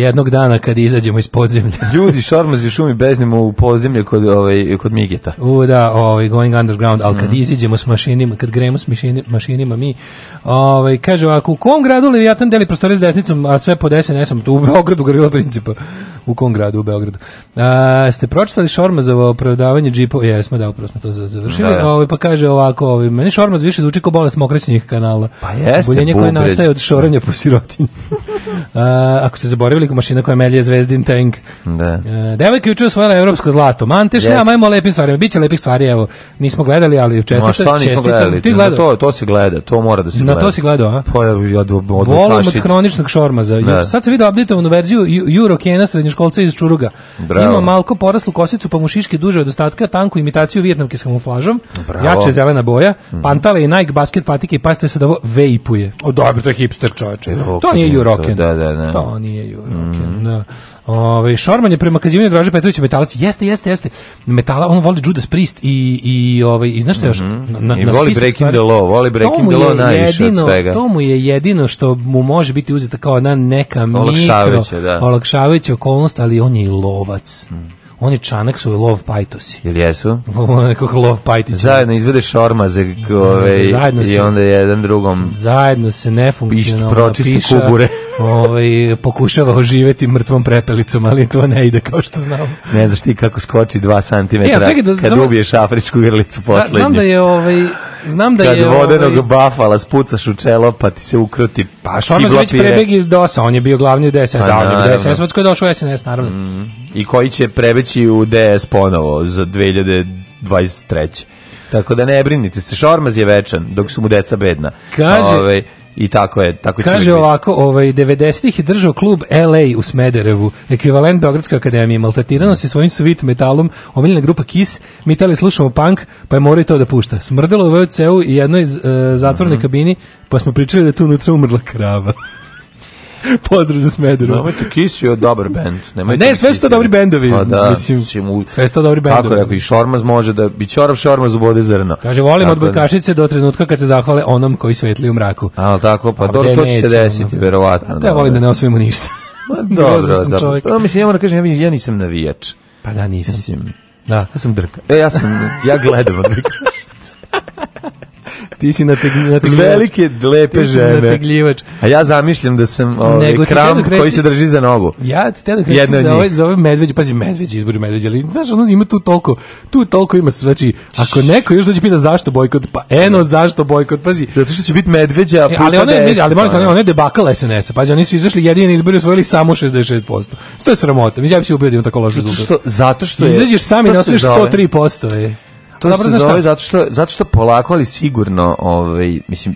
Speaker 2: jednog dana kad izađemo iz podzemlja.
Speaker 3: Ljudi šormazi u šumi beznimo u podzemlje kod, ovaj, kod Migeta.
Speaker 2: U, da, ovaj, going underground, ali kad mm. izađemo s mašinima, kad gremo s mašini, mašinima mi, ovaj, kaže ovako, u kom gradu Leviatan deli prostore s desnicom, a sve po SNS-om, tu u Beogradu grila principa u kom gradu u Beogradu. A, ste pročitali Šormazovo opravdavanje džipova? Jesmo, da, upravo smo to završili. Da, da. Ovaj, pa kaže ovako, ovo, meni Šormaz više zvuči kao bolest mokrećnih kanala.
Speaker 3: Pa jeste, Boljenje
Speaker 2: koje nastaje od šoranja po sirotinji. A, ako ste zaboravili mašina koja melje zvezdin tank. Da. A, e, devojka juče osvojila evropsko zlato. Manteš, yes. ajmo lepim stvarima. Biće lepih stvari, evo. Nismo gledali, ali čestitam.
Speaker 3: Ma nismo gledali? Ti To, to se gleda, to mora da se
Speaker 2: gleda. Na to se
Speaker 3: gleda,
Speaker 2: a? Pa ja, ja, od, od, od, od, hroničnog šormaza. od, od, od, od, od, verziju Eurokena od, srednjoškolca iz Čuruga. Bravo. Ima malko poraslu kosicu, pa mu šiške duže od ostatka, tanku imitaciju vijetnamke s kamuflažom, Bravo. jače zelena boja, mm. pantale i Nike basket patike i pazite se da ovo vejpuje. O, dobro, to je hipster čoveče. To nije Juroken. Da, da, da. To nije Juroken, mm. da. Ovaj Šorman je prema kazivanju Draže Petrovića metalac. Jeste, jeste, jeste. Metala, on voli Judas Priest
Speaker 3: i
Speaker 2: i ovaj i znaš još? Mm
Speaker 3: na, I voli Breaking stvari. the Law, voli Breaking the Law najviše
Speaker 2: jedino, od svega. To mu je jedino što mu može biti uzeta kao na neka mikro da. olakšavajuća okolnost, ali on je i lovac. Mm. On je čanak su lov pajtosi.
Speaker 3: Ili jesu?
Speaker 2: Kako lov pajtići.
Speaker 3: Zajedno izvede šormaze da, da, da, ove, ovaj i onda jedan drugom
Speaker 2: zajedno se ne funkcionalno pišt,
Speaker 3: pročisti piša, kubure.
Speaker 2: ovaj, pokušava oživeti mrtvom prepelicom, ali to ne ide kao što znamo.
Speaker 3: Ne znaš ti kako skoči 2 cm e, da, kad znam, ubiješ afričku grlicu poslednju.
Speaker 2: Da, znam da je ovaj, znam da
Speaker 3: kad
Speaker 2: je... Kad
Speaker 3: ovaj- vodenog ovaj, bafala spucaš u čelo, pa ti se ukruti
Speaker 2: Pa što Šormaz već prebeg iz DOS-a, on je bio glavni u DSS, A, pa da, on je DSS, koji je došao u SNS, naravno. Mm,
Speaker 3: I koji će prebeći u DS ponovo za 2023. Tako da ne brinite se, Šormaz je večan, dok su mu deca bedna.
Speaker 2: Kaže, Ove, ovaj,
Speaker 3: I tako je, tako
Speaker 2: će Kaže ovako, ovaj 90-ih je držao klub LA u Smederevu, ekvivalent Beogradske akademije, maltretirano se svojim svit metalom, omiljena grupa Kiss, mi tali slušamo punk, pa je morao to da pušta. Smrdelo u VOC-u i jednoj iz, eh, e, zatvornoj mm -hmm. kabini, pa smo pričali da tu unutra umrla krava. Pozdrav za Smederu.
Speaker 3: Nemojte Kiss je dobar bend.
Speaker 2: Nemojte ne, sve što dobri da- bendovi. Pa
Speaker 3: da, mislim,
Speaker 2: u... sve što dobri bendovi.
Speaker 3: Kako rekao, i Šormaz može da bi Ćorav Šormaz ubode zrno.
Speaker 2: Kaže, volim odbojkašice do trenutka kad se zahvale onom koji svetli u mraku.
Speaker 3: A, tako, pa, pa dobro, to će se desiti, verovatno.
Speaker 2: A te volim da ne osvojimo ništa. Ma,
Speaker 3: dobro, da. Čovjek. Pa, mislim, ja moram da kažem,
Speaker 2: ja, ja
Speaker 3: nisam navijač.
Speaker 2: Pa da, nisam. Mislim,
Speaker 3: da. Ja sam drka. E, ja sam, ja gledam odbojkašice.
Speaker 2: ti si nategljivač.
Speaker 3: Velike, lepe žene. A ja zamišljam da sam ovaj, kram koji se drži za nogu.
Speaker 2: Ja ti te dok reći za ovaj, za ovaj medveđ, pazi, medveđ, izbori medveđ, ali znaš, ono ima tu toliko, tu toliko ima, znači, ako neko još
Speaker 3: da
Speaker 2: dođe pita zašto bojkot, pa eno, da. zašto bojkot, pazi.
Speaker 3: Zato što će biti medveđa,
Speaker 2: e, ali one, ne, ali moram ono je debakala SNS-a, pazi, oni su izašli jedini izbori osvojili samo 66%. Što je sramota, mi ja bi se ubedio da tako loš
Speaker 3: rezultat. Zato što, zato što je...
Speaker 2: Izađeš sami na 103%,
Speaker 3: je. To se da zove zato što, zato što polako, ali sigurno, ovaj, mislim,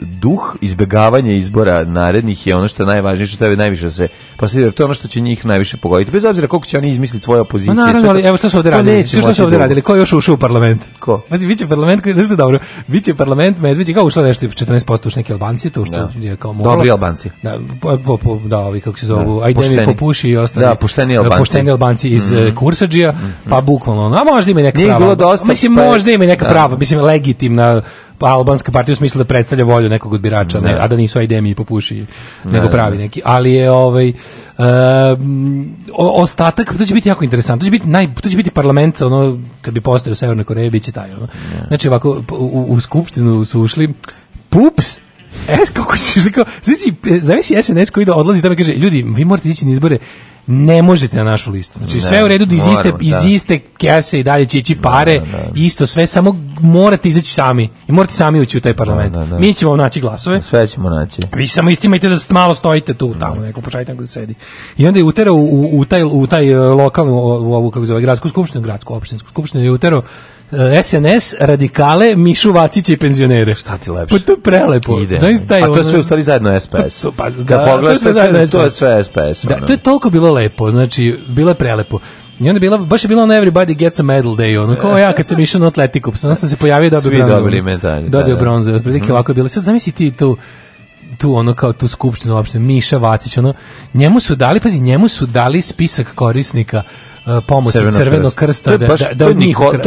Speaker 3: duh izbegavanja izbora narednih je ono što je najvažnije, što tebe najviše se poslije, to je ono što će njih najviše pogoditi, bez obzira koliko će oni izmisliti svoje opozicije.
Speaker 2: Ma naravno, ali evo što su ovde radili, što su ovde radili, ko je još ušao u parlament? Ko? Znači, bit će parlament, koji, nešto dobro, bit će parlament, Medved je kao ušlo nešto 14% još neki Albanci, to što da. je kao moralo.
Speaker 3: Dobri Albanci.
Speaker 2: Da, po, po, da ovi kako se zovu, da. ajde mi popuši i ostali. Da,
Speaker 3: pošteni Albanci.
Speaker 2: Pušteni Albanci iz mm -hmm. Kursađija, mm -hmm. pa mhm. bukvalno, a možda ima neka njih prava. bilo dosta. Mislim, pa, možda ima i neka da. prava, mislim, legitimna pa albanska partija u smislu da predstavlja volju nekog od birača, ne. Da. Ne, a da nisu ajdemi i popuši, ne. nego pravi neki. Ali je ovaj, um, ostatak, to će biti jako interesantno. To će biti, naj, to će biti parlament, ono, kad bi postao u Severnoj Koreji, bit će taj. Ono. Znači, ovako, u, u Skupštinu su ušli Pups, Es e, kako ćeš, kao, zavisi SNS koji da odlazi tamo i kaže, ljudi, vi morate ići na izbore, ne možete na našu listu. Znači ne, sve u redu da iz iste, moram, iz da. iste kese i dalje će ići da, pare, da, da, da. isto sve, samo morate izaći sami i morate sami ući u taj parlament. Da, Mi ćemo naći glasove.
Speaker 3: Sve ćemo naći.
Speaker 2: Vi samo istimajte da malo stojite tu, tamo, neko počajte da sedi. I onda je uterao u, u, u, taj, u taj e, lokalnu, u ovu, kako zove, gradsku skupštinu, gradsku opštinsku skupštinu, je uterao SNS, e, radikale, Mišu Vacića i penzionere.
Speaker 3: Šta ti lepše?
Speaker 2: Pa to je prelepo. Ide. Taj,
Speaker 3: A to je sve u stvari zajedno SPS. Pa, pa, da, Kad pogledaš, to je sve, sve,
Speaker 2: to je
Speaker 3: sve SPS.
Speaker 2: Da,
Speaker 3: to je
Speaker 2: toliko bilo lepo, znači, bilo je prelepo. I onda bila, baš je bilo ono everybody gets a medal day, ono kao ja kad sam išao na atletiku, pa sam se pojavio i dobio bronzu. Svi bronze, dobili Dobio da, da. bronzu, otprilike mm ovako je bilo. Sad zamisli ti tu, tu ono kao tu skupštinu uopšte Miša Vacić ono njemu su dali pazi njemu su dali spisak korisnika uh, pomoći Crvenog, Crveno krsta baš, da, da, to da,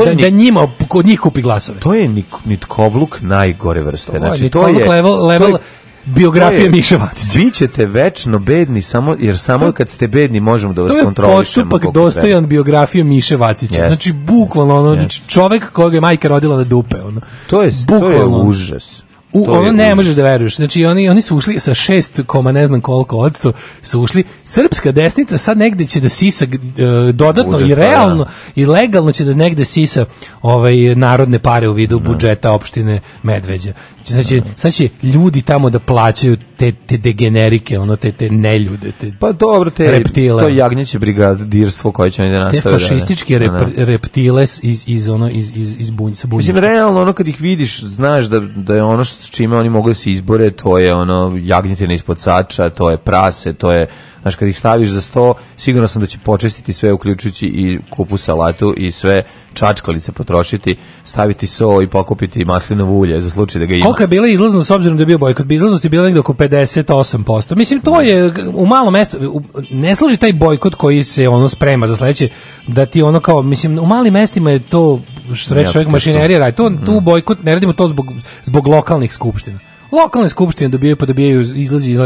Speaker 2: da, da njima kod njih kupi glasove.
Speaker 3: To je nik, nitkovluk najgore vrste. To znači, to je,
Speaker 2: level, level, to je, biografije Miša Vacića.
Speaker 3: Bićete večno bedni samo jer samo to, kad ste bedni možemo da vas kontrolišemo.
Speaker 2: To je postupak dostojan biografije Miše Vacića. Yes. Znači bukvalno ono yes. znači čovjek kojeg je majka rodila na dupe ono.
Speaker 3: To je bukvalno, to je užas.
Speaker 2: U, ono ne možeš da veruješ. Znači oni oni su ušli sa 6, ne znam koliko odsto su ušli. Srpska desnica sad negde će da sisa e, dodatno Budžet, i pa da. realno da, da. i legalno će da negde sisa ovaj narodne pare u vidu da. budžeta opštine Medveđa. Znači da. sad će ljudi tamo da plaćaju te te degenerike, ono te te neljude, te Pa dobro, te
Speaker 3: reptile. To jagnjeće brigadirstvo koje će da nastave.
Speaker 2: Te da- fašističke rep, reptiles iz iz ono iz iz iz bunj, sa
Speaker 3: Mislim realno ono kad ih vidiš znaš da da je ono što s čime oni mogu da se izbore, to je ono jagnjetina ispod sača, to je prase, to je Znaš, kad ih staviš za sto, sigurno sam da će počestiti sve, uključujući i kupu salatu i sve čačkalice potrošiti, staviti so i pokupiti maslinovo ulje za slučaj da ga ima.
Speaker 2: Koliko je bila izlaznost, s obzirom da je bio bojkot? Bi izlaznost je bila negdje oko 58%. Mislim, to je u malom mestu, ne služi taj bojkot koji se ono sprema za sledeće, da ti ono kao, mislim, u malim mestima je to, što reče čovjek, mašinerija radi. To, tu mm. bojkot ne radimo to zbog, zbog lokalnih skupština. Lokalne skupštine dobijaju, pa dobijaju, izlazi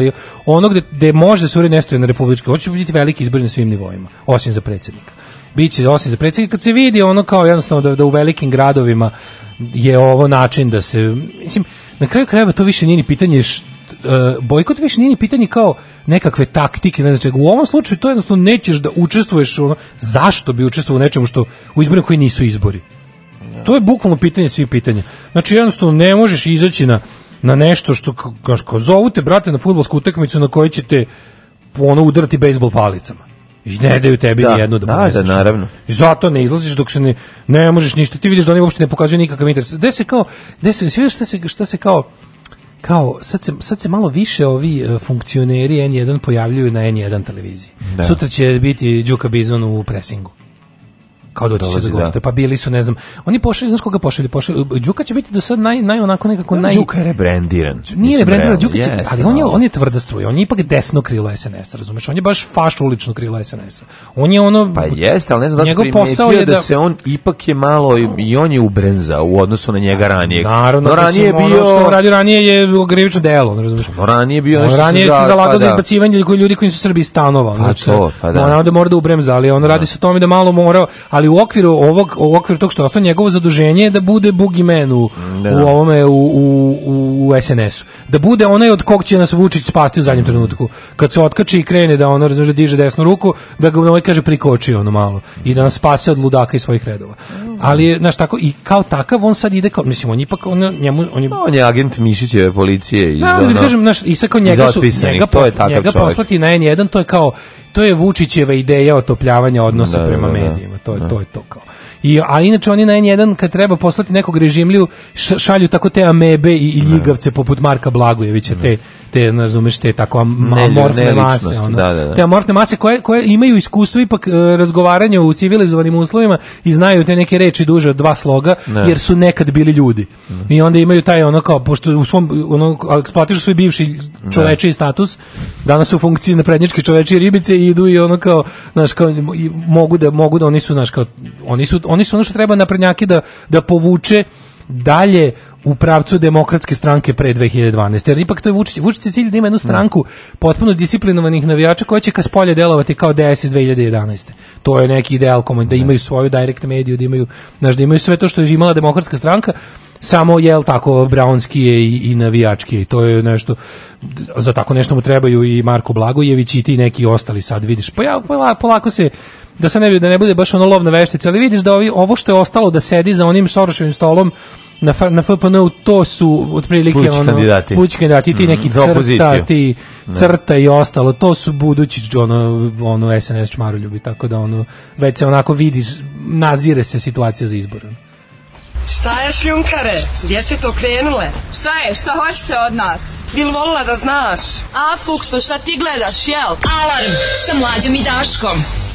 Speaker 2: ono gde, gde može da se uredi nestoje na republičke. Hoće biti veliki izbori na svim nivoima, osim za predsednika. Biće osim za predsednika, Kad se vidi ono kao jednostavno da, da u velikim gradovima je ovo način da se... Mislim, na kraju krajeva to više nije ni pitanje št, uh, bojkot više nije ni pitanje kao nekakve taktike, ne znači, u ovom slučaju to jednostavno nećeš da učestvuješ ono, zašto bi učestvovao u nečemu što u izborima koji nisu izbori. Da. To je bukvalno pitanje svih pitanja. Znači jednostavno ne možeš izaći na na nešto što kao zovu te brate na fudbalsku utakmicu na kojoj ćete ono udarati bejsbol palicama. I ne daju tebi da, ni jedno da poneseš.
Speaker 3: Da, da, naravno.
Speaker 2: I zato ne izlaziš dok se ne, ne možeš ništa. Ti vidiš da oni uopšte ne pokazuju nikakav interes. Gde se kao, gde se, svi šta se, šta se kao, kao, sad se, sad se malo više ovi uh, funkcioneri N1 pojavljuju na N1 televiziji. Da. Sutra će biti Đuka Bizon u presingu kao doći da se da gostuje. Da. Pa bili su, ne znam, oni pošalju, znaš koga pošalju, pošalju. E, Đuka će biti do sad naj, naj onako nekako naj...
Speaker 3: Đuka je rebrandiran.
Speaker 2: Nije rebrandiran, Đuka će, yes, ali on je, da. on je tvrda struja, on je ipak desno krilo SNS, a razumeš? On je baš faš ulično krilo SNS. On je ono...
Speaker 3: Pa
Speaker 2: jeste, ali
Speaker 3: ne znam
Speaker 2: da se primetio
Speaker 3: je da, da se on ipak je malo i on je ubrenza u odnosu na njega ranije.
Speaker 2: Naravno, no,
Speaker 3: ranije je
Speaker 2: bio... Ono što radio ranije je grevično delo, ne razumeš? No,
Speaker 3: ranije bio no,
Speaker 2: ranije se zalagao pa za izbacivanje ljudi koji su Srbiji stanovali. Pa znači, to, pa da. Ona da mora da ubremza, ali on radi se o tome da malo morao, ali u okviru ovog u okviru tog što ostao njegovo zaduženje je da bude bugimen u, mm, da, da. u ovome u, u, u SNS-u. Da bude onaj od kog će nas Vučić spasti u zadnjem mm. trenutku. Kad se otkači i krene da ono razumije da diže desnu ruku, da ga onaj kaže prikoči ono malo i da nas spase od ludaka i svojih redova. Mm. Ali znaš tako i kao takav on sad ide kao mislim on ipak on
Speaker 3: njemu on je, pa on je agent Mišićeve policije
Speaker 2: i da, da, kažem naš i sa kao njega su njega, to posla, je njega poslati na N1 to je kao to je Vučićeva ideja otopljavanja odnosa da, da prema da, da, medijima. To je da. to je to kao. I a inače oni na N1 kad treba poslati nekog režimliju šalju tako te amebe i, i da. ljigavce poput Marka Blagojevića te te, ne razumeš, te tako am, ne, amorfne mase. Ono. Da, da, da. Te amorfne mase koje, koje imaju iskustvo ipak e, razgovaranja u civilizovanim uslovima i znaju te neke reči duže od dva sloga, ne. jer su nekad bili ljudi. Ne. I onda imaju taj ono kao, pošto u svom, ono, eksploatišu svoj bivši čoveči status, danas su u funkciji na naprednjačke čoveči ribice i idu i ono kao, znaš, kao, i mogu da, mogu da oni su, znaš, kao, oni su, oni su ono što treba naprednjaki da, da povuče dalje u pravcu demokratske stranke pre 2012. Jer ipak to je Vučić, Vučić je cilj da ima jednu stranku potpuno disciplinovanih navijača koja će ka spolja delovati kao DS iz 2011. To je neki ideal komun, da imaju svoju direct mediju, da imaju, znaš, da imaju sve to što je imala demokratska stranka, samo jel tako braunskije i, i navijački i to je nešto za tako nešto mu trebaju i Marko Blagojević i ti neki ostali sad vidiš pa ja polako se da se ne da ne bude baš ono lovna veštica ali vidiš da ovi, ovo što je ostalo da sedi za onim soroševim stolom na, na FPN-u to su otprilike ono, kandidati. Pući kandidati, ti mm, neki crta, ti crta i ostalo, to su budući ono, ono SNS ljubi, tako da ono, već se onako vidi, nazire se situacija za izbor.
Speaker 6: Šta je šljunkare? Gdje ste to krenule?
Speaker 7: Šta je? Šta hoćete od nas?
Speaker 6: Bil volila da znaš?
Speaker 7: A, Fukso, šta ti gledaš, jel?
Speaker 8: Alarm sa mlađom i Daškom.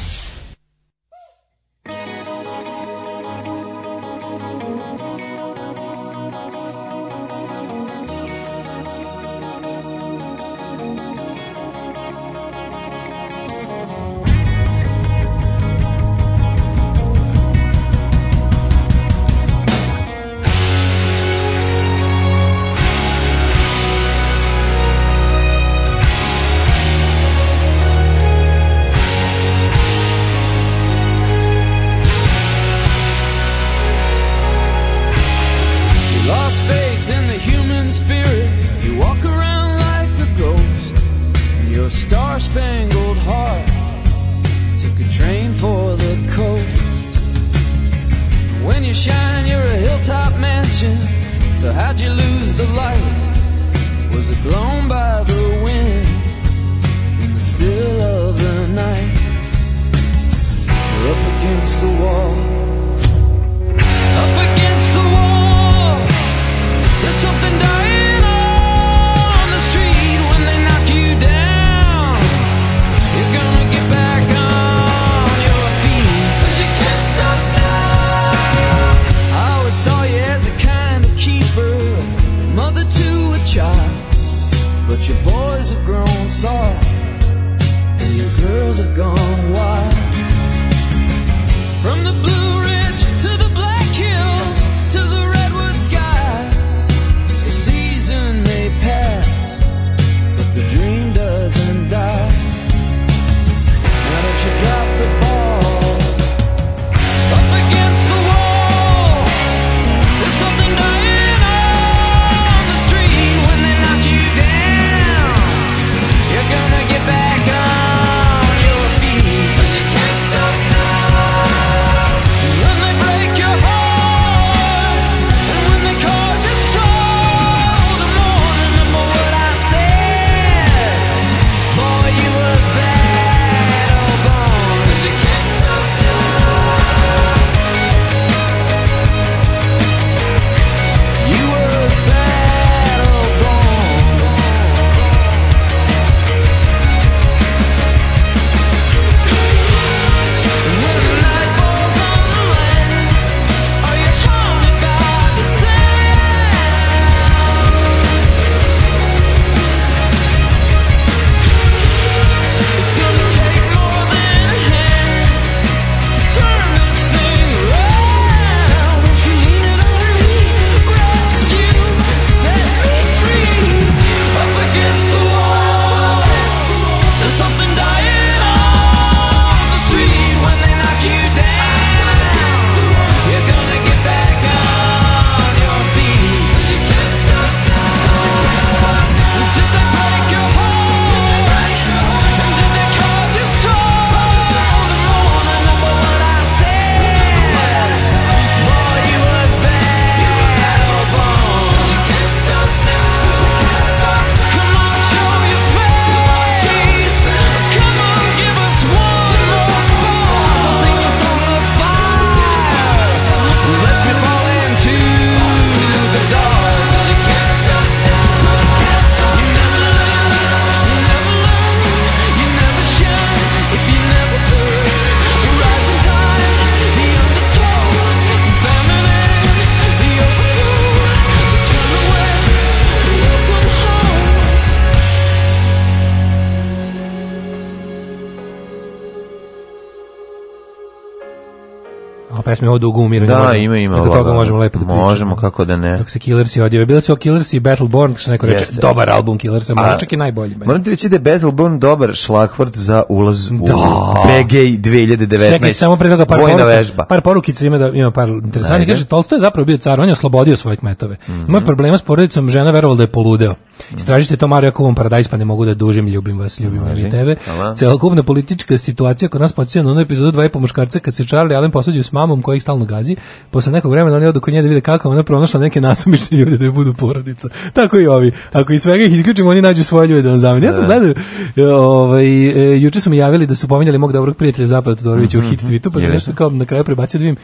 Speaker 2: pesme o dugu
Speaker 3: umiranju. Da, možemo, ima, ima. Preko
Speaker 2: toga možemo lepo da pričamo.
Speaker 3: Možemo, kako da ne.
Speaker 2: Dok se Killers i odjeve. Bili su o Killers i Battleborn, što neko reče, Jeste. dobar album Killers, možda čak i najbolji.
Speaker 3: Moram ti reći da je Battleborn dobar šlakvrt za ulaz u da. BG 2019. Čekaj, samo pre toga
Speaker 2: par,
Speaker 3: poruka, vežba.
Speaker 2: par porukica ima, da, ima par interesantnih. Kaže, Tolstoj je zapravo bio car, on je oslobodio svoje kmetove. Mm -hmm. Ima problema s porodicom, žena verovala da je poludeo. Istražite to Marijakovom paradajz, pa ne mogu da dužim, ljubim vas, ljubim vas i tebe. Celokupna politička situacija kod nas podsjeća na onoj epizodu dva i po muškarca kad se Charlie Allen posuđuje s mamom koja ih stalno gazi. Posle nekog vremena oni odu kod nje da vide kako ona pronašla neke nasumične ljude da budu porodica. Tako i ovi. Ako i svega ih isključimo, oni nađu svoje ljude da nam zamene. Ja sam da. gledao, e, ovaj, e, juče su mi javili da su pominjali mog dobrog prijatelja Zapada Todorovića mm -hmm. u mhm, hit tweetu, pa sam nešto kao na kraju prebacio da vidim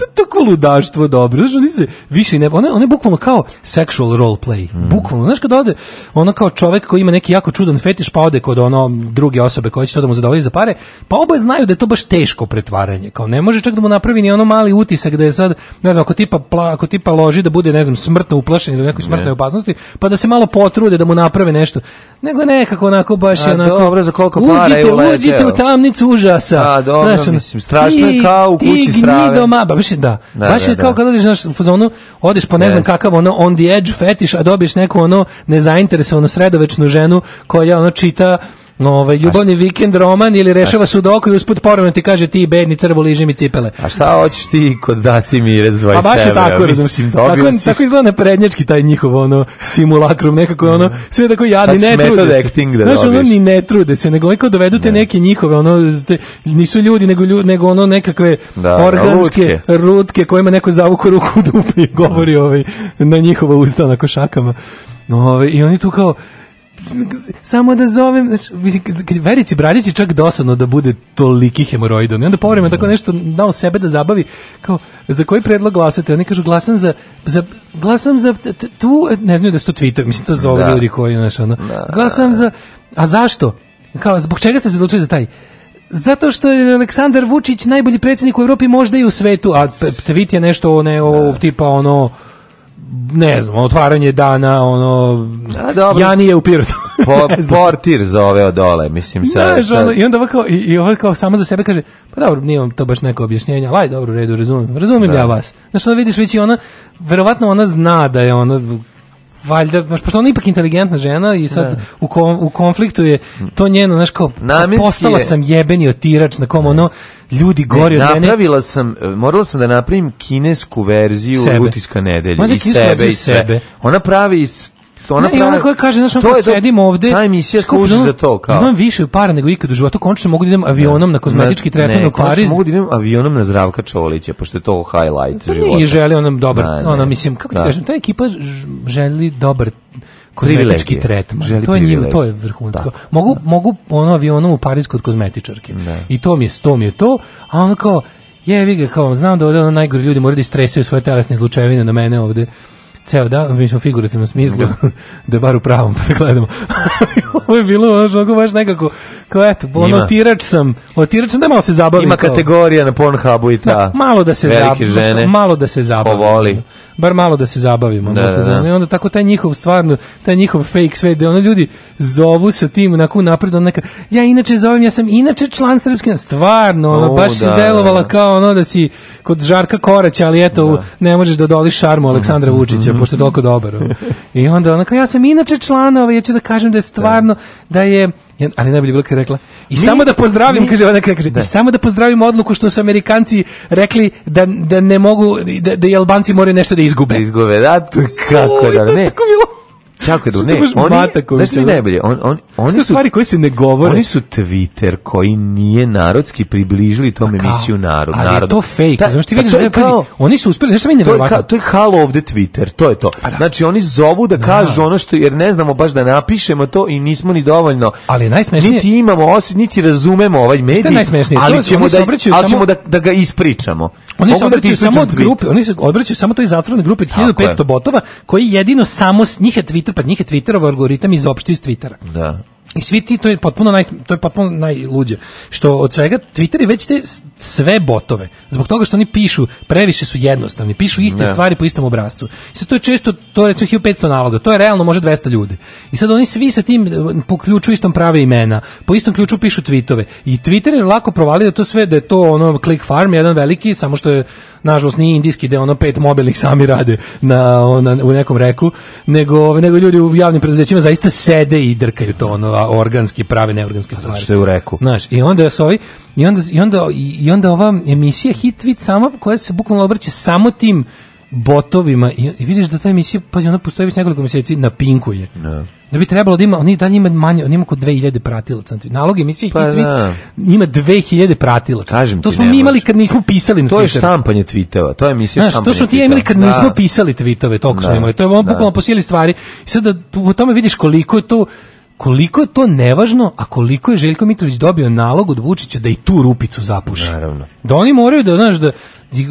Speaker 2: to je tako ludaštvo dobro. Znaš, oni se više ne... Ona, ona je bukvalno kao sexual role play. Mm. Bukvalno. Znaš, kada ode ona kao čovek koji ima neki jako čudan fetiš, pa ode kod ono druge osobe koja će to da mu zadovolji za pare, pa oboje znaju da je to baš teško pretvaranje. Kao ne može čak da mu napravi ni ono mali utisak
Speaker 3: da
Speaker 2: je sad, ne znam, ako tipa, pla, ako tipa loži da
Speaker 3: bude, ne znam, smrtno uplašen ili
Speaker 2: u
Speaker 3: nekoj smrtnoj ne.
Speaker 2: opasnosti, pa da se malo potrude da mu naprave nešto. Nego nekako onako baš
Speaker 3: je
Speaker 2: onako...
Speaker 3: Dobro, za koliko
Speaker 2: para uđite, je uleđeo.
Speaker 3: Uđite u tamnicu užasa. A, dobro, Znaš, mislim,
Speaker 2: strašno je kao u kući strave. Ti gnido, ma, baš je da, da baš je da, kao da. kad odiš naš fazonu, odiš pa ne yes. znam kakav ono on the edge fetiš, a dobiješ neku ono nezainteresovanu sredovečnu ženu koja ono čita no, ovaj, ljubavni vikend roman ili rešava sudoku i usput porovno ti kaže ti bedni crvo liži mi cipele.
Speaker 3: A šta hoćeš ti kod Daci Mirez 27? A
Speaker 2: baš je tako, mislim, tako, si... tako izgleda prednjački taj njihov ono simulakrum, nekako je ono da. sve tako jadni, ne
Speaker 3: trude Da Znaš,
Speaker 2: ono ni ne trude se, nego kao dovedu te ne. Da. neke njihove, ono, te, nisu ljudi, nego, ljudi, nego ono nekakve da, organske rutke. rutke kojima neko zavuku ruku u dupi govori da. ovaj, na njihova usta, na košakama. No, ovaj, I oni tu kao, samo da zovem, znaš, mislim, Verici Bradici čak dosadno da bude toliki hemoroidom. I onda povremeno da. tako nešto dao sebe da zabavi, kao, za koji predlog glasate? Oni kažu, glasam za, za glasam za tu, ne znam da su to Twitter, mislim, to zove da. ljudi koji, znaš, ono, da. glasam da, za, da. a zašto? Kao, zbog čega ste se odlučili za taj? Zato što je Aleksandar Vučić najbolji predsjednik u Evropi možda i u svetu, a tweet je nešto ne, o, tipa ono ne znam, otvaranje dana, ono, A, da, dobro. ja nije u Pirotu.
Speaker 3: po, portir zove dole, mislim
Speaker 2: sa, Ne, sa... Ono, I onda ova kao, i, i ova kao sama za sebe kaže, pa dobro, nije to baš neko objašnjenje, ali dobro, u redu, razumem, razumem da. ja vas. Znaš, onda vidiš već i ona, verovatno ona zna da je ona valjda, baš pošto ona je ipak inteligentna žena i sad da. u, kom, u konfliktu je to njeno, znaš kao, pa postala je. sam jebeni otirač na kom ono, ljudi gori
Speaker 3: ne, od
Speaker 2: mene.
Speaker 3: Napravila sam, morala sam da napravim kinesku verziju sebe. utiska nedelje. Možda i sebe, i sebe. Ona pravi iz ona ne,
Speaker 2: pravi... ona koja kaže, znaš, ono sedimo do... ovde...
Speaker 3: Ta emisija služi za to,
Speaker 2: kao. Imam više para nego ikad u životu, konačno mogu da idem avionom na kozmetički tretman u Pariz. Ne, mogu
Speaker 3: da idem avionom na Zdravka Čolića, pošto je to highlight
Speaker 2: to pa
Speaker 3: života. To
Speaker 2: nije želi onom dobar, da, ne, ono, mislim, kako da. ti kažem, ta ekipa želi dobar kozmetički tretman. Želi to je njima, to je vrhunsko. Da. Mogu, da. mogu ono avionom u Pariz kod kozmetičarke. Da. I to mi je, to mi je to, a ono kao, jevi ga, kao, znam da ovde ono najgori ljudi moraju da istresaju svoje telesne izlučevine na mene ovde ceo da, mi smo figurativno smislili da. da je bar u pravom, pa da gledamo. Ovo je bilo ono što baš nekako, kao eto, ono, otirač sam, otirač sam da malo se zabavim.
Speaker 3: Ima kategorija na Pornhubu i ta.
Speaker 2: Da, malo da se zabavim, malo da se zabavim. Povoli. Bar malo da se zabavimo. Da da, da, da, da. I onda tako taj njihov stvarno, taj njihov fake sve, da ono ljudi zovu sa tim onako napred, on neka, ja inače zovem, ja sam inače član srpske, stvarno, ono, baš se izdelovala kao ono da si kod Žarka Koraća, ali eto, ne možeš da doliš šarmu Aleksandra mm, mm, Vučića osjećao, pošto je mhm. toliko dobar. I onda ona kao, ja sam inače članova, ja ću da kažem da je stvarno, da, da je, ali najbolje bilo kad je rekla, i mi, samo da pozdravim, mi, kaže ona, kaže, da. i samo da pozdravim odluku što su Amerikanci rekli da,
Speaker 3: da
Speaker 2: ne mogu, da, da i Albanci moraju nešto da izgube. Da izgube,
Speaker 3: da, kako o, da, ne. Tako bilo. Čako je ne, oni, znaš mi najbolje, on, on, Oni su
Speaker 2: stvari koje se ne govore. Oni
Speaker 3: su Twitter koji nije narodski približili tome kao, emisiju narod. Ali narodu.
Speaker 2: je to fake. Ta, da, znači ti pa vidiš, da, pazi, oni su uspeli, nešto mi ne verujem.
Speaker 3: to je halo ovde Twitter, to je to. Pa da. Znači oni zovu da, da. kažu da. ono što, jer ne znamo baš da napišemo to i nismo ni dovoljno.
Speaker 2: Ali najsmešnije...
Speaker 3: Niti imamo osjećaj, niti razumemo ovaj medij, ali ćemo, da, ali ćemo da, da ga ispričamo.
Speaker 2: Oni se da obraćaju samo od grupe, oni se obraćaju samo toj zatvorene grupe 1500 botova koji jedino samo s njih je Twitter, pa njih je Twitterov algoritam izopštio iz Twittera.
Speaker 3: Da.
Speaker 2: I svi ti, to je potpuno, naj, to je potpuno najluđe, što od svega Twitter je već te sve botove, zbog toga što oni pišu, previše su jednostavni, pišu iste ne. Da. stvari po istom obrazcu. I sad to je često, to je recimo 1500 naloga, to je realno može 200 ljudi. I sad oni svi sa tim eh, po ključu istom prave imena, po istom ključu pišu tweetove. I Twitter je lako provalio da to sve, da je to ono click farm, jedan veliki, samo što je nažalost nije indijski gde da ono pet mobilnih sami rade na, na, u nekom reku, nego, nego ljudi u javnim preduzećima zaista sede i drkaju to ono, organski prave neorganske stvari.
Speaker 3: Zato što je u reku.
Speaker 2: Znaš, i onda su ovi, i onda, i onda, i onda ova emisija Hit Tweet sama, koja se bukvalno obraća samo tim botovima i, i vidiš da ta emisija, pazi, ona postoji već nekoliko meseci, na Pinku je. Da. Da bi trebalo da ima, oni dalje ima manje, oni ima oko 2000 pratilaca. Nalog emisije pa, Hit Tweet da. ima 2000 pratilaca. Kažem to smo mi imali kad nismo pisali na Twitter.
Speaker 3: To je štampanje tvitova,
Speaker 2: to
Speaker 3: je emisija Znaš, štampanje To smo
Speaker 2: ti imali kad da. nismo pisali tvitove, toliko da. smo imali. To je ono da. bukvalno posijeli stvari. I sada da u tome vidiš koliko je to koliko je to nevažno, a koliko je Željko Mitrović dobio nalog od Vučića da i tu rupicu zapuši.
Speaker 3: Naravno.
Speaker 2: Da oni moraju da, znaš, da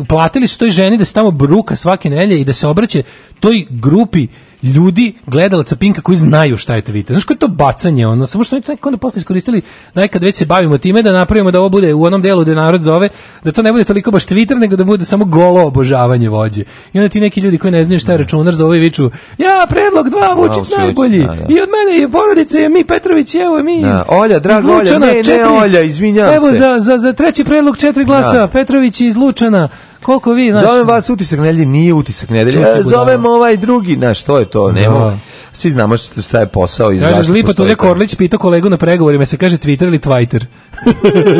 Speaker 2: platili su toj ženi da se tamo bruka svake nelje i da se obraće toj grupi ljudi, gledalaca Pinka koji znaju šta je Twitter. Znaš koje je to bacanje, ono, samo što oni to onda posle iskoristili, nekad već se bavimo time da napravimo da ovo bude u onom delu gde narod zove, da to ne bude toliko baš Twitter, nego da bude samo golo obožavanje vođe. I onda ti neki ljudi koji ne znaju šta je računar zove i viču, ja, predlog dva, Vučić najbolji, da, da. i od mene je porodice, je mi Petrović, evo mi da, iz, da. Olja, drago, Olja,
Speaker 3: ne, ne, četiri, ne, Olja, izvinjam
Speaker 2: evo, se. Evo, za, za, za treći predlog četiri glasa, da. Petrović iz Lučana, koliko vi, znaš.
Speaker 3: Zovem vas utisak nedelje, nije utisak nedelje. Zovem ovaj drugi, znaš, to je to, nema. Da. Svi znamo šta je posao
Speaker 2: i zašto. Lipa Tulja Korlić pita kolegu na pregovorima, se kaže Twitter ili Twitter.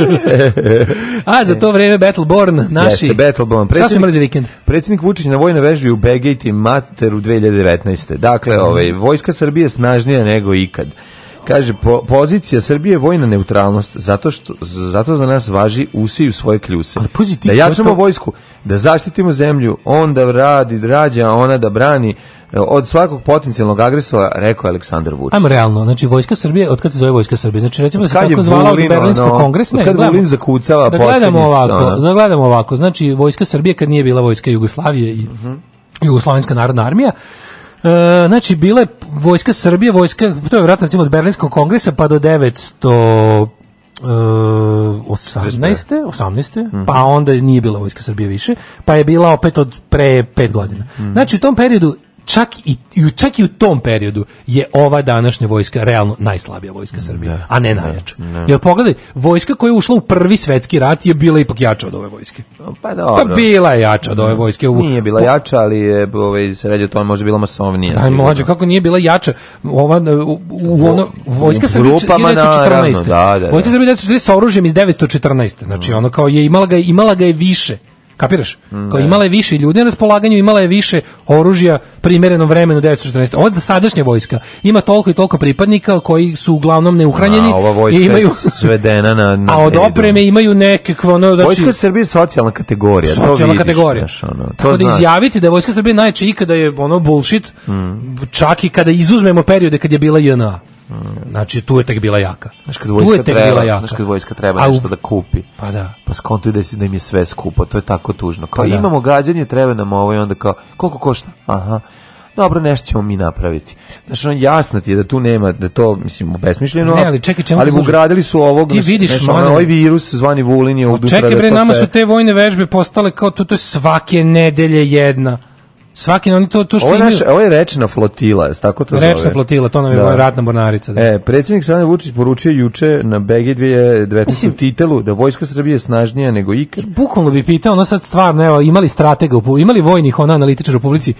Speaker 2: A za to vreme Battleborn, naši.
Speaker 3: Jeste, Battleborn.
Speaker 2: Predsjednik, vikend?
Speaker 3: Predsjednik Vučić na vojnoj vežbi u Mater u 2019. Dakle, ovaj, vojska Srbije je snažnija nego ikad. Kaže, po, pozicija Srbije je vojna neutralnost, zato što zato za nas važi u svoje kljuse. da jačamo to... vojsku, da zaštitimo zemlju, on da radi, rađa, ona da brani e, od svakog potencijalnog agresora, rekao je Aleksandar Vučić.
Speaker 2: Ajmo realno, znači Vojska Srbije, od kada se zove Vojska Srbije? Znači recimo da se tako zvala od Berlinskog no, kongresa. Od kad
Speaker 3: gledamo, Vulin zakucava da gledamo
Speaker 2: ovako, da gledamo ovako, znači Vojska Srbije kad nije bila Vojska Jugoslavije i uh mhm. -huh. Jugoslavenska narodna armija, E, znači, bile vojska Srbije, vojska, to je vratno recimo od Berlinskog kongresa pa do 900 Uh, 18. 18. Mm -hmm. pa onda nije bila vojska Srbije više, pa je bila opet od pre 5 godina. Mm -hmm. Znači u tom periodu čak i, čak i u tom periodu je ova današnja vojska realno najslabija vojska Srbije, da, a ne najjača. Da, da. Jer pogledaj, vojska koja je ušla u prvi svetski rat je bila ipak jača od ove vojske.
Speaker 3: Pa dobro. Pa
Speaker 2: bila je jača od ove da. vojske.
Speaker 3: Nije bila jača, ali je ovaj, sredio to možda bila masovnija.
Speaker 2: Da, mlađe, kako nije bila jača? Ova, u, u, ono, vojska Srbije 1914. Da, da, da. Vojska da. Srbije 1914 sa oružjem iz 914. Znači, mm. ono kao je imala ga, imala ga je više Kapiraš? Kao imala je više ljudi na raspolaganju, imala je više oružja primereno vremenu 1914. Ova sadašnja vojska ima toliko i toliko pripadnika koji su uglavnom neuhranjeni. A,
Speaker 3: ova vojska
Speaker 2: i imaju,
Speaker 3: svedena na, na
Speaker 2: A od opreme imaju nekakvo... Ono, znači,
Speaker 3: vojska Srbije je socijalna kategorija. Socijalna to kategorija. Neš, ono,
Speaker 2: to Tako
Speaker 3: da
Speaker 2: izjaviti da je vojska Srbije najče ikada je ono bullshit, mm. čak i kada izuzmemo periode kad je bila JNA. Znači, tu je tek bila jaka. Znaš
Speaker 3: kad vojska, tu je tek treba, bila jaka. Znaš kad vojska treba nešto da kupi.
Speaker 2: Pa da.
Speaker 3: Pa skontuju da, da im je sve skupo. To je tako tužno. Kao pa da. imamo gađanje, treba nam ovo i onda kao, koliko košta? Aha dobro, nešto ćemo mi napraviti. Znači, on jasno ti je da tu nema, da to, mislim, besmišljeno, ne, ali, čekaj, čemu ali da ugradili su ovog, ti vidiš, nešto, ono, ovaj virus zvani Vulin je
Speaker 2: udutra. Čekaj, bre, pa nama su te vojne vežbe postale kao, to, to je svake nedelje jedna. Svaki oni to to što ovo
Speaker 3: je, naš, ovo je rečna flotila,
Speaker 2: tako
Speaker 3: to zove.
Speaker 2: rečna flotila, to nam je da. ratna mornarica.
Speaker 3: Da. E, predsednik Sanja Vučić poručio juče na BG 2019 titelu da vojska Srbije je snažnija nego ikad.
Speaker 2: Bukvalno bi pitao, ono sad stvarno, evo, imali stratega, imali vojnih ona analitičara u publici,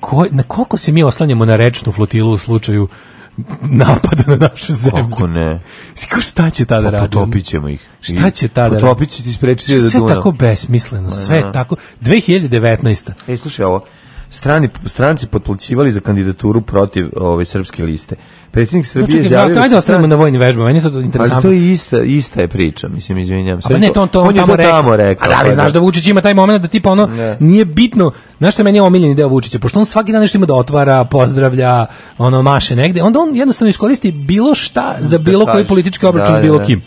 Speaker 2: ko, na koliko se mi oslanjamo na rečnu flotilu u slučaju napada na našu zemlju.
Speaker 3: Kako ne?
Speaker 2: Siko šta će tada pa raditi? Potopit
Speaker 3: ćemo ih.
Speaker 2: Šta će tada Potopit
Speaker 3: će ti sprečiti da
Speaker 2: Sve tako besmisleno, sve tako. 2019.
Speaker 3: E, slušaj ovo, strani stranci potplaćivali za kandidaturu protiv ove srpske liste. Predsednik znači, Srbije no, javio.
Speaker 2: Hajde ostanemo na vojni vežbama, meni je to interesantno. Ali to
Speaker 3: je ista ista je priča, mislim izvinjavam
Speaker 2: se. Pa ne, to on to on, tamo, rekao. tamo rekao. A da li pa da. znaš da Vučić ima taj momenat da tipa ono ne. nije bitno, znaš što meni je omiljeni deo Vučića, pošto on svaki dan nešto ima da otvara, pozdravlja, ono maše negde, onda on jednostavno iskoristi bilo šta za da bilo da koji politički obračun s da, bilo kim.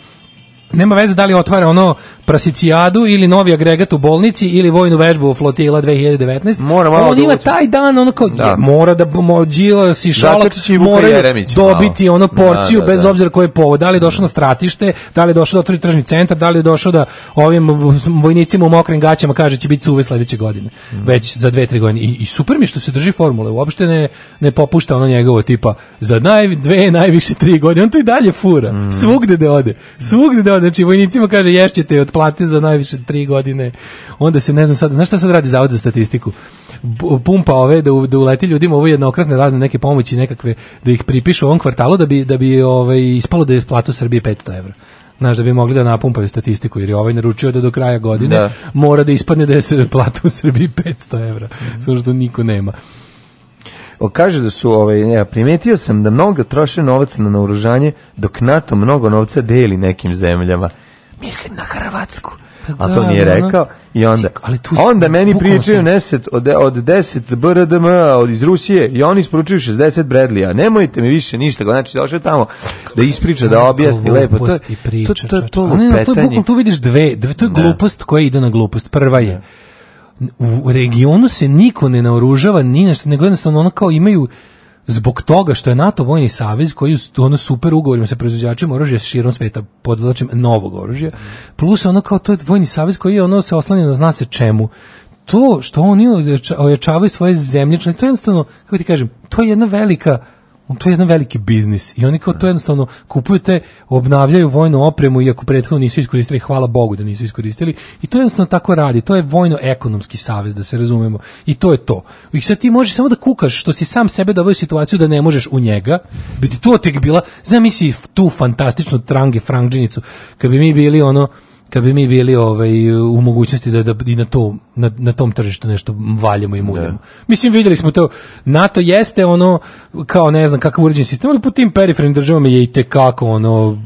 Speaker 2: Nema veze da li otvara ono prasicijadu ili novi agregat u bolnici ili vojnu vežbu u flotila 2019. Mora on da ima taj dan ono kao da. je, mora da mođila si šalak mora dobiti ono da, porciju da, da, bez obzira koji je povod. Da li je došao na stratište, da li je došao da otvori tržni centar, da li je došao da ovim vojnicima u mokrim gaćama kaže će biti suve sledeće godine. Mm. Već za dve, tri godine. I, I, super mi što se drži formule. Uopšte ne, ne popušta ono njegovo tipa za naj, dve, najviše tri godine. On to i dalje fura. Mm. Svugde da ode. Svugde da ode. Znači vojnicima kaže ješćete od plate za najviše tri godine. Onda se ne znam sad, znaš šta sad radi Zavod za statistiku? Pumpa ove da, u, da uleti ljudima ovo jednokratne razne neke pomoći nekakve da ih pripišu ovom kvartalu da bi da bi ovaj ispalo da je platu Srbije 500 evra znaš da bi mogli da napumpaju statistiku jer je ovaj naručio da do kraja godine da. mora da ispadne da se plata u Srbiji 500 evra, mm -hmm. što niko nema.
Speaker 3: O, kaže da su, ovaj, ja, e, primetio sam da mnogo troše novac na naoružanje, dok NATO mnogo novca deli nekim zemljama
Speaker 2: mislim na Hrvatsku. Da, A
Speaker 3: to da, nije da, da. rekao. I onda, onda meni pričaju neset od, od 10 BRDM od iz Rusije i oni isporučuju 60 Bradleya. Nemojte mi više ništa. Znači, došao tamo da ispriča, da objasni lepo. To,
Speaker 2: priča, to, to, to, to, ne, ne, to je bukom, tu vidiš dve, dve, to je glupost koja ide na glupost. Prva je, u regionu se niko ne naoružava, ni nešto, nego jednostavno ono kao imaju zbog toga što je NATO vojni savez koji u ono super ugovorima sa proizvođačima oružja širom sveta podvlačim novog oružja, plus ono kao to je vojni savez koji je ono se oslanja na zna se čemu to što oni ojačavaju svoje zemlje, znači to je jednostavno, kako ti kažem, to je jedna velika on to je jedan veliki biznis i oni kao to jednostavno kupuju te, obnavljaju vojnu opremu iako prethodno nisu iskoristili, hvala Bogu da nisu iskoristili i to jednostavno tako radi, to je vojno-ekonomski savez, da se razumemo i to je to. I sad ti možeš samo da kukaš što si sam sebe doveo situaciju da ne možeš u njega, biti to tek bila, zamisli tu fantastičnu trange frangđinicu, kad bi mi bili ono, kad bi mi bili ovaj u mogućnosti da, da i na to na, na tom tržištu nešto valjamo i muljamo. Da. Mislim vidjeli smo to NATO jeste ono kao ne znam kakav uređen sistem, ali po tim perifernim državama je i te kako ono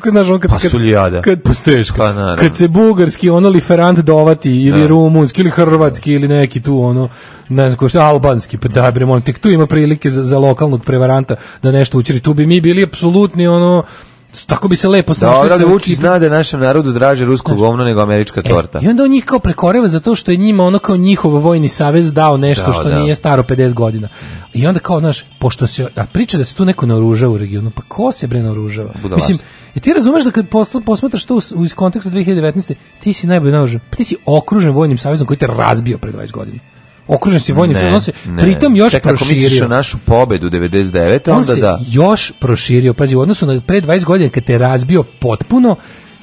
Speaker 3: kad znaš on
Speaker 2: kad kad, kad, kad postoješ
Speaker 3: kad, pa,
Speaker 2: pa kad se bugarski ono liferant dovati ili ne. Da. rumunski ili hrvatski ili neki tu ono ne znam ko što albanski pa da bre tek tu ima prilike za, za lokalnog prevaranta da nešto učeri. tu bi mi bili apsolutni ono tako bi se lepo snašli.
Speaker 3: Dobro, da Vučić zna da našem narodu draže rusko znači, govno nego američka e, torta. E,
Speaker 2: I onda on njih kao prekoreva zato što je njima ono kao njihov vojni savez dao nešto da, što da. nije staro 50 godina. I onda kao, znaš, pošto se, a priča da se tu neko naoružava u regionu, pa ko se bre naoružava? Mislim, i e, ti razumeš da kad posmatraš to u, iz konteksta 2019. ti si najbolje naoružan. Pa ti si okružen vojnim savezom koji te razbio pre 20 godina okružen si vojnim ne, se pritom još Čekaj, proširio. Čekaj,
Speaker 3: našu pobedu 99. On
Speaker 2: onda
Speaker 3: da. se da.
Speaker 2: još proširio, pazi, u odnosu na pre 20 godina kad te razbio potpuno,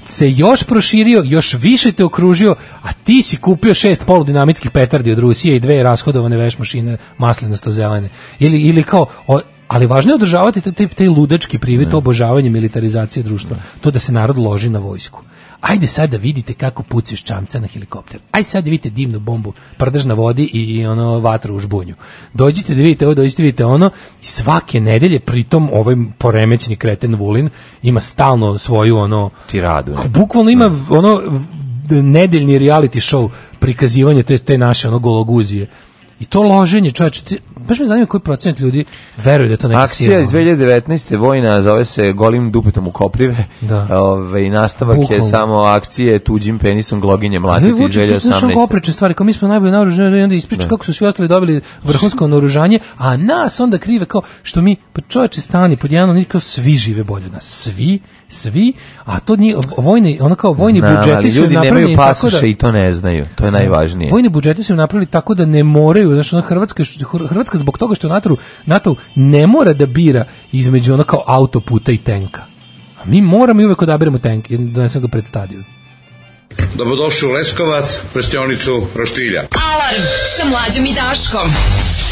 Speaker 2: se još proširio, još više te okružio, a ti si kupio šest poludinamitskih petardi od Rusije i dve rashodovane veš mašine maslinasto zelene. Ili, ili kao, o, ali važno je održavati taj, taj, ludački privid, obožavanje militarizacije društva, to da se narod loži na vojsku ajde sad da vidite kako pucaš čamca na helikopter. Ajde sad da vidite dimnu bombu, prdež na vodi i ono vatru u žbunju. Dođite da vidite ovo, dođite da vidite ono. Svake nedelje, pritom ovaj poremećni kreten Vulin ima stalno svoju ono...
Speaker 3: Tiradu.
Speaker 2: Bukvalno ima da. ono nedeljni reality show prikazivanje te, te naše ono gologuzije I to loženje, čovječ, ti, baš me zanima koji procenat ljudi veruje da je to neka Akcija
Speaker 3: iz 2019. vojna zove se Golim dupetom u koprive. Da. Ove, ovaj, I nastavak Bukvalno. je samo akcije tuđim penisom gloginje mlatiti iz
Speaker 2: 2018. Vučić, opreče stvari, kao mi smo najbolje naoruženi, i onda ispriča da. kako su svi ostali dobili vrhunsko naoružanje, a nas onda krive kao što mi, pa čovječe stani, pod jedan, kao svi žive bolje od nas, svi svi, a to nije vojni, ona kao vojni Znam, budžeti su ljudi
Speaker 3: napravljeni nemaju pasuše da- i to ne znaju. To je da. najvažnije.
Speaker 2: Vojni budžeti su napravili tako da ne moraju, znači ona Hrvatska Hrvatska zbog toga što NATO NATO ne mora da bira između ona kao autoputa i tenka. A mi moramo i uvek odaberemo tenk, jer donesem ga pred stadion.
Speaker 9: Dobrodošli u Leskovac, prštionicu Roštilja. Alarm sa mlađom i Daškom.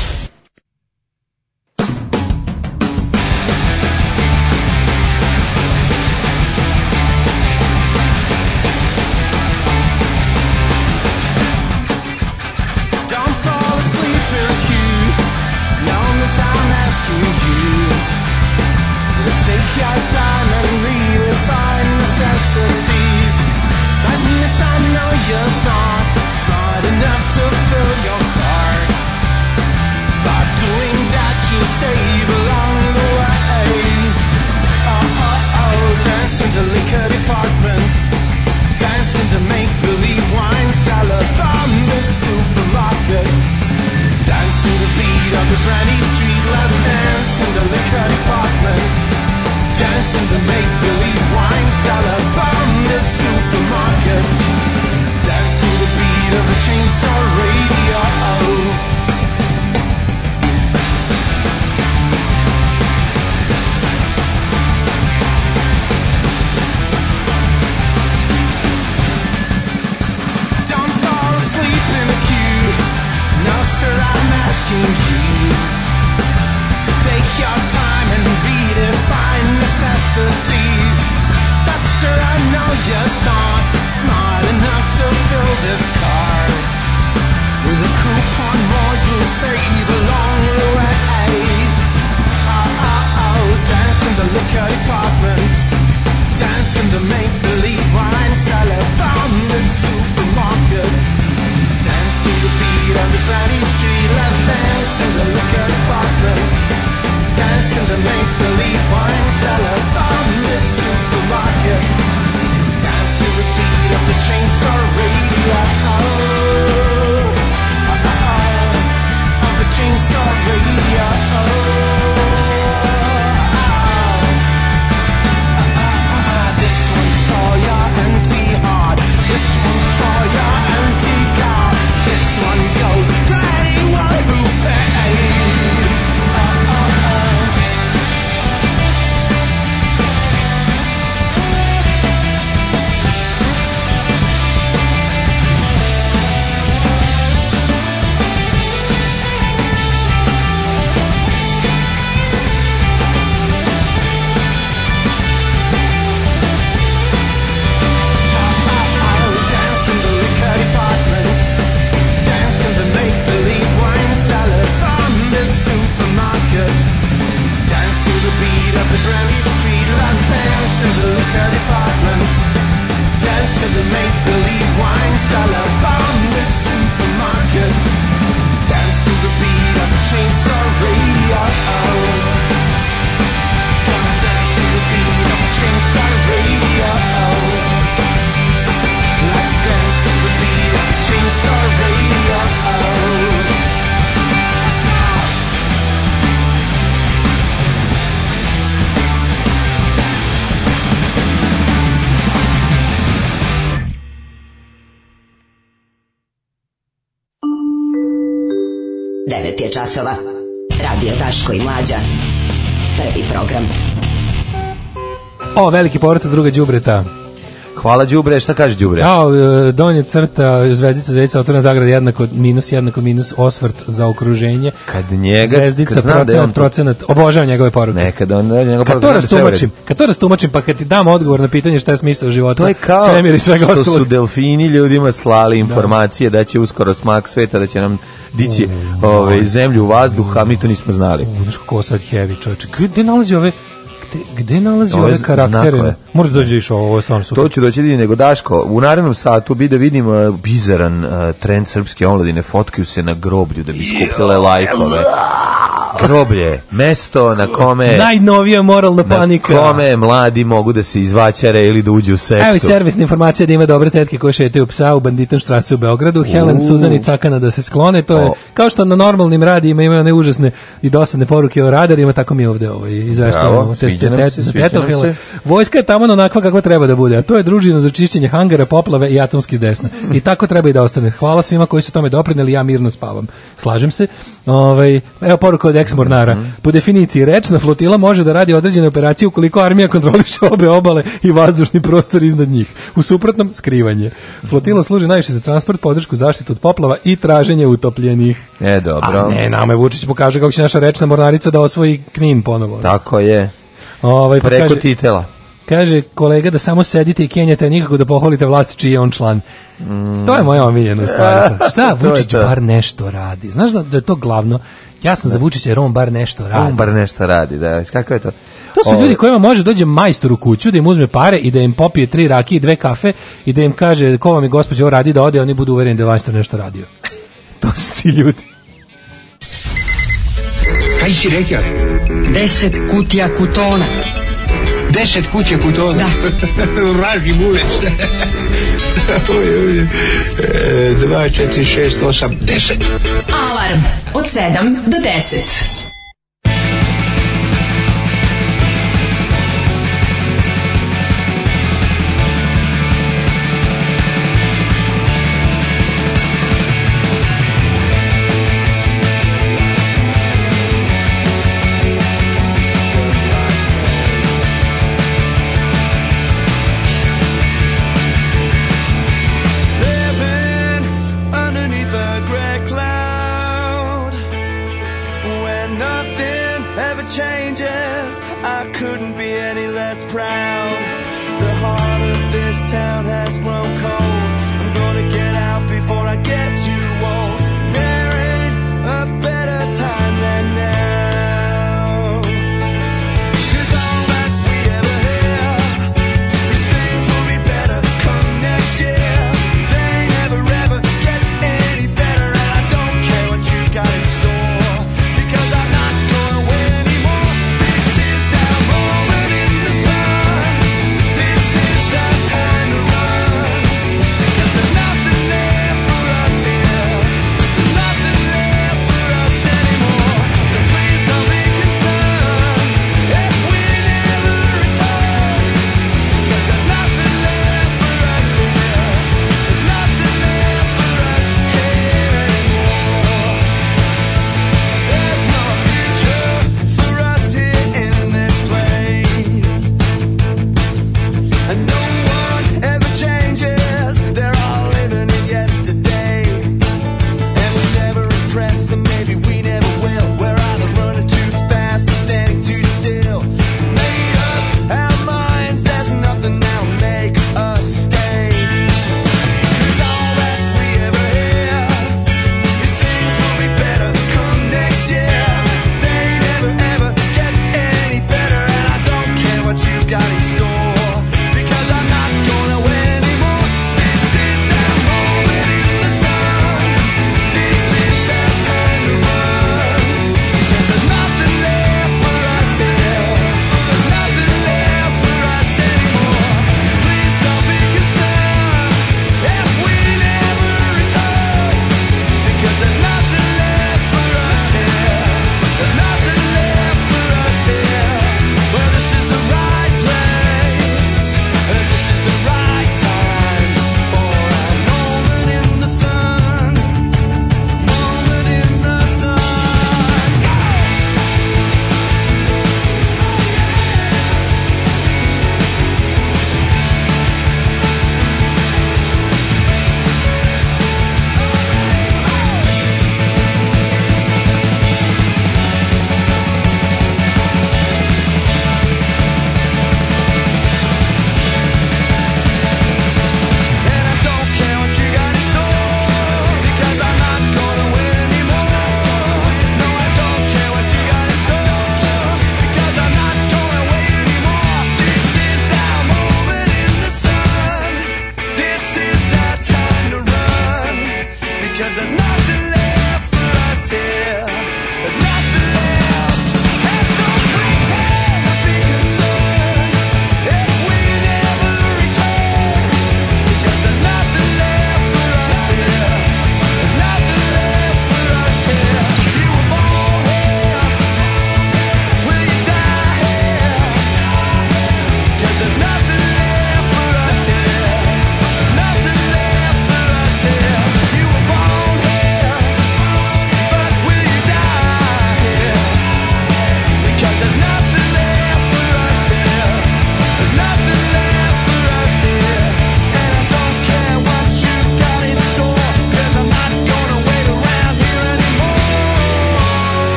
Speaker 2: 9 je časova. Radio Taško i Mlađa. Prvi program. O, veliki povrat druga đubreta.
Speaker 3: Hvala Đubre, šta kaže Đubre?
Speaker 2: Ja, e, donje crta, zvezdica, zvezdica, otvorena zagrada, jednako minus, jednako minus, osvrt za okruženje.
Speaker 3: Kad njega,
Speaker 2: zvezdica,
Speaker 3: kad
Speaker 2: da procenat, da on... procenat, obožavam njegove poruke.
Speaker 3: Nekad on, njegove poruke. kad to rastumačim,
Speaker 2: kad
Speaker 3: to
Speaker 2: rastumačim, pa kad ti dam odgovor na pitanje šta je smisao života, to je
Speaker 3: kao svemir i svega što su delfini ljudima slali da. informacije da, da će uskoro smak sveta, da će nam dići mm, ove, ovaj, zemlju, u vazduha, mi to nismo znali.
Speaker 2: Znaš kako sad heavy, čovječe, gde nalazi ove Gde, gde nalazi ove, ove karaktere? Znakove. Možda dođe išao, ovo je stvarno
Speaker 3: super. To ću doći nego Daško, u narednom satu bi da vidim uh, eh, bizaran uh, trend srpske omladine, fotkaju se na groblju da bi skupile lajkove groblje, mesto na kome
Speaker 2: najnovija moralna da panika.
Speaker 3: Na kome mladi mogu da se izvaćare ili da uđu u sektu.
Speaker 2: Evo i servisna informacija da ima dobre tetke koje šetaju psa u Banditom štrasu u Beogradu. Helen, uh. Suzan i Cakana da se sklone. To je oh. kao što na normalnim radijima imaju one užasne i dosadne poruke o radarima, tako mi ovde ovo ovaj,
Speaker 3: izaštavamo.
Speaker 2: Vojska je tamo onakva kako treba da bude, a to je družina za čišćenje hangara, poplave i atomski desna. I tako treba i da ostane. Hvala svima koji su tome doprineli, ja mirno spavam. Slažem se. Ovaj evo poruka od mornara. Mhm. Po definiciji, rečna flotila može da radi određene operacije ukoliko armija kontroliše obe obale i vazdušni prostor iznad njih. U suprotnom, skrivanje. Flotila služi najviše za transport, podršku, zaštitu od poplava i traženje utopljenih.
Speaker 3: E, dobro.
Speaker 2: A ne, nama je Vučić pokaže kako će naša rečna mornarica da osvoji Knin ponovo.
Speaker 3: Tako je. Ovaj, pa Preko kaže, titela.
Speaker 2: Kaže kolega da samo sedite i kenjate, nikako da pohvalite vlast čiji je on član. Mm. To je moja omiljena stvar. Šta, Vučić bar nešto radi. Znaš da, da je to glavno? Ja sam za da. Vučića jer on bar nešto radi. On
Speaker 3: bar nešto radi, da. Kako je to?
Speaker 2: To
Speaker 3: su
Speaker 2: ljudi kojima može dođe majstor u kuću da im uzme pare i da im popije tri rakije i dve kafe i da im kaže ko vam je gospođa ovo radi da ode, oni budu uvereni da je majstor nešto radio. to su ti ljudi.
Speaker 10: Kaj
Speaker 2: si
Speaker 10: rekao? Deset kutija
Speaker 3: kutona 10 kuće putovali. Da. Vraži bulec. Dva, četiri, šest, osam, deset.
Speaker 11: Alarm od 7 do 10.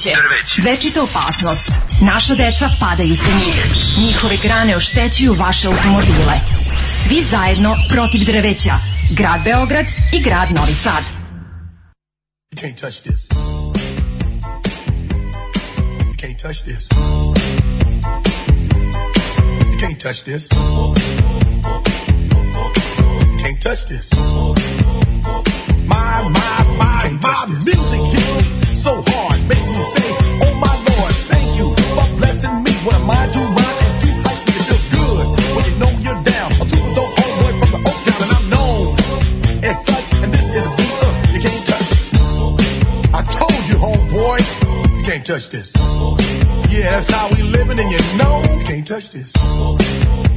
Speaker 12: drveće. Večita opasnost. Naša deca padaju sa njih. Njihove grane oštećuju vaše automobile. Svi zajedno protiv drveća. Grad Beograd i grad Novi Sad. You can't touch this. You can't touch this. You can't touch this. You can't touch this. my, my, my, music hit so hard, makes me say, oh my Lord, thank you for blessing me with a mind to rhyme and deep like me. It good when you know you're down. A super dope homeboy from the Oak Town and I'm known as such, and this is a beat up uh, you can't touch. I told you, homeboy, you can't touch this. Yeah, that's how we living and you know you can't touch this.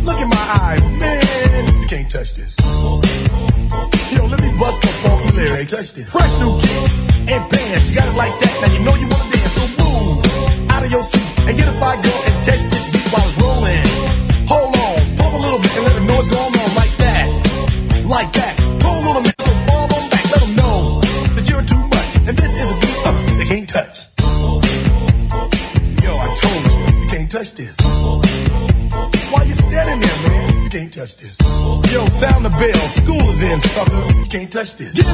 Speaker 12: Look in my eyes, man, you can't touch this. Yo, let me bust the funky lyrics. Fresh new kicks and bands. You got it like that. Now you know you wanna dance. So move out of your seat and get a fire girl and test it. touch this.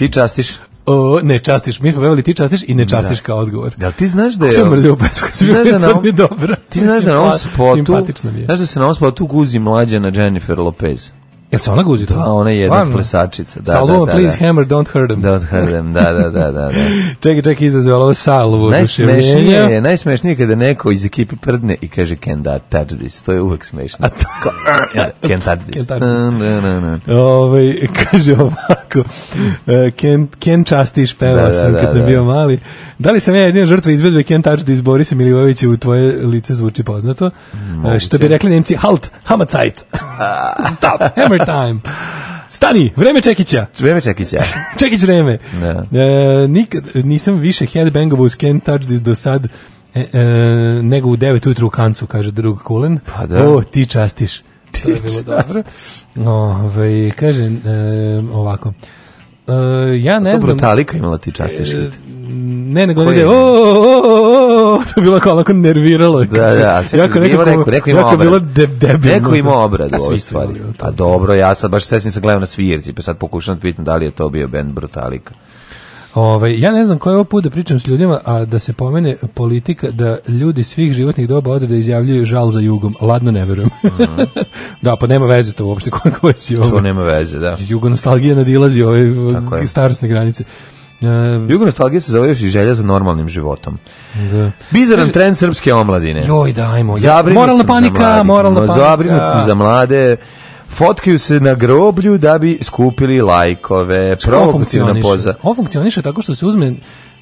Speaker 13: Ti častiš? O, ne častiš, mi smo pevali ti častiš i ne da. častiš da. kao odgovor. Jel ti znaš da je... Kako sam mrzio pesmu, kad sam znaš da na, mi dobra. Ti znaš da na ovom spotu, znaš da se na ovom spotu guzi mlađa na Jennifer Lopez. Jel se ona guzi to? Da, ona je jedna plesačica. Da, Salvo, da, da, Please da. Hammer, Don't Hurt Them. Don't Hurt Them, da, da, da. da, da. čekaj, čekaj, izazvala ovo salvu. Najsmešnije je, najsmešnije kada neko iz ekipe prdne i kaže Can't that touch this. To je uvek smešno. Ko, can't touch this. Can't touch this. Da, da, da. Ove, ovaj, kaže ovako, Ken, Ken Častiš peva da, da sam da, da, kad sam da, bio mali. Da li sam ja jedina žrtva izvedbe Can't touch this Borisa Milivojevića u tvoje lice zvuči poznato? Moguće. Što bi rekli Nemci, halt, hamacajt, stop, hammer every time. Stani, vreme Čekića. Vreme Čekića. Čekić vreme. Da. E, nikad nisam više headbangovao uz Can't Touch This do sad. E, e, nego u 9 ujutru u kancu, kaže drug Kulen. Pa da. O, ti častiš. Ti to je bilo častiš. dobro. Ove, ovaj, kaže e, ovako. E, ja ne znam... brutalika imala ti časti štit. E, ne, nego ne, o, o, o, to je bilo kao onako nerviralo. Da, da, čekaj, jako neko, neko, neko ima obrad. Bilo de, debilno. Neko ima da. obrad u ovoj stvari. Pa dobro, ja sad baš srećim da sa gledao na svirci, pa sad pokušam da pitam da li je to bio band Brutalika. Ove, ovaj, ja ne znam koje ovo put da pričam s ljudima, a da se pomene politika da ljudi svih životnih doba ode da izjavljuju žal za jugom. Ladno ne verujem. Mhm. da, pa nema veze to uopšte kako si ovo. To nema veze, da. Jugo nostalgija nadilazi ove ovaj, starosne granice. Uh, e, Jugo nostalgija se zove još i želja za normalnim životom. Da. Bizaran Kaže, trend srpske omladine. Joj, dajmo. Ja, moralna panika, moralna panika. Zabrinut sam za mlade fotkaju se na groblju da bi skupili lajkove. Profunkcionalna poza. Ovo funkcioniše tako što se uzme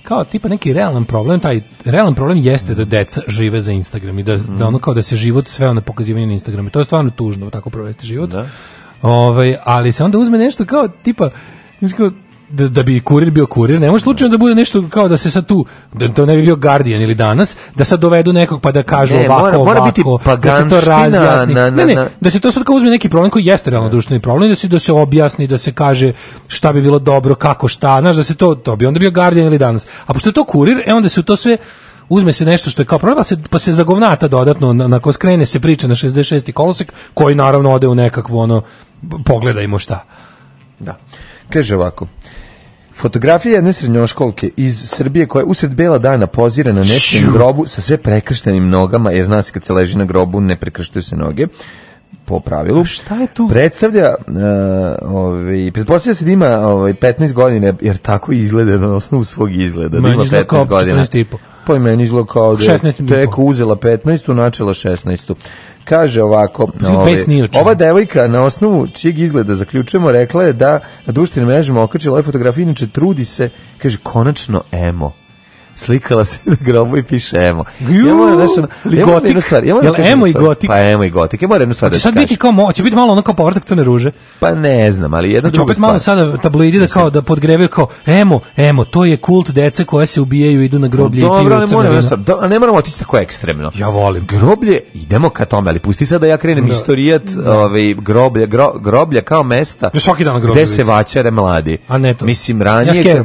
Speaker 13: kao tipa neki realan problem, taj realan problem jeste da deca žive za Instagram i da, mm. da ono kao da se život sve na pokazivanje na Instagramu. To je stvarno tužno tako provesti život. Da. Ove, ovaj, ali se onda uzme nešto kao tipa, kao, da, da bi kurir bio kurir, ne može slučajno da bude nešto kao da se sad tu, da to ne bi bio Guardian ili danas, da sad dovedu nekog pa da kažu ne, ovako, mora, mora ovako, biti da se to razjasni. Na, na, ne, ne, da se to sad kao uzme neki problem koji jeste realno društveni problem, da se, da se objasni, da se kaže šta bi bilo dobro, kako šta, znaš, da se to, to bi onda bio Guardian ili danas. A pošto je to kurir, e onda se u to sve uzme se nešto što je kao problem, pa se, pa se zagovnata dodatno, nakon skrene se priča na 66. kolosek, koji naravno ode u nekakvo ono, pogledajmo šta. Da. Kaže ovako. Fotografija jedne srednjoškolke iz Srbije koja usred bela dana pozira na nečijem grobu sa sve prekrštenim nogama, jer zna se kad se leži na grobu ne prekrštaju se noge po pravilu. A šta je tu? Predstavlja, uh, ovaj, pretpostavlja se da ima ovaj, 15 godina, jer tako izgleda na osnovu svog izgleda. Da meni da izgleda kao 14 Pa i meni izgleda kao da tek uzela 15, načela 16 kaže ovako, ove, ovaj, ova devojka na osnovu čijeg izgleda zaključujemo rekla je da na društvenim mrežama okačila ove fotografije, inače trudi se, kaže konačno emo slikala se na grobu i piše emo. Ja moram nešto, ja stvar. Ja da moram emo i gotik. Pa emo i gotik.
Speaker 14: Ja moram jednu stvar da sad biti kao, mo, će biti malo ono kao povrtak crne ruže.
Speaker 13: Pa ne znam, ali jedna znači, druga opet
Speaker 14: malo sada tablidi da kao da podgrevaju kao emo, emo, to je kult dece koje se ubijaju, idu na groblje
Speaker 13: no, i piju crne ruže. Da, ne moram otići tako ekstremno.
Speaker 14: Ja volim.
Speaker 13: Groblje, idemo ka tome, ali pusti sad da ja krenem da. istorijat da. ovaj, groblje, gro, groblja kao mesta. Ja svaki dan groblje. Gde se vaćare mladi.
Speaker 14: A ne to.
Speaker 13: Mislim, ranije... Ja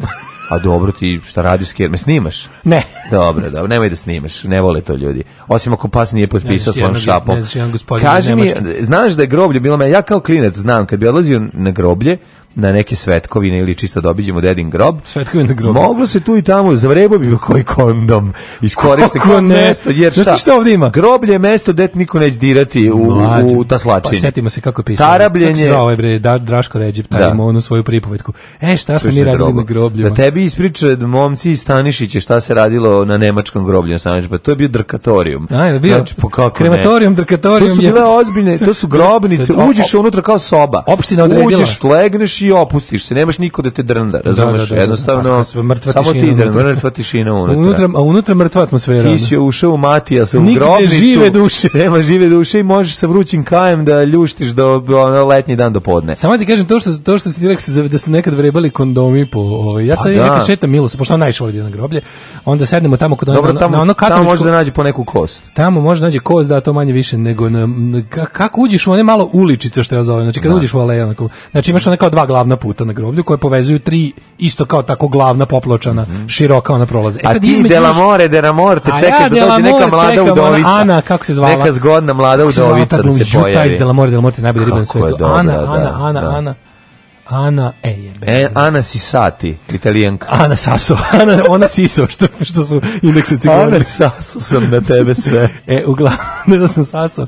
Speaker 13: A dobro ti šta radiš s Me snimaš?
Speaker 14: Ne.
Speaker 13: Dobro, dobro, nemoj da snimaš, ne vole to ljudi. Osim ako pas nije potpisao svojom šapom.
Speaker 14: Ne
Speaker 13: Kaži mi, znaš da je groblje bilo me, ja kao klinac znam, kad bi odlazio na groblje, na neke svetkovine ili čisto da obiđemo dedin grob.
Speaker 14: Svetkovina
Speaker 13: grob. Moglo se tu i tamo, zavrebo bi
Speaker 14: koji
Speaker 13: kondom iskoriste kao ne. mesto, jer
Speaker 14: šta?
Speaker 13: šta
Speaker 14: ovdje ima?
Speaker 13: Groblje je mesto gde niko
Speaker 14: neće
Speaker 13: dirati u, Mlađe. u taslačenje.
Speaker 14: Pa setimo se kako je pisao. Tarabljenje. Kako se ovaj bre, da, Draško Ređip, taj da. ima onu svoju pripovetku. E, šta smo mi radili grobo. na grobljima?
Speaker 13: Da tebi ispriča momci iz Stanišiće šta se radilo na nemačkom groblju Stanišić, pa to je bio drkatorijum.
Speaker 14: A, je bio. Znači, po kako Krematorijum, drkatorijum. To su
Speaker 13: bile je... ozbiljne, to su grobnice, uđeš unutra kao soba.
Speaker 14: Opština odredila. Uđeš,
Speaker 13: legneš i opustiš se, nemaš niko da te drnda, da, razumeš? Da, da, da, Jednostavno, samo ti
Speaker 14: drnda, mrtva tišina unutra. unutra. A unutra mrtva atmosfera.
Speaker 13: Ti si ušao u Matijasa, u grobnicu.
Speaker 14: Nikde žive duše.
Speaker 13: Nema žive duše i možeš sa vrućim kajem da ljuštiš do ono, letnji dan do podne.
Speaker 14: Samo ti kažem, to što, to što si ti rekao da su nekad vrebali kondomi po... Ovaj, ja sam pa, da. nekad šetam Milosa, pošto on najšao ovdje na groblje, onda sednemo tamo kod Dobro, tamo, na,
Speaker 13: ono
Speaker 14: katoličko... Tamo može da nađe po neku
Speaker 13: kost. Tamo može nađe kost, da, to manje više, nego na, na kako uđeš u one malo uličice, što ja zovem, znači kad da. uđeš u aleju, znači imaš ono kao
Speaker 14: dva glavna puta na groblju koje povezuju tri isto kao tako glavna popločana mm -hmm. široka ona prolaze.
Speaker 13: E sad a ti između Dela More, Dela More, te čeka ja, da dođe neka mlada udovica.
Speaker 14: Ana, kako se zvala?
Speaker 13: Neka zgodna mlada udovica da se pojavi. Taj
Speaker 14: Dela More, Dela More, najbolji riba na svetu.
Speaker 13: Da, da.
Speaker 14: Ana, Ana, Ana, Ana. Ana Ejebe.
Speaker 13: E, e Ana Sisati, italijanka.
Speaker 14: Ana Saso, Ana, ona Siso, što, što su indekse cigani. Ana
Speaker 13: Saso sam na tebe sve.
Speaker 14: e, uglavnom, da sam Saso.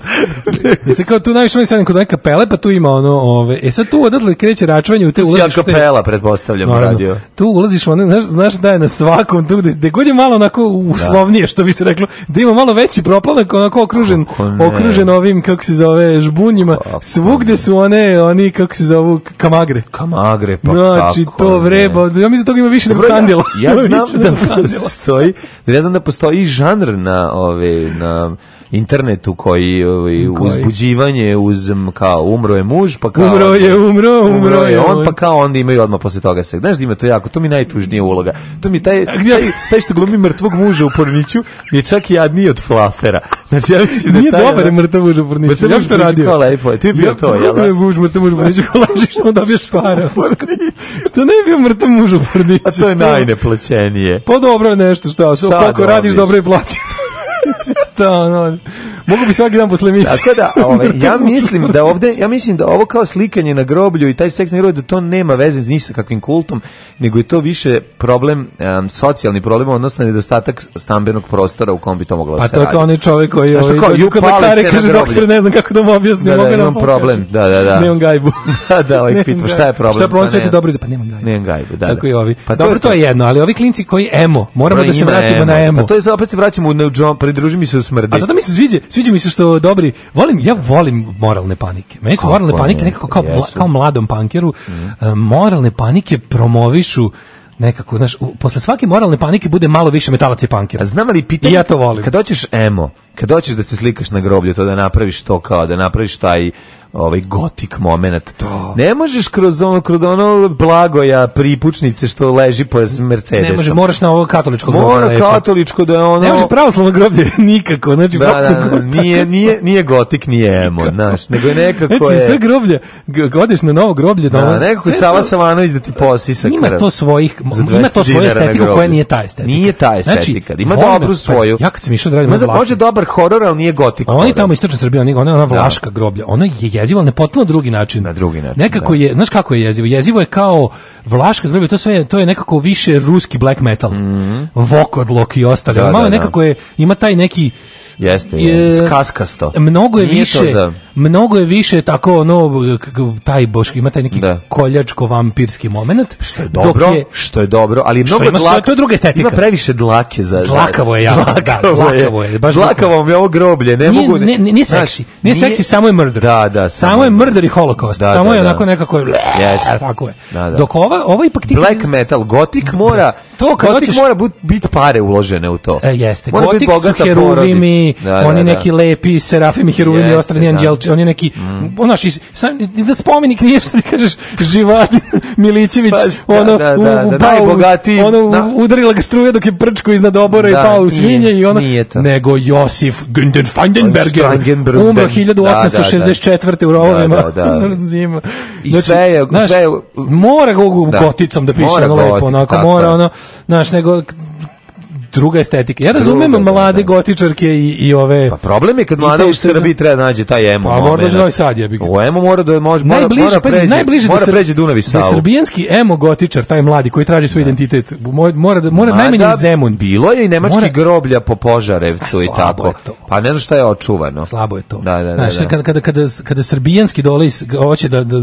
Speaker 14: se kao tu najviše ovaj sedem kod neka kapele, pa tu ima ono, ove, e sad tu odatle kreće račvanje u te ulaziš. Tu
Speaker 13: si kapela, pretpostavljam, naravno, radio.
Speaker 14: Tu ulaziš, ono, znaš, znaš da je na svakom, tu gde, gde god je malo onako uslovnije, što bi se reklo, da ima malo veći proplanak, onako okružen, okružen ovim, kako se zove, žbunjima, svugde su one, oni, kako se zovu,
Speaker 13: kamagre. Kamagre, pa
Speaker 14: znači, kako to vreba, ne. ja mislim da toga ima više nego kandila.
Speaker 13: Ja,
Speaker 14: ja
Speaker 13: znam da postoji, da ja znam da postoji žanr na, ove, na internetu koji, ovaj, uzbuđivanje uz kao umro je muž
Speaker 14: pa
Speaker 13: kao
Speaker 14: umro je umro umro je
Speaker 13: on pa kao onda imaju odmah posle toga se znaš da ima to jako to mi najtužnija uloga to mi taj taj, taj što glumi mrtvog muža u porniću mi je čak i jadniji od flafera
Speaker 14: znači ja mislim da nije taj, dobar mrtav muž u porniću ja što
Speaker 13: radio kao lepo ti je bio ja, to da?
Speaker 14: je al muž mrtav muž u porniću lažiš što dobiješ pare što ne je bio mrtav muž u porniću
Speaker 13: a to je najneplaćenije
Speaker 14: pa dobro nešto što koliko radiš dobro je plaćeno to ono, mogu bi svaki dan posle misli. Tako da, ovaj,
Speaker 13: ja mislim da ovde, ja mislim da ovo kao slikanje na groblju i taj seks na groblju, da to nema veze ni sa kakvim kultom, nego je to više problem, um, socijalni problem, odnosno nedostatak stambenog prostora u kom bi to moglo da pa
Speaker 14: se
Speaker 13: raditi. Pa
Speaker 14: to
Speaker 13: je
Speaker 14: kao onaj čovek koji je ovaj, kao, ju pali
Speaker 13: se
Speaker 14: kaže, doktor, ne znam kako
Speaker 13: da
Speaker 14: mu objasnim.
Speaker 13: Da, da,
Speaker 14: imam da
Speaker 13: problem, da, da, da.
Speaker 14: Nemam gajbu.
Speaker 13: da, da, ovaj pitamo, šta je problem? Šta
Speaker 14: je problem, pa sve ti dobro ide, pa
Speaker 13: nemam gajbu.
Speaker 14: Nemam gajbu, da. da. Tako i ovi. Pa dobro, to je jedno, ali ovi klinci koji emo, moramo da se vratimo na emo.
Speaker 13: Pa to je, opet se vraćamo, pridruži mi se
Speaker 14: smrdi. A zato mi se sviđa, sviđa mi se što dobri, volim, ja volim moralne panike. Meni su moralne panike nekako kao, mla, kao mladom pankeru, mm. uh, moralne panike promovišu nekako, znaš, u, posle svake moralne panike bude malo više metalaca i pankera.
Speaker 13: Znam li pitanje,
Speaker 14: ja to volim.
Speaker 13: kad hoćeš emo, kad hoćeš da se slikaš na groblju, to da napraviš to kao, da napraviš taj ovaj gotik moment. To. Ne možeš kroz ono kroz ono blagoja pripučnice što leži po Mercedesom.
Speaker 14: Ne
Speaker 13: može,
Speaker 14: moraš na ovo katoličko groblje.
Speaker 13: Mora katoličko da je ono.
Speaker 14: Ne može pravoslavno groblje nikako, znači
Speaker 13: da, da, da, da. nije nije nije gotik, nije emo, znaš, nego je nekako
Speaker 14: znači,
Speaker 13: je.
Speaker 14: Znači sve groblje, odeš na novo groblje
Speaker 13: da, da ono, nekako Sava Savanović da ti posisa. Ima
Speaker 14: to svojih, ima to svoju estetiku koja nije ta estetika.
Speaker 13: Nije ta znači, estetika, znači, ima dobru svoju.
Speaker 14: Ja kad sam išao da radim, može
Speaker 13: dobar horor, al nije gotik.
Speaker 14: Oni tamo istočna Srbija, ona ona da. vlaška groblja, ona je jezivo, ali na potpuno drugi način.
Speaker 13: Na drugi način.
Speaker 14: Nekako da. je, znaš kako je jezivo? Jezivo je kao vlaška groblja, to sve to je nekako više ruski black metal. Mm -hmm. Vokodlok i ostalo. Da, Malo da, da, nekako je ima taj neki
Speaker 13: Jeste, je. E, Skaskasto.
Speaker 14: Mnogo je Nije više, da... mnogo je više tako ono, taj boški, ima taj neki da. koljačko-vampirski moment.
Speaker 13: Što je dobro, je, što je dobro, ali mnogo što ima, dlaka,
Speaker 14: to je druga estetika.
Speaker 13: Ima previše dlake za...
Speaker 14: Dlakavo je ja, dlakavo da, dlakavo je. je baš
Speaker 13: dlakavo mi je ovo groblje, ne
Speaker 14: nije,
Speaker 13: mogu... Ne,
Speaker 14: da- nije, nije seksi, nije, nije seksi, samo je murder.
Speaker 13: Da, da.
Speaker 14: Samo, samo je murder i holokaust, da, samo da, je da. onako nekako... Yes. Tako je. Da, da. Dok ova, ova ipak... Ti
Speaker 13: Black metal, gotik mora... To kad gotik mora biti pare uložene u to.
Speaker 14: E, jeste, gotik su heruvimi, oni da, oni da, da. neki da. lepi Serafim Heruvim i ostali da. anđelči, oni neki mm. onaš sam da spomenik nije što ti kažeš Živan Milićević pa, ono da, da, u, u, da,
Speaker 13: pao, bogatiji,
Speaker 14: ono udarila ga struja dok je prčko iznad obora i pao u svinje i ona nego Josif Günden Fandenberger umro 1864. u
Speaker 13: rovovima
Speaker 14: zima. I znači, sve je, sve je, mora ga goticom da piše ono lepo, onako, mora ono, znaš, nego druga estetika. Ja razumem druga, da, mlade da, da. gotičarke i, i ove... Pa
Speaker 13: problem je kad mlade u Srbiji treba da nađe taj emo. Pa mora
Speaker 14: da sad je.
Speaker 13: U emo mora da može, mora, najbliže, mora pređe, najbliže mora da, pređe Dunavi da Savu.
Speaker 14: Da srbijanski emo gotičar, taj mladi koji traži svoj identitet, mora, da, mora najmanje Zemun.
Speaker 13: Bilo je i nemački mora... groblja po Požarevcu i tako. Pa ne znam šta je očuvano.
Speaker 14: Slabo je to.
Speaker 13: Da, da, da. Znaš,
Speaker 14: kada, kada, kada, kada srbijanski dole hoće da, da,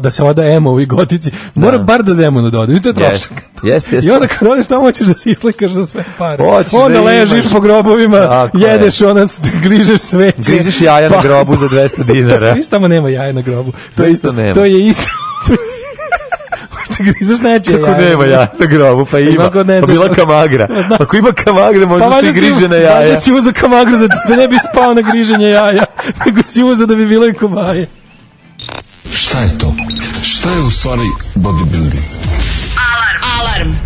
Speaker 14: da, se oda emo i gotici, mora bar da Zemunu doda. Jeste,
Speaker 13: jeste.
Speaker 14: I onda kad odeš tamo hoćeš da se islikaš za sve pa pare. Hoćeš onda da ležiš po grobovima, Tako jedeš je. ona, grižeš sveće.
Speaker 13: Grižeš jaja pa, na grobu za 200 dinara.
Speaker 14: Viš tamo nema jaja na grobu. To, je isto, nema. to je isto. Šta grizeš nečije Kako
Speaker 13: jaja? nema jaja na grobu, pa ima. ne pa bila kamagra. Ako pa ima kamagre, možda pa da se griže na jaja.
Speaker 14: Pa si uzao kamagru da, da ne bi spao na griženje jaja, nego si uzao da bi bilo i komaje.
Speaker 15: Šta je to? Šta je u stvari bodybuilding?
Speaker 16: Alarm! Alarm!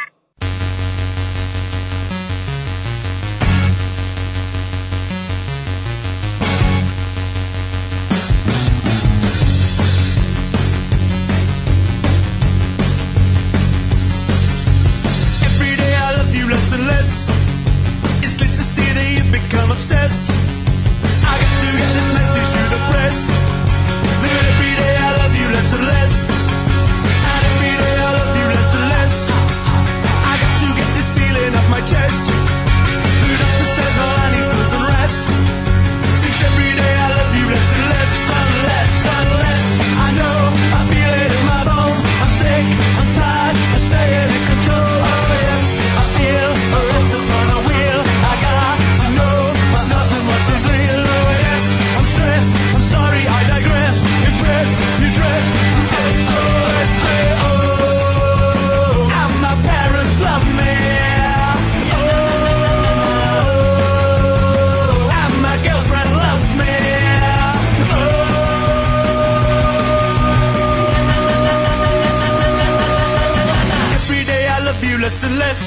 Speaker 16: less and less.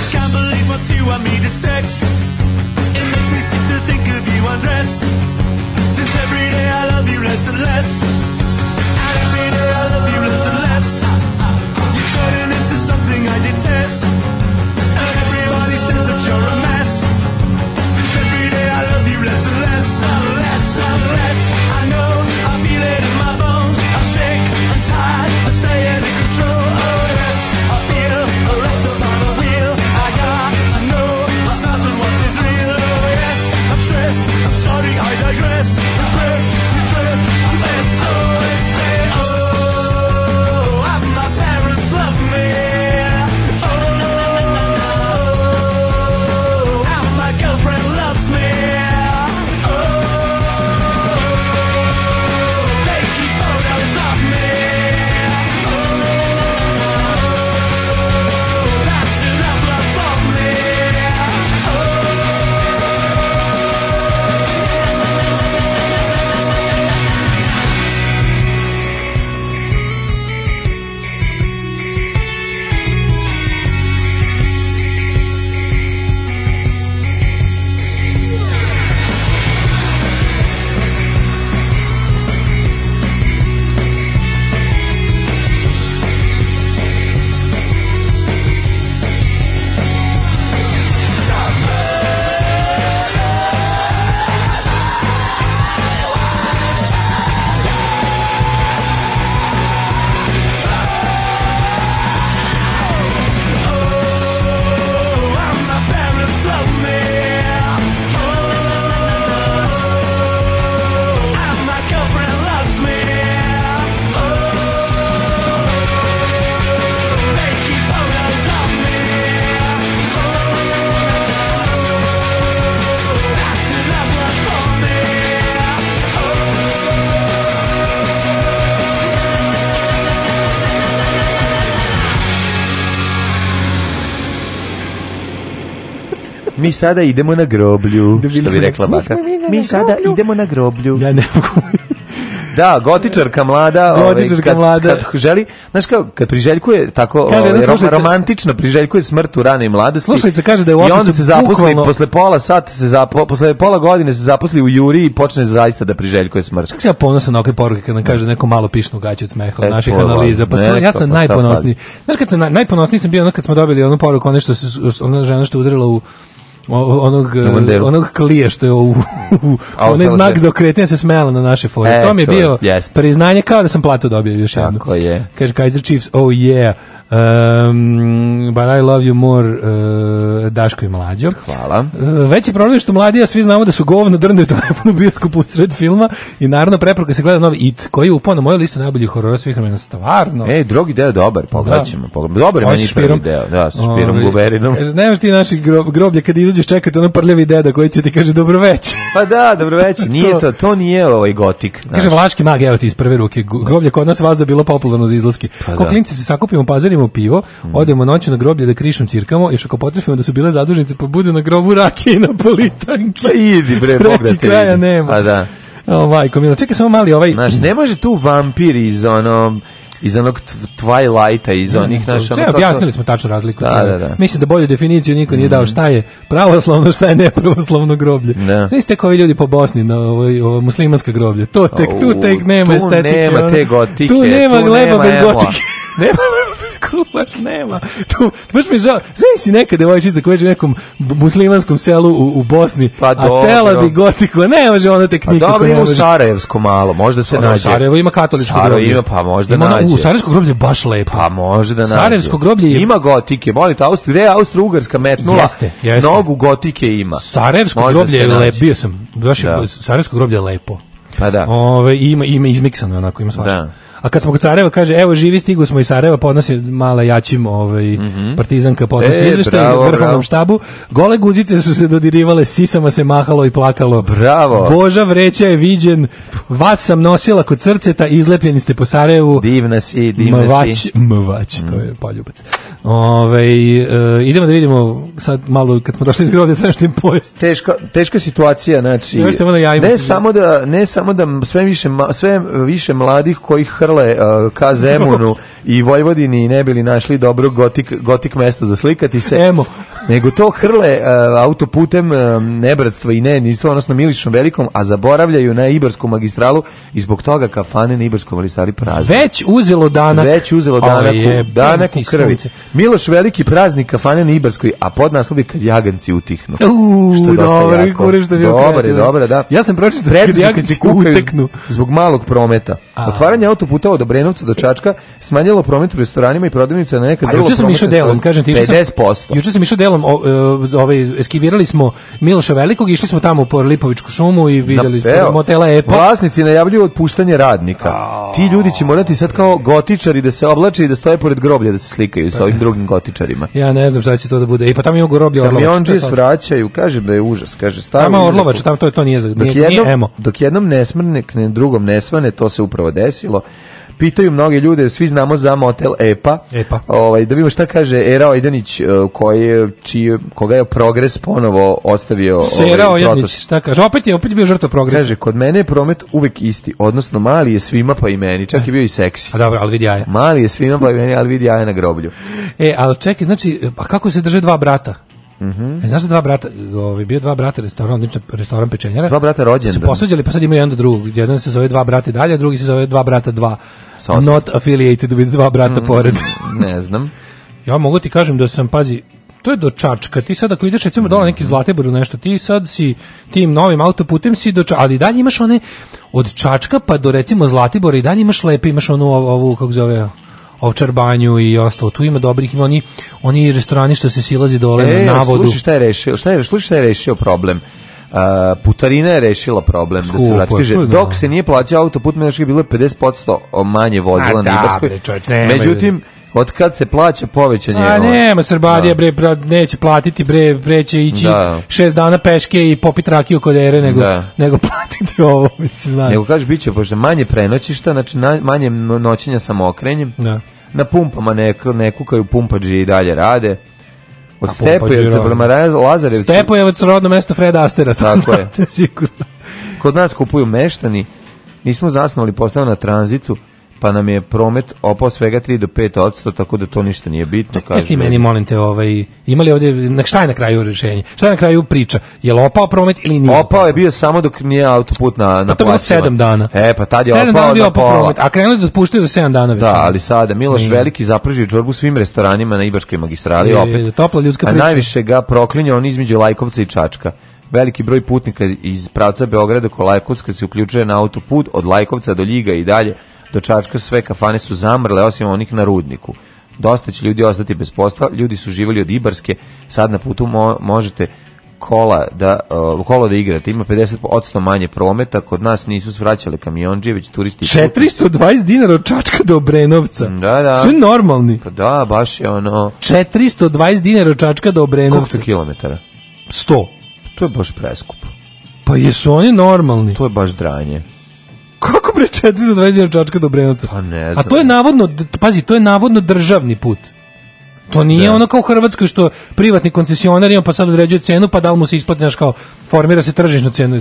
Speaker 16: I can't believe what's you, I mean it's sex. It makes me sick to think of you undressed. Since every day I love you
Speaker 15: less and less. And every day I love you less and less. You're turning into something I detest. And everybody says that you're a mess. Since every day I love you less and less.
Speaker 13: Mi sada idemo na groblju, da što bi rekla baka. Mi sada idemo na groblju.
Speaker 14: Ja ne mogu.
Speaker 13: Da, gotičarka mlada, ovaj, gotičarka ovaj, kad, mlada. Kad želi, znaš kao, kad priželjkuje tako kaže, ovaj, rom, romantično priželjkuje smrt u ranoj mladosti.
Speaker 14: Slušajte, kaže da
Speaker 13: je I onda se zaposli bukvalno... posle pola sata se zapo, posle pola godine se zaposli u Juri i počne zaista da priželjkuje smrt. Kako se
Speaker 14: ja ponosan na ove poruke kad nam kaže neko malo pišnu gaću od smeha od e, naših pola, analiza, pa neko, ja sam pa najponosniji. Znaš kad sam na, najponosniji sam bio ono kad smo dobili onu poruku, ono što se ona žena što udarila u O, onog na onog klija što je u, u, onaj znak za okretanje se smela na naše fore. E, to mi je bio yes. priznanje kao da sam platu dobio još jednu. Tako je. Kaže Kaiser Chiefs, oh yeah. Um, but I love you more uh, Daško i Mlađo.
Speaker 13: Hvala.
Speaker 14: Uh, veći problem je što mladi, a svi znamo da su govno drndaju telefon u bioskopu sred filma i naravno preporuka se gleda novi It, koji je upao na moju listu najboljih horora svih vremena, stvarno.
Speaker 13: E, drugi deo dobar, pogledat ćemo. Da. Dobar je meni prvi deo, da, s špirom, guberinom.
Speaker 14: Nemaš ti naših grob, groblja kad izađeš čekati ono prljavi deda koji će ti kaže dobro večer.
Speaker 13: Pa da, dobro večer, nije to, to nije
Speaker 14: ovaj
Speaker 13: gotik.
Speaker 14: Kaže, vlaški mag, evo ti iz prve ruke, groblje kod nas vas da bilo popularno za izlaske. Pa Ko da. se sakupimo, pazarimo, gurnemo pivo, mm. odemo noću na groblje da krišom cirkamo, još ako potrefimo da su bile zadužnice, pa bude na grobu rake i napolitanke.
Speaker 13: Pa idi bre, Bog da
Speaker 14: te
Speaker 13: kraja
Speaker 14: vidi. nema.
Speaker 13: A da.
Speaker 14: O, majko, milo, čekaj samo mali ovaj...
Speaker 13: Znaš, ne može tu vampir iz onom iz onog Twilighta, iz onih naših... Ono
Speaker 14: objasnili smo tačnu razliku. Da, da, da. Mislim da bolju definiciju niko nije dao mm. šta je pravoslavno, šta je nepravoslavno groblje. Da. Svi ste koji ljudi po Bosni na ovoj, ovo muslimanska groblje. To tek, tu tek nema estetike.
Speaker 13: Tu nema te gotike. Tu nema gleba bez gotike. Nema
Speaker 14: skoro baš nema. Tu, baš mi žao. Znaš si neka devojčica koja je u nekom muslimanskom selu u, u Bosni, pa dobro. tela bi gotiku, ne može ona tehnika. Pa
Speaker 13: dobro, ima u Sarajevsku malo, možda se pa ono, nađe.
Speaker 14: Sarajevo ima katoličko Sarajevo groblje.
Speaker 13: Ima, pa možda ima, nađe.
Speaker 14: U Sarajevsko groblje je baš lepo.
Speaker 13: Pa da nađe. Sarajevsko
Speaker 14: groblje je...
Speaker 13: Ima gotike, molite, Austri, gde je Austro-Ugarska metnula? Jeste, jeste. Mnogu gotike ima.
Speaker 14: Sarajevsko možda groblje je lepo, bio sam, baš da. Sarajevsko groblje je lepo. Pa da. Ove, ima, ima izmiksano, onako, ima svašta. Da. A kad smo kod Sarajeva, kaže, evo živi stigu smo iz Sarajeva, podnosi mala jačim ovaj, mm -hmm. partizanka, podnosi e, izveštaj vrhovnom štabu. Gole guzice su se dodirivale, sisama se mahalo i plakalo.
Speaker 13: Bravo.
Speaker 14: Boža vreća je viđen, vas sam nosila kod srceta, izlepljeni ste po Sarajevu.
Speaker 13: Divna si, divna mvač, si.
Speaker 14: Mvač, mvač, to mhm. je poljubac. Ove, ovaj, e, idemo da vidimo sad malo, kad smo došli iz groblja, treba što pojesti.
Speaker 13: Teška, teška situacija, znači, da ne samo da, ne, samo da, sve više, sve više mladih koji hrle šarle uh, eh, ka Zemunu i Vojvodini ne bili našli dobro gotik, gotik mesto za slikati se.
Speaker 14: Emo.
Speaker 13: Nego to hrle uh, autoputem uh, nebratstva i ne, nisu odnosno Miličnom Velikom, a zaboravljaju na Ibarsku magistralu i zbog toga kafane na Ibarskom magistrali prazne.
Speaker 14: Već uzelo danak.
Speaker 13: Već uzelo danak,
Speaker 14: je, u, danak u krvi.
Speaker 13: Miloš Veliki praznik kafane na Ibarskoj, a pod naslov kad jaganci utihnu.
Speaker 14: Uuu, dobro, jako, kureš da bi Dobar,
Speaker 13: dobro, da.
Speaker 14: Ja sam pročitao
Speaker 13: kad jaganci uteknu. Zbog malog prometa. Otvaranje autoputa kilometara od Obrenovca do Čačka smanjilo promet u restoranima i prodavnicama na nekad pa drugo. Juče sam išao
Speaker 14: delom, kažem ti,
Speaker 13: 50%.
Speaker 14: Juče sam išao delom, o, o, e, ovaj eskivirali smo Miloša Velikog, išli smo tamo po Lipovičku šumu i videli smo motela Epa.
Speaker 13: Vlasnici najavljuju otpuštanje radnika. Ti ljudi će morati sad kao gotičari da se oblače i da stoje pored groblja da se slikaju sa ovim drugim gotičarima.
Speaker 14: Ja ne znam šta će to da bude. I pa tamo ima groblje
Speaker 13: Orlovača. Kamionđe svraćaju, kažem da je užas, kaže stavio.
Speaker 14: Tamo Orlovača,
Speaker 13: tamo to to nije, nije, dok jednom,
Speaker 14: nije emo.
Speaker 13: Dok jednom ne smrne, drugom ne svane, to se upravo desilo pitaju mnogi ljude, svi znamo za motel EPA.
Speaker 14: EPA.
Speaker 13: Ovaj, da vidimo šta kaže Era Ojdanić, e, koji čije koga je Progres ponovo ostavio...
Speaker 14: Se ovaj, Era ovaj, Ojdanić, šta kaže? Opet je, opet je bio žrtva Progresa.
Speaker 13: Kaže, kod mene je promet uvek isti, odnosno mali je svima pa i meni, čak e. je bio i seksi.
Speaker 14: A dobro, al vidi jaja.
Speaker 13: Mali je svima pa i meni, ali vidi jaja na groblju.
Speaker 14: E, al čekaj, znači, pa kako se drže dva brata?
Speaker 13: Mhm.
Speaker 14: Znaš da dva brata, ovaj bio dva brata restoran, odličan restoran pečenjara.
Speaker 13: Dva brata rođendan.
Speaker 14: Su posvađali, pa sad imaju jedan do drugog. Jedan se zove dva brata dalje, drugi se zove dva brata dva. Sosim. Not affiliated with dva brata mm, pored.
Speaker 13: ne znam.
Speaker 14: Ja mogu ti kažem da sam pazi to je do Čačka. Ti sad ako ideš recimo dole neki Zlatibor ili nešto, ti sad si tim novim autoputem si do Čačka, ali dalje imaš one od Čačka pa do recimo Zlatibora i dalje imaš lepe, imaš onu ovu kako zove, Ovčar banju i ostalo. Tu ima dobrih, ima oni, oni restorani što se silazi dole e, na navodu. Slušaj šta
Speaker 13: je rešio, šta je, slušaj šta je rešio problem. Uh, putarina je rešila problem Skupo, da se vrati. Kaže, da. dok se nije plaćao autoput, medačka je bilo 50% manje vozila A, na
Speaker 14: da,
Speaker 13: Ibarskoj. Međutim, Od kad se plaća povećanje? A
Speaker 14: nema Srbadija da. bre, neće platiti bre, bre će ići da. šest dana peške i popiti rakiju kod ere nego da. nego platiti ovo mislim
Speaker 13: nas. Nego kažeš biće pošto manje prenoćišta, znači na, manje noćenja okrenjem
Speaker 14: Da.
Speaker 13: Na pumpama ne, ne kukaju pumpađi i dalje rade. Od Stepojevca prema Lazareviću.
Speaker 14: Stepojevac rodno mesto Freda Astera,
Speaker 13: to Tako je. sigurno. Kod nas kupuju meštani, nismo zasnovali postao na tranzitu, pa nam je promet opao svega 3 do 5 odsto, tako da to ništa nije bitno. Čekaj,
Speaker 14: ti meni, molim te, ovaj, imali ovdje, šta je na kraju rješenje? Šta je na kraju priča? Je li opao promet ili
Speaker 13: nije? Opao je bio samo dok nije autoput na, na pa to bilo 7
Speaker 14: dana.
Speaker 13: E, pa tad je opao, dana
Speaker 14: bio opao promet, a krenuli da otpuštaju za 7 dana već.
Speaker 13: Da, ali sada Miloš nije. Veliki zapržio džorbu svim restoranima na Ibarskoj magistrali, je, opet.
Speaker 14: Topla
Speaker 13: ljudska priča. A najviše ga proklinja on između Lajkovca i Čačka veliki broj putnika iz pravca Beograda ko Lajkovska se uključuje na autoput od Lajkovca do Ljiga i dalje do Čačka sve kafane su zamrle, osim onih na rudniku. Dosta će ljudi ostati bez posla, ljudi su živjeli od Ibarske, sad na putu mo možete kola da, uh, kolo da igrate, ima 50% manje prometa, kod nas nisu svraćali kamionđije, već turisti...
Speaker 14: 420 dinara od Čačka do Obrenovca.
Speaker 13: Da, da. Svi
Speaker 14: normalni.
Speaker 13: Pa da, baš je ono...
Speaker 14: 420 dinara od Čačka do Obrenovca.
Speaker 13: Koliko kilometara?
Speaker 14: 100.
Speaker 13: To je baš preskupo.
Speaker 14: Pa jesu oni normalni?
Speaker 13: To je baš dranje
Speaker 14: bre 420 421 čačka do Brenovca.
Speaker 13: Pa ne znam.
Speaker 14: A to je navodno, pazi, to je navodno državni put. To pa nije da. ono kao u Hrvatskoj što privatni koncesionar ima pa sad određuje cenu pa da li mu se isplati naš kao formira se tržišna cena.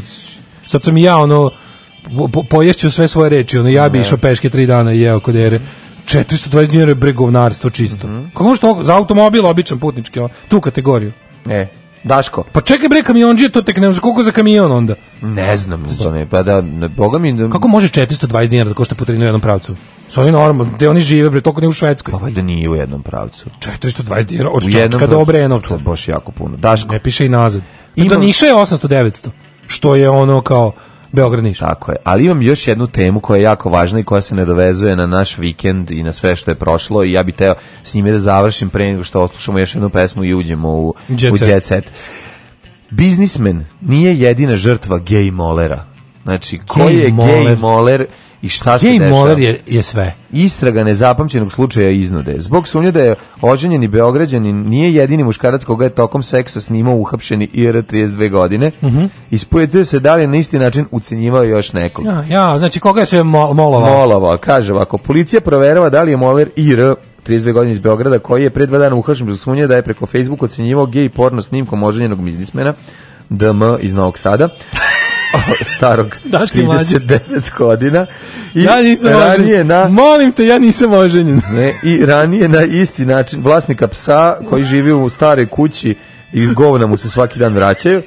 Speaker 14: Sad sam i ja ono po, poješću sve svoje reči, ono ja bi da. išao peške tri dana i jeo kod Ere. 420 dinara je bregovnarstvo čisto. Mm -hmm. Kako što za automobil običan putnički, tu kategoriju.
Speaker 13: Ne. Daško.
Speaker 14: Pa čekaj bre kamiondžije to tek ne znam koliko za kamion onda.
Speaker 13: Ne znam, ne, pa da ne, boga mi da...
Speaker 14: Kako može 420 dinara da košta putarina u jednom pravcu? Sa oni normalno, gde oni žive bre, toko ne u Švedskoj. Pa
Speaker 13: valjda nije u jednom pravcu.
Speaker 14: 420 dinara od Čačka do Obrenovca. To je
Speaker 13: baš jako puno. Daško.
Speaker 14: Ne piše i nazad. Ima... Da Niša je 800 900. Što je ono kao Beograd Niš.
Speaker 13: Tako je. Ali imam još jednu temu koja je jako važna i koja se nedovezuje na naš vikend i na sve što je prošlo i ja bih teo s njime da završim pre nego što oslušamo još jednu pesmu i uđemo u Jet Set. Biznismen nije jedina žrtva gej molera. Znači, ko je Gej Moller i šta se dešava? Gej Moller
Speaker 14: je,
Speaker 13: je
Speaker 14: sve.
Speaker 13: Istraga nezapamćenog slučaja iznude. Zbog sumnje da je oženjeni Beograđanin nije jedini muškarac koga je tokom seksa snimao uhapšeni IR 32 godine. Mm
Speaker 14: -hmm.
Speaker 13: Ispojete se da li na isti način ucenjivao još nekog.
Speaker 14: Ja, ja, znači koga je sve
Speaker 13: mo molova? Molova, kaže ovako. Policija proverava da li je Moller IR 32 godine iz Beograda, koji je pre dva dana uhapšen zbog sumnje da je preko Facebook ocenjivao gej porno snimkom oženjenog biznismena DM iz Novog Sada. starog 39 godina.
Speaker 14: I ja nisam ranije oženjen. Na, Molim te, ja nisam oženjen.
Speaker 13: ne, I ranije na isti način vlasnika psa koji živi u staroj kući i govna mu se svaki dan vraćaju.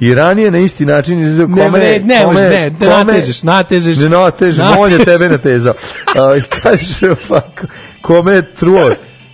Speaker 13: I ranije na isti način izuzeo kome...
Speaker 14: Ne, ne, kome, ne, ne, da kome, natežeš, natežeš. Ne
Speaker 13: natežeš, natežeš. on je tebe natezao. I kaže ovako, kome je truo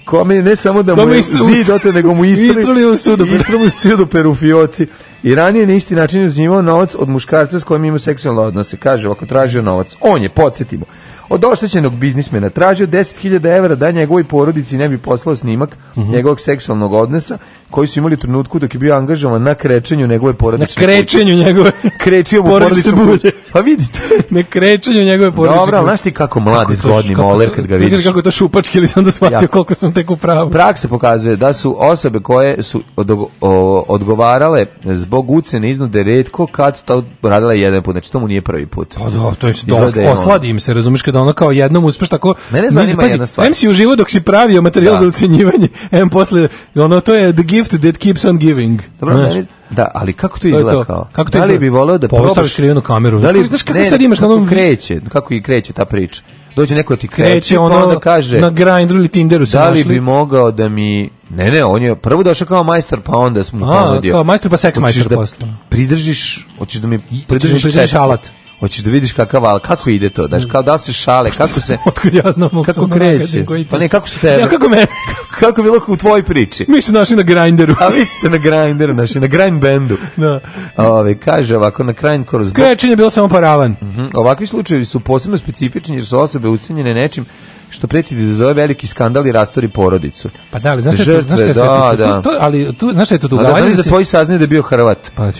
Speaker 13: kome ne samo da, mu je zid ote, nego mu istrali, istrali
Speaker 14: u
Speaker 13: sudu, istrali u sudu perufioci. I ranije na isti način je uzimao novac od muškarca s kojim ima seksualne odnose. Kaže, ako tražio novac, on je, podsjetimo, od oštećenog biznismena tražio 10.000 evra da njegovoj porodici ne bi poslao snimak uh mhm. -huh. njegovog seksualnog odnosa koji su imali trenutku dok je bio angažovan na krečenju
Speaker 14: njegove
Speaker 13: porodične
Speaker 14: Na krečenju kuće. njegove.
Speaker 13: Krečio mu porodične bude. Pa vidite.
Speaker 14: na krečenju njegove porodične.
Speaker 13: Dobro, ali znaš ti kako mlad i zgodni moler kad ga vidiš.
Speaker 14: kako to šupački ili sam da shvatio ja. koliko sam tek upravo. pravu.
Speaker 13: Praksa pokazuje da su osobe koje su od, o, odgovarale zbog ucene iznude redko kad to radila jedan put. Znači to mu nije prvi put. Pa da,
Speaker 14: to je do, osladi im se, razumiješ kada ono kao jednom uspeš tako.
Speaker 13: Mene zanima znači, jedna stvar. Em
Speaker 14: si uživo dok si pravio materijal da. za ucenjivanje, em posle ono to je the give gift that keeps on giving.
Speaker 13: Dobro, meni, da, ali kako to izgleda to to. Kako to da li bi voleo da
Speaker 14: probaš... Postaviš krivenu kameru. Da
Speaker 13: li,
Speaker 14: znaš kako ne, sad imaš
Speaker 13: na
Speaker 14: onom...
Speaker 13: kreće, kako i kreće ta priča. Dođe neko da ti kreće, kreće pa ono, pa onda kaže...
Speaker 14: Na Grindr
Speaker 13: ili Tinderu se Da li
Speaker 14: našli?
Speaker 13: bi mogao da mi... Ne, ne, on je prvo došao kao majstor, pa onda smo mu ponudio. A, kao
Speaker 14: majstor, pa seks majstor. da
Speaker 13: posle. pridržiš, hoćeš da mi da pridržiš, pridržiš alat hoćeš da vidiš kakav al kako ide to znači kao da se šale kako se
Speaker 14: otkud ja znam
Speaker 13: kako kreće pa ne kako su tebe ja, kako me kako bilo u tvojoj priči
Speaker 14: mi se našli na grinderu
Speaker 13: a vi ste se na grinderu našli na grind bendu da ove kaže ovako na kraj kroz
Speaker 14: krećenje bilo samo paravan uh mhm, -huh.
Speaker 13: ovakvi slučajevi su posebno specifični jer su osobe ucenjene nečim što preti da zove veliki skandal i rastori porodicu.
Speaker 14: Pa da, ali znaš
Speaker 13: šta je to,
Speaker 14: znaš šta to, da, da. ali tu, znaš šta je to
Speaker 13: tuga? Ali znaš da tvoji saznaju da je bio Hrvat. Pa,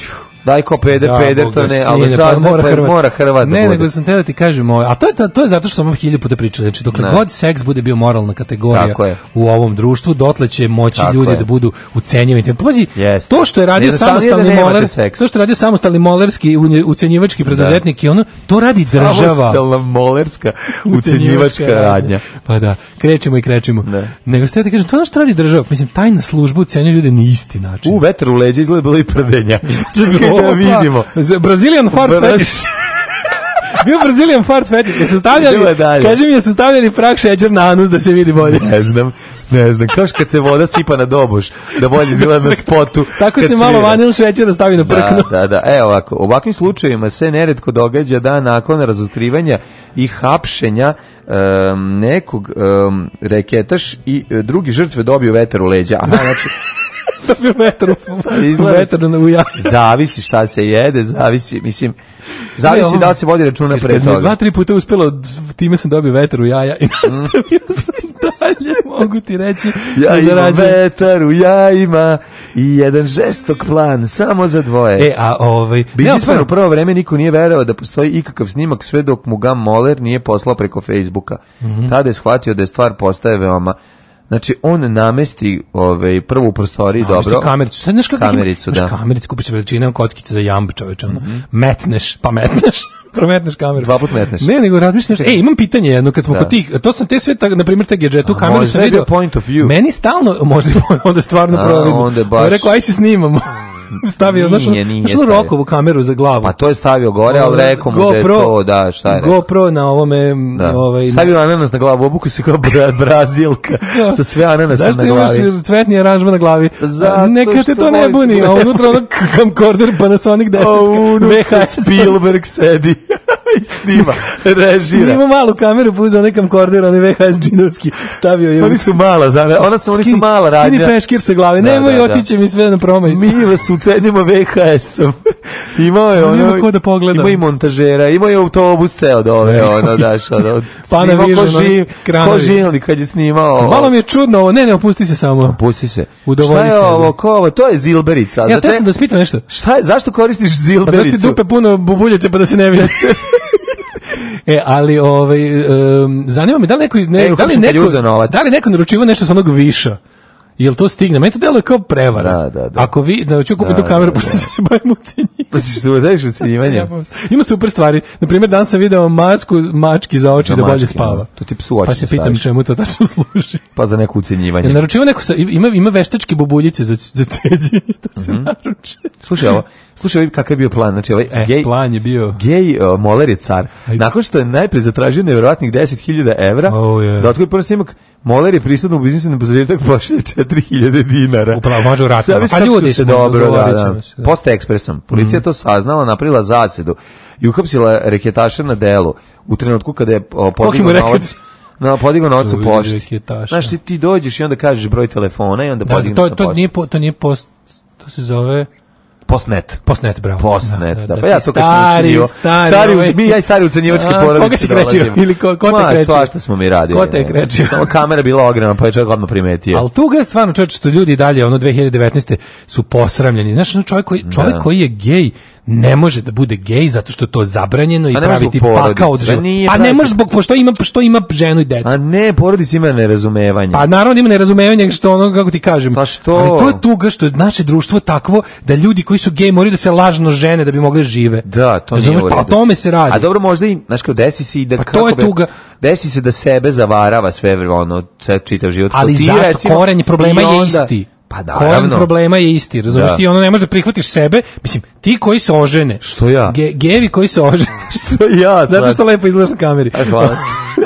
Speaker 13: Daj ko peder, peder, to ne, ali pa sad mora pa Hrvat. Mora Hrvat da ne,
Speaker 14: nego sam te da ti kažem, a to je, to je zato što sam vam hilju puta pričali, znači dok god seks bude bio moralna kategorija u ovom društvu, dotle će moći
Speaker 13: Tako
Speaker 14: ljudi
Speaker 13: je.
Speaker 14: da budu ucenjivani. Pazi, yes. to što je radio da samostalni da moler, seks. to što je radio samostalni molerski, ucenjivački da. preduzetnik da. i ono, to radi Samostalna država. Samostalna
Speaker 13: molerska ucenjivačka radnja.
Speaker 14: Pa da, krećemo i krećemo. Ne. Nego ste ja ti kažem, to ono što radi država, mislim, tajna služba ucenja ljude
Speaker 13: na isti način. U vetru leđa izgleda bilo i prdenja. Znači, da vidimo.
Speaker 14: Brazilian fart fetish. Bio Brazilian fart fetish. Jesu da stavljali, kaži mi, jesu da stavljali prah šećer na anus da se vidi bolje.
Speaker 13: Ne znam. Ne znam, kao kad se voda sipa na doboš, da bolje da izgleda na spotu.
Speaker 14: Tako se malo vanil šećera stavi na prknu.
Speaker 13: Da, da,
Speaker 14: da.
Speaker 13: E, ovako, u ovakvim slučajevima se neredko događa da nakon razotkrivanja i hapšenja um, nekog um, reketaš i e, drugi žrtve dobiju veter
Speaker 14: u
Speaker 13: leđa. Aha, znači,
Speaker 14: Dobio metar u, metar u ja.
Speaker 13: zavisi šta se jede, zavisi, mislim, zavisi ne, da li se vodi računa pre toga.
Speaker 14: Dva, tri puta uspjelo, time sam dobio vetar u jaja i mm. nastavio sam dalje, mogu ti reći.
Speaker 13: Ja da imam vetar u jajima i jedan žestok plan, samo za dvoje.
Speaker 14: E, a ovaj...
Speaker 13: Biznisman u prvo vreme niko nije verovao da postoji ikakav snimak sve dok mu ga Moller nije poslao preko Facebooka. Mm -hmm. Tada je shvatio da je stvar postaje veoma Znači on namesti ovaj prvu prostoriju namesti dobro.
Speaker 14: kamericu. Sad znaš kako
Speaker 13: kamericu, ima, da. kamericu
Speaker 14: kupiš veličina kockice za jamb čoveče, mm -hmm. Metneš, pa metneš. prometneš kameru.
Speaker 13: Dva put metneš.
Speaker 14: Ne, nego razmišljaš, ej, imam pitanje jedno, kad smo da. kod tih, to sam te sve, na primjer, te gadgetu, kameru možda sam vidio. point of view. Meni stalno, možda,
Speaker 13: onda
Speaker 14: stvarno A, provim. Onda pa, baš. Rekao, aj se snimamo. stavio, nije, znaš, nije znaš, rokovu kameru za glavu.
Speaker 13: Pa to je stavio gore, ali rekao mu da je to, da, šta je rekao.
Speaker 14: GoPro na ovome...
Speaker 13: Da. Ovaj, stavio ananas na glavu, obuku se kao bra, brazilka, sa sve ananasom na glavi. Zašto
Speaker 14: imaš cvetni aranžma na glavi? Zato Neka te to ne buni, a
Speaker 13: unutra
Speaker 14: ono kamkorder Panasonic
Speaker 13: 10, VHS. Spielberg sedi. i snima, režira. Ima
Speaker 14: malu kameru, puzao nekam korder, onaj VHS džinovski, stavio je.
Speaker 13: Oni su mala, zane, ona su, oni su mala radnja. Skini
Speaker 14: peškir sa glave, da, nemoj, da, da.
Speaker 13: mi
Speaker 14: sve na promaj.
Speaker 13: Mi vas ucenimo VHS-om. Imao je ono...
Speaker 14: Ima ko da pogleda.
Speaker 13: Ima i montažera, ima je autobus ceo dole, ono, daš, ono,
Speaker 14: snimao
Speaker 13: ko,
Speaker 14: živ, ko živali
Speaker 13: kad je snimao.
Speaker 14: Malo mi je čudno ovo, ne, ne, opusti se samo.
Speaker 13: Opusti se.
Speaker 14: Udovoli Šta je
Speaker 13: ovo, ko ovo, to je zilberica. Ja, te sam da spitam nešto. Šta je, zašto koristiš zilbericu? Pa zašto
Speaker 14: ti dupe puno bubuljice pa da se ne vidi? e, ali ovaj um, zanima me da li neko iz ne, e, da li neko da li neko naručivao nešto sa onog viša. Jel to stigne? Meni to delo je kao prevara.
Speaker 13: Da, da,
Speaker 14: da. Ako vi, da ću kupiti da, kameru, da, da. pošto se bavim ucenjivanjem. Pa
Speaker 13: ćeš se udaješ ucenjivanjem.
Speaker 14: Ima super stvari. Naprimjer, dan sam video masku mački za oči za da mački, bolje spava. No. Da.
Speaker 13: To ti psu
Speaker 14: Pa se pitam staviš. čemu to tačno služi.
Speaker 13: Pa za neko ucenjivanje.
Speaker 14: Jel neko, sa, ima, ima veštačke bubuljice za, za ceđenje da se mm -hmm. naruče.
Speaker 13: Slušaj, ovo, Slušaj, ovaj, kakav je bio plan. Znači, ovaj e, gej,
Speaker 14: plan je bio...
Speaker 13: Gej uh, Moler je car. Ajde. Nakon što je najpre zatražio nevjerojatnih 10.000 evra, oh, yeah. da otkoli prvi snimak, Moler je prisutno u biznisu na pozoriju tako pošalje 4.000 dinara.
Speaker 14: Upravo, može u ratama.
Speaker 13: Pa ljudi se dobro, da, da. Se, Posta ekspresom. Policija mm. to saznala, napravila zasedu i uhapsila reketaša na delu u trenutku kada je podigao novac na podigao novac u pošti. Znaš ti, ti dođeš i onda kažeš broj telefona i onda da, podignu to, to,
Speaker 14: to nije, po, to nije post, to se zove
Speaker 13: Postnet.
Speaker 14: Postnet, bravo. Postnet,
Speaker 13: da, da, da. Pa ja to kad sam učinio. Stari, stari ovaj... mi ja i stari ucenjivački porodici.
Speaker 14: Koga si krećio? Ili ko, ko te Ma, krećio? Ma, što
Speaker 13: smo mi radili. Ko
Speaker 14: te krećio? Samo
Speaker 13: kamera bila ogromna, pa je čovjek odmah primetio.
Speaker 14: Ali tu ga je stvarno čovjek što ljudi dalje, ono 2019. su posramljeni. Znaš, ono čovjek koji, da. čovjek koji je gej, ne može da bude gej zato što je to zabranjeno i praviti pakao od života. Pa ne može zbog pošto ima što ima ženu i decu.
Speaker 13: A ne, porodica ima nerazumevanje.
Speaker 14: Pa naravno da ima nerazumevanje što ono kako ti kažem.
Speaker 13: Pa što? Ali
Speaker 14: to je tuga što je naše društvo takvo da ljudi koji su gej moraju da se lažno žene da bi mogli da žive.
Speaker 13: Da, to Razumeš?
Speaker 14: nije. Pa o tome se radi.
Speaker 13: A dobro možda i znači kao desi se i da
Speaker 14: pa kako to je tuga. Desi
Speaker 13: se da sebe zavarava sve ono
Speaker 14: čitav život. Ali zašto korenje problema je isti?
Speaker 13: Pa da, Kojem
Speaker 14: problema je isti, razumiješ da. ti, ono ne možeš da prihvatiš sebe, mislim, ti koji se ožene.
Speaker 13: Što ja? Ge,
Speaker 14: gevi koji se
Speaker 13: ožene. što
Speaker 14: ja? Zato
Speaker 13: što
Speaker 14: lepo izgledaš na kameri.
Speaker 13: Hvala.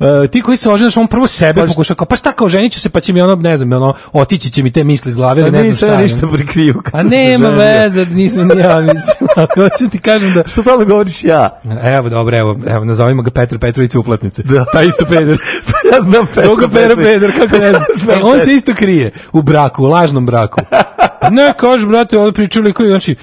Speaker 14: Uh, ti koji se oženaš, on prvo sebe pa pokuša kao, pa šta kao ženiću se, pa će mi ono, ne znam, ono, otići će mi te misli iz glave, ili ne, pa znam šta.
Speaker 13: ništa prikriju
Speaker 14: kad A nema veze, nisam ja, mislim, ako ću ti kažem da...
Speaker 13: Što stalno govoriš ja?
Speaker 14: Evo, dobro, evo, evo nazovimo ga Petar Petrović uplatnice. Da. Taj isto Peder. Pa ja
Speaker 13: znam Petar
Speaker 14: Petrović. Pera Peder, kako ne znam. znam e, on Petar. se isto krije u braku, u lažnom braku. Pa ne, kaži, brate, ovo pričali koji, znači,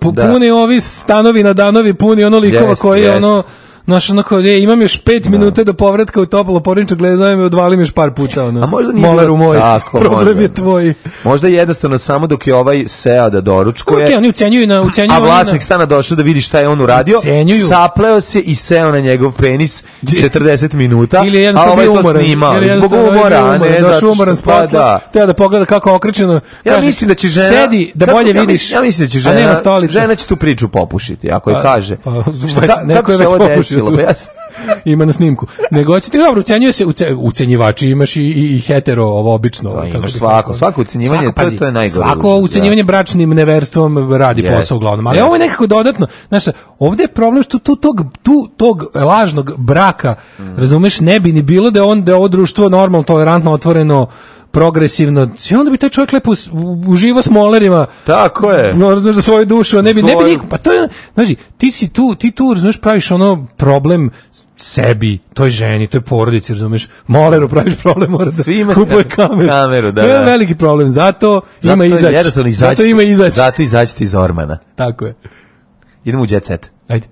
Speaker 14: puni da. ovi stanovi na danovi, puni ono likova yes, koji, yes. ono, Znaš, ono je, imam još pet da. minuta do povratka u toplo porinča, gledaj me, odvalim još par puta, ono. A možda
Speaker 13: nije Moleru
Speaker 14: moj, tako, problem
Speaker 13: možda.
Speaker 14: je da. tvoj.
Speaker 13: Možda je jednostavno samo dok je ovaj seo da doručkuje.
Speaker 14: Okay, oni ucenjuju na, ucenjuju a
Speaker 13: vlasnik na... stana došao da vidi šta je on uradio, ucenjuju. sapleo se i seo na njegov penis 40 minuta, ili je a ovaj to umoran. snimao. Ili zbog umora, a ne
Speaker 14: zato umoran s pa posla, da. teo da pogleda kako okrećeno. Ja kaže, mislim da
Speaker 13: će
Speaker 14: žena... Sedi, da bolje vidiš.
Speaker 13: Ja mislim, ja mislim da će žena, žena će tu priču popušiti, ako je pa, kaže. Pa, kako se ovo
Speaker 14: desilo, pa ja sam... Ima na snimku. Nego ti, dobro, ucenjuje se uce, ucenjivači, imaš i, i, hetero ovo obično. Da,
Speaker 13: imaš svako, svako ucenjivanje, svako, pazi, to, to je najgore.
Speaker 14: Svako da. ucenjivanje da. bračnim neverstvom radi yes, posao uglavnom, ali yes. ovo je nekako dodatno. Znaš, ovde je problem što tu tog, tu, tog lažnog braka, mm. razumeš, ne bi ni bilo da on da ovo društvo normalno, tolerantno, otvoreno progresivno. I onda bi taj čovjek lepo uživao s molerima.
Speaker 13: Tako je.
Speaker 14: No, razumeš, za svoju dušu, a ne bi, Svoj... ne bi niko, pa to je, znači, ti si tu, ti tu, razumeš, praviš ono problem sebi, toj ženi, toj porodici, razumeš, moleru praviš problem, mora da Svima kupuje kameru. kameru da, to je da. veliki problem, zato, zato ima izać. Izaći,
Speaker 13: zato
Speaker 14: ima
Speaker 13: izaći. Zato izaći ti iz Ormana.
Speaker 14: Tako je.
Speaker 13: Idemo u jet set.
Speaker 14: Ajde.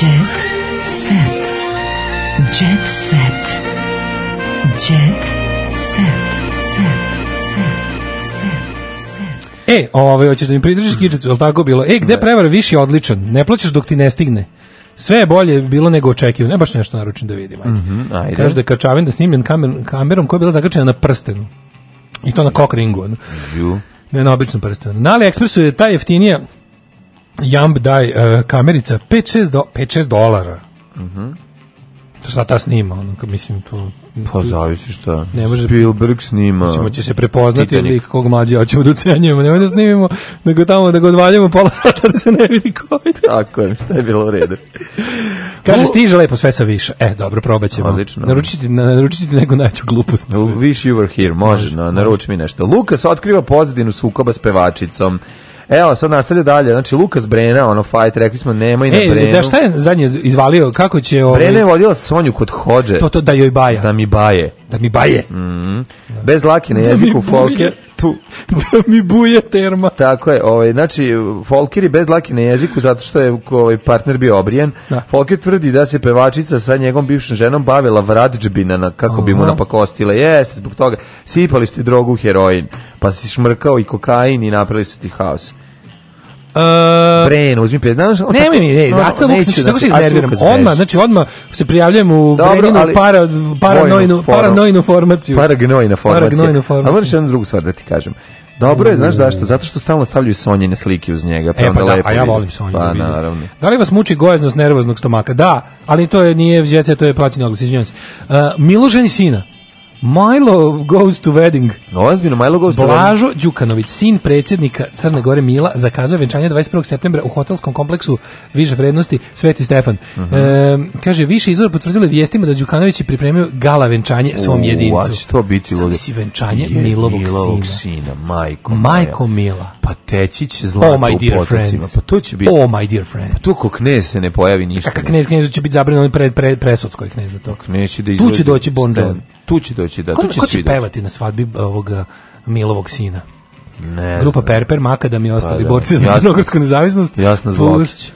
Speaker 14: Jet set. Jet set. Jet set. Set. Set. Set. set. E, ovaj, hoćeš da mi pridržiš kičicu, ali tako bilo. E, gde prevar više odličan? Ne plaćaš dok ti ne stigne. Sve je bolje bilo nego očekivano. Ne baš nešto naručim da vidim. Ajde. Mm -hmm, ajde. Kaže da je Kačavin da snimljen kamer, kamerom koja je bila zakačena na prstenu. I to na kok ringu. No? Ne, da na običnom prstenu. Na AliExpressu je ta jeftinija Jamb daj uh, e, kamerica 5-6 do, 5, dolara. Mhm. Mm šta ta snima, ono, mislim,
Speaker 13: to... Pa zavisi šta. Ne
Speaker 14: može,
Speaker 13: Spielberg snima.
Speaker 14: Mislim, će se prepoznati Titanic. kog mlađe hoćemo da ucenjujemo. Nemoj da snimimo, da ga tamo, da ga odvaljamo pola sata da se ne vidi ko je.
Speaker 13: Tako je, šta je bilo u redu.
Speaker 14: Kaže, stiže lepo sve sa više. E, dobro, probat ćemo. Odlično. Naručiti, naručiti neku najću glupost.
Speaker 13: Na Wish you were here, može, no, naruči mi nešto. Lukas otkriva pozadinu sukoba s pevačicom. Evo, sad nastavlja dalje. Znači, Lukas Brena, ono, fight, rekli smo, nema i na
Speaker 14: e,
Speaker 13: da Brenu.
Speaker 14: da šta je zadnje izvalio? Kako će... Ovaj...
Speaker 13: Brena je vodila Sonju kod hođe.
Speaker 14: To, to da joj baja.
Speaker 13: Da mi baje.
Speaker 14: Da mi baje.
Speaker 13: Mm -hmm. Bez lake na da jeziku da folke
Speaker 14: tu da mi buja terma.
Speaker 13: Tako je, ovaj, znači, Folkir je bez laki na jeziku zato što je ovaj, partner bio obrijan. Da. Folkir tvrdi da se pevačica sa njegovom bivšom ženom bavila vradžbina na, kako bi mu napakostila. Jeste, zbog toga. Sipali ste drogu heroin, pa si šmrkao i kokain i napravili su ti haos.
Speaker 14: Uh,
Speaker 13: Bren, uzmi pet ne,
Speaker 14: ne, mi, ej,
Speaker 13: Aca
Speaker 14: Luknić, da tako se iznerviram. Odmah, znači odmah se prijavljujem u Dobro, Breninu ali, para, paranoinu, paranoinu formaciju.
Speaker 13: Paragnojna formacija. Paragnojna formacija. Ali moraš jednu drugu stvar da ti kažem. Dobro je, znaš mm. zašto? Zato što stalno stavljaju Sonjine slike uz njega. Pa e,
Speaker 14: pa
Speaker 13: da, lepo a ja volim
Speaker 14: Sonjine.
Speaker 13: Pa,
Speaker 14: naravno. Da li vas muči gojaznost nervoznog stomaka? Da, ali to je, nije vđete, to je plaćeni oglas, izvinjam se. Uh, Miloženi sina. Milo
Speaker 13: goes to wedding. Ozbiljno, Milo
Speaker 14: goes to wedding. Đukanović, sin predsjednika Crne Gore Mila, zakazao venčanje 21. septembra u hotelskom kompleksu više vrednosti Sveti Stefan. Uh mhm. -huh. e, kaže, više izvor potvrdile vijestima da Đukanović je pripremio gala venčanje svom jedincu. Uvač,
Speaker 13: to biti Sam
Speaker 14: si venčanje je, Milovog, Milovog
Speaker 13: sina. sina. Majko,
Speaker 14: majko Mila.
Speaker 13: Pa tećić oh, zlato
Speaker 14: oh, my dear u potocima. Pa to
Speaker 13: će biti...
Speaker 14: Oh, my dear friends. Pa
Speaker 13: tu ko knez se ne pojavi ništa. Kaka
Speaker 14: knez, knez će biti zabranjen pred, pred, pred presudskoj
Speaker 13: knez za to. Knez
Speaker 14: će da Tu će doći Bon Jovi.
Speaker 13: Tu će doći, da.
Speaker 14: Ko, tu će ko će pevati na svadbi ovog Milovog sina?
Speaker 13: Ne
Speaker 14: Grupa znam. Perper, Makadam i ostali pa, da. borci za Crnogorsku nezavisnost.
Speaker 13: Jasno, Zlokić.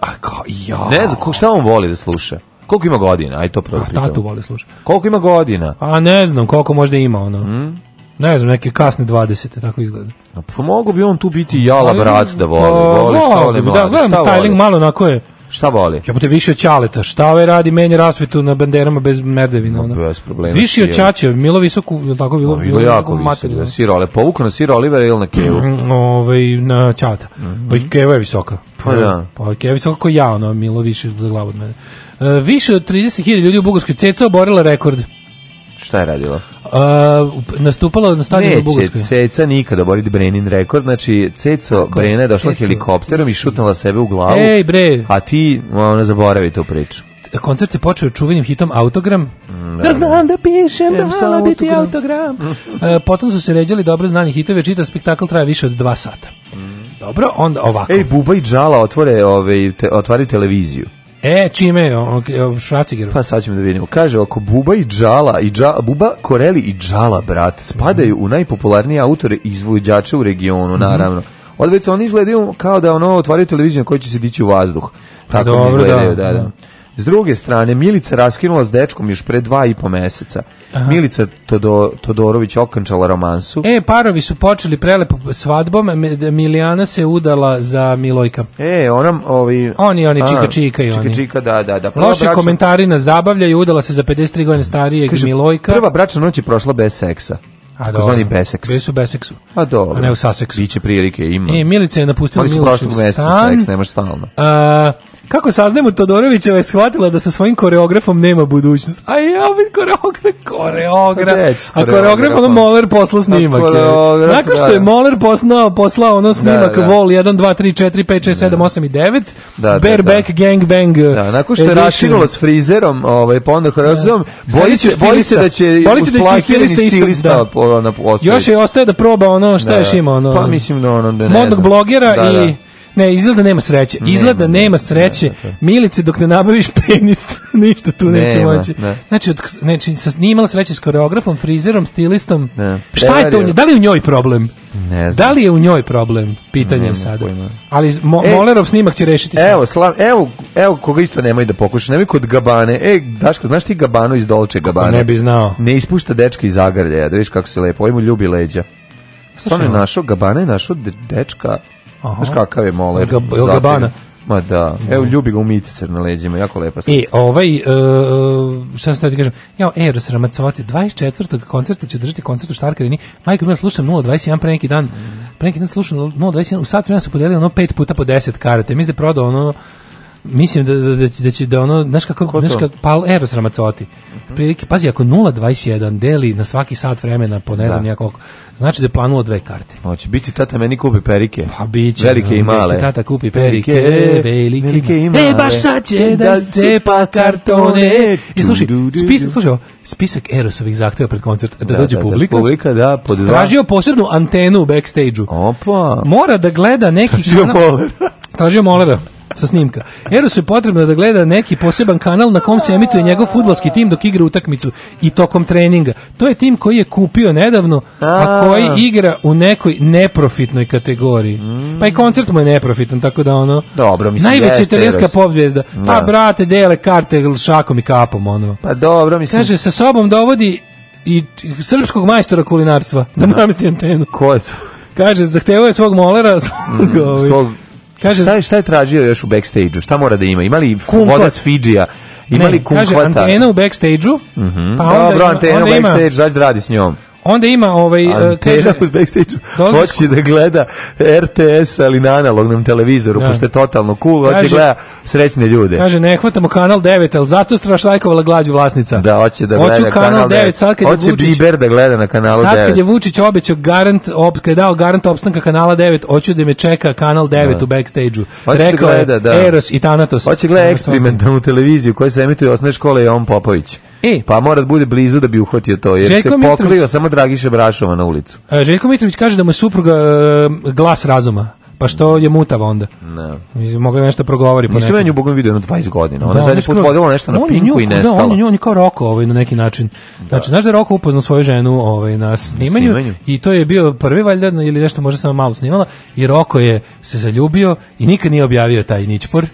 Speaker 14: A kao, ja.
Speaker 13: Ne znam, ko, šta on voli da sluša? Koliko ima godina? Aj to prvo. A pa,
Speaker 14: tatu voli sluša.
Speaker 13: Koliko ima godina?
Speaker 14: A ne znam, koliko možda ima ono. Mm? Ne znam, neke kasne 20, tako izgleda. A
Speaker 13: pa mogu bi on tu biti jala brat da voli. Pa, voli što voli. Da, gledam styling malo onako je Šta voli?
Speaker 14: Ja te više od Ćaleta. Šta ovaj radi? Menja rasvetu na banderama bez merdevina. No,
Speaker 13: bez problema.
Speaker 14: Više od Ćaće. Milo visoko, je tako? Bilo,
Speaker 13: bilo, jako visoko. Na sirole. Povuku na sir Olivera ili na Kevu?
Speaker 14: Mm,
Speaker 13: ovaj,
Speaker 14: na Ćata. Mhm. Pa i Keva je visoka. Pa da. Pa Keva je visoka kao ja, ono, Milo više za glavu od mene. E, više od 30.000 ljudi u Bugarskoj ceca oborila rekord
Speaker 13: šta je radila?
Speaker 14: Uh, nastupala na stadionu u Bugarskoj.
Speaker 13: Neće Ceca nikada boriti Brenin rekord, znači Ceco Tako, Brena je došla Ceco, helikopterom i šutnula sebe u glavu,
Speaker 14: Ej, bre.
Speaker 13: a ti ona zaboravi tu priču
Speaker 14: koncert je počeo čuvenim hitom Autogram. Mm, da, da, da znam da pišem, da hala biti autogram. e, potom su se ređali dobro znani hitove, čitav spektakl traje više od dva sata. Mm. Dobro, onda ovako.
Speaker 13: Ej, Buba i Džala otvore, ove, ovaj, te, otvaraju televiziju.
Speaker 14: E, čime? O, o, šracigir.
Speaker 13: Pa sad ćemo da vidimo. Kaže, ako Buba i Džala, i Džala, Buba, Koreli i Džala, brat, spadaju u najpopularnije autore i izvođače u regionu, mhm. naravno. Mm -hmm. Odveć oni izgledaju kao da ono otvaraju televiziju na kojoj će se dići u vazduh. Tako pa Dobro, izgledaju, da. da. da. da. S druge strane, Milica raskinula s dečkom još pre dva i po meseca. Aha. Milica Todor, Todorović okončala romansu.
Speaker 14: E, parovi su počeli prelepo svadbom, Milijana se udala za Milojka.
Speaker 13: E, ona... Ovi,
Speaker 14: oni, oni, a, čika čika i
Speaker 13: čika,
Speaker 14: oni.
Speaker 13: Čika, da, da, da.
Speaker 14: Loši bračna... komentari na zabavljaju, udala se za 53 godine starijeg Kaže, Milojka.
Speaker 13: Prva bračna noć je prošla bez seksa. A do. Zvani Besex. Bili su
Speaker 14: Besexu.
Speaker 13: A dobro. A ne
Speaker 14: u
Speaker 13: Sussexu. Biće prilike, ima.
Speaker 14: E, Milica je napustila
Speaker 13: Milišev stan. Oni su prošlog meseca seks, nemaš stalno. Uh, Kako saznajemo, Todorovićeva je shvatila da sa svojim koreografom nema budućnost. A ja bih koreograf, koreograf. A koreograf ono Moller poslao snimak. Je. Nakon što da. je Moller poslao, poslao ono snimak da, da. Vol 1, 2, 3, 4, 5, 6, 7, 8 i 9. Da, da, da, Back gang, bang. Da, nakon što je rašinulo s frizerom, ovaj, pa onda koreografom, boli, se, boli se da će boli se da će stilista istilista da. Još je ostaje da proba ono, šta još ima ono. Pa mislim da ono da ne Modnog blogera i Ne, izgleda nema sreće. Izgleda nema, nema da, sreće. Ne, da, ne, da. Milice, dok ne nabaviš penis, ništa tu neće nema, moći. Ne. Znači, od, znači nije imala sreće s koreografom, frizerom, stilistom. Ne. Šta je to? Da li je u njoj problem? Ne znam. Da li je u njoj problem? Pitanje je sada. Ali mo, e, Molerov snimak će rešiti sve. Evo, slav, evo, evo koga isto nemoj da pokušaš. Nemoj kod Gabane. E, Daško, znaš ti Gabano iz Dolče Gabane? Kako ne bi znao. Ne ispušta dečka iz Zagrlja, da viš kako se lepo. Ovo ovaj mu ljubi leđa. Stvarno je našao, Gabana je našao dečka Aha. Znaš kakav je moler? Ga, Gabana. Ma da, evo mhm. ljubi ga umiti se na leđima, jako lepa stvar. E, ovaj, uh, šta sam ti kažem, jao, Eros Ramacovati, 24. koncerta će držati koncert u Štarkarini, majko mila slušam 021 pre neki dan, mhm. pre neki dan slušam 021, u sat vremena su podelili ono pet puta po 10 karate, mi da prodao ono Mislim da da da, da će da ono, znaš kako, Ko znaš kako Pal Eros Ramazzotti. Mhm. Prilike, pazi ako 0.21 deli na svaki sat vremena po ne znam da. koliko. Znači da je planuo dve karte. Hoće biti tata meni kupi perike. Pa biće. Velike i male. Tata kupi perike, velike, velike, i male. E baš sad će da, da cepa pa kartone. I e, slušaj, spisak, slušaj, spisak Erosovih zahteva pred koncert da, da, da dođe da, publika. Da, publika da, pod dva. Tražio posebnu antenu u backstage-u. Opa. Mora da gleda neki Tražio kanal. Molera. Tražio molera sa snimka. Erusu je potrebno da gleda neki poseban kanal na kom se emituje njegov futbalski tim dok igra utakmicu i tokom treninga. To je tim koji je kupio nedavno, a koji igra u nekoj neprofitnoj kategoriji. Mm. Pa i koncert mu je neprofitan, tako da ono... Dobro, mislim, Najveća italijanska pop zvijezda. Da. Pa, brate, dele karte šakom i kapom, ono. Pa dobro, mislim... Kaže, sa sobom dovodi i srpskog majstora kulinarstva da, da. namesti antenu. Ko je to? Kaže, zahtevao je svog molera, svog, mm, svog ovaj, Kaže, šta, je, šta je tražio još u backstageu? Šta mora da ima? Imali voda s Fidžija? Imali kumkvata? Kaže, antena u backstageu. Mhm. Uh -huh. pa Dobro, ima, antena u backstage, zašto da radi s njom? Onda ima ovaj uh, kaže backstage hoće da gleda RTS ali na analognom televizoru da. pošto je totalno cool hoće gleda srećne ljude. Kaže ne hvatamo kanal 9 al zato straš lajkovala glađu vlasnica. Da hoće da gleda kanal 9, sad kad hoće Vučić, Biber da gleda na kanalu 9. Sad kad je Vučić obećao garant op kad dao garant opstanka kanala 9 hoće da me čeka kanal 9 da. u backstageu. Da Rekao da gleda, da. Eros i Thanatos. Hoće da gleda eksperimentalnu televiziju koja se emituje osnovne škole i on Popović. E, pa mora da bude blizu da bi uhvatio to, jer Željko se Mitrović, poklio samo Dragiše Brašova na ulicu. E, Željko Mitrović kaže da mu je supruga e, glas razuma. Pa što je mutava onda? Ne. No. Mogla nešto progovori po nekom. Nisam ja Bogom vidio jedno 20 godina. Ona da, zadnji put vodila nešto na pinku nju, i nestala. Da, on je nju, on je kao Roko ovaj, na neki način. Da. Znači, znaš da je Roko upoznao svoju ženu ovaj, na snimanju, snimanju, i to je bio prvi valjda ili nešto možda samo malo snimala i Roko je se zaljubio i nikad nije objavio taj ničpor.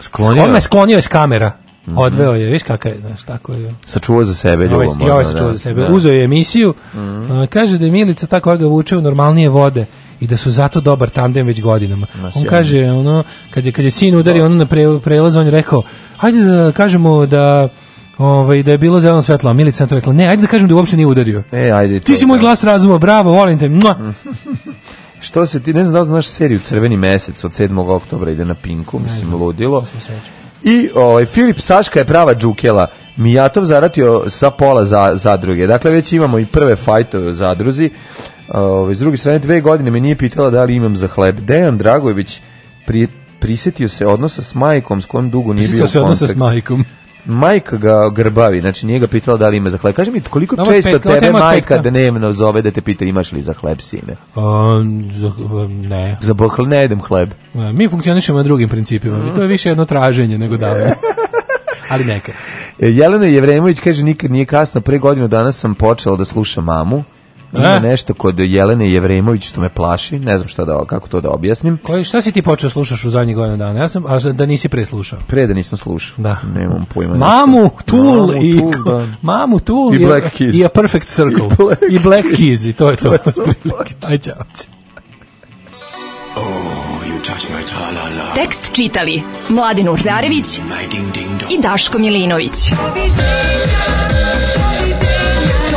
Speaker 13: Sklonio. Sklonio je, sklonio je s kamera. Mhm. Odveo je, viš kakav je, znaš, tako je. Sačuvao za sebe ovaj ljubav. Ovaj, I ovaj sačuvao za da. sebe. Da. Uzeo je emisiju, mm -hmm. kaže da je Milica tako koja ga vuče u normalnije vode i da su zato dobar tandem već godinama. Mas, on kaže, ja ono, kad je, kad je sin udario ono na pre, prelaz, on je rekao, hajde da kažemo da ovaj, da je bilo zeleno svetlo, a Milica to rekla, ne, ajde da kažem da uopšte nije udario. E, ajde. Ti si moj da. glas razuma, bravo, volim te. Što se ti, ne znam da li znaš seriju Crveni mesec od 7. oktobra ide na Pinku, mislim, ne, ludilo. Sve I ovaj, Filip Saška je prava džukela. Mijatov zaratio sa pola za, zadruge. Dakle, već imamo i prve fajtove u zadruzi. Ovaj s druge strane, dve godine me nije pitala da li imam za hleb. Dejan Dragojević pri, prisetio se odnosa s majkom s kojom dugo nije prisetio bio kontakt. Prisetio se odnosa s majkom majka ga grbavi, znači nije ga pitala da li ima za hleb. Kaže mi, koliko Nama često petka, tebe majka petka. dnevno zove da te pita imaš li za hleb, sine? Um, za, ne. Za bohl ne jedem hleb. Mi funkcionišemo na drugim principima. Mm. To je više jedno traženje nego davanje. Ali neka. E, Jelena Jevremović kaže, nikad nije kasno, pre godinu danas sam počela da slušam mamu. Ima e? nešto kod Jelene Jevremović što me plaši, ne znam šta da, kako to da objasnim. Koji, šta si ti počeo slušaš u zadnjih godina dana? Ja sam, a da nisi pre slušao. Pre da nisam slušao. Da. Nemam pojma. Da. Mamu, Tool i... Tool, Mamu, Tool i, Black Keys. I A Perfect Circle. I Black, I Black Keys. I to je to. to Aj, čao. Oh, you touch my -la -la. Tekst čitali Mladin Urdarević i Daško Milinović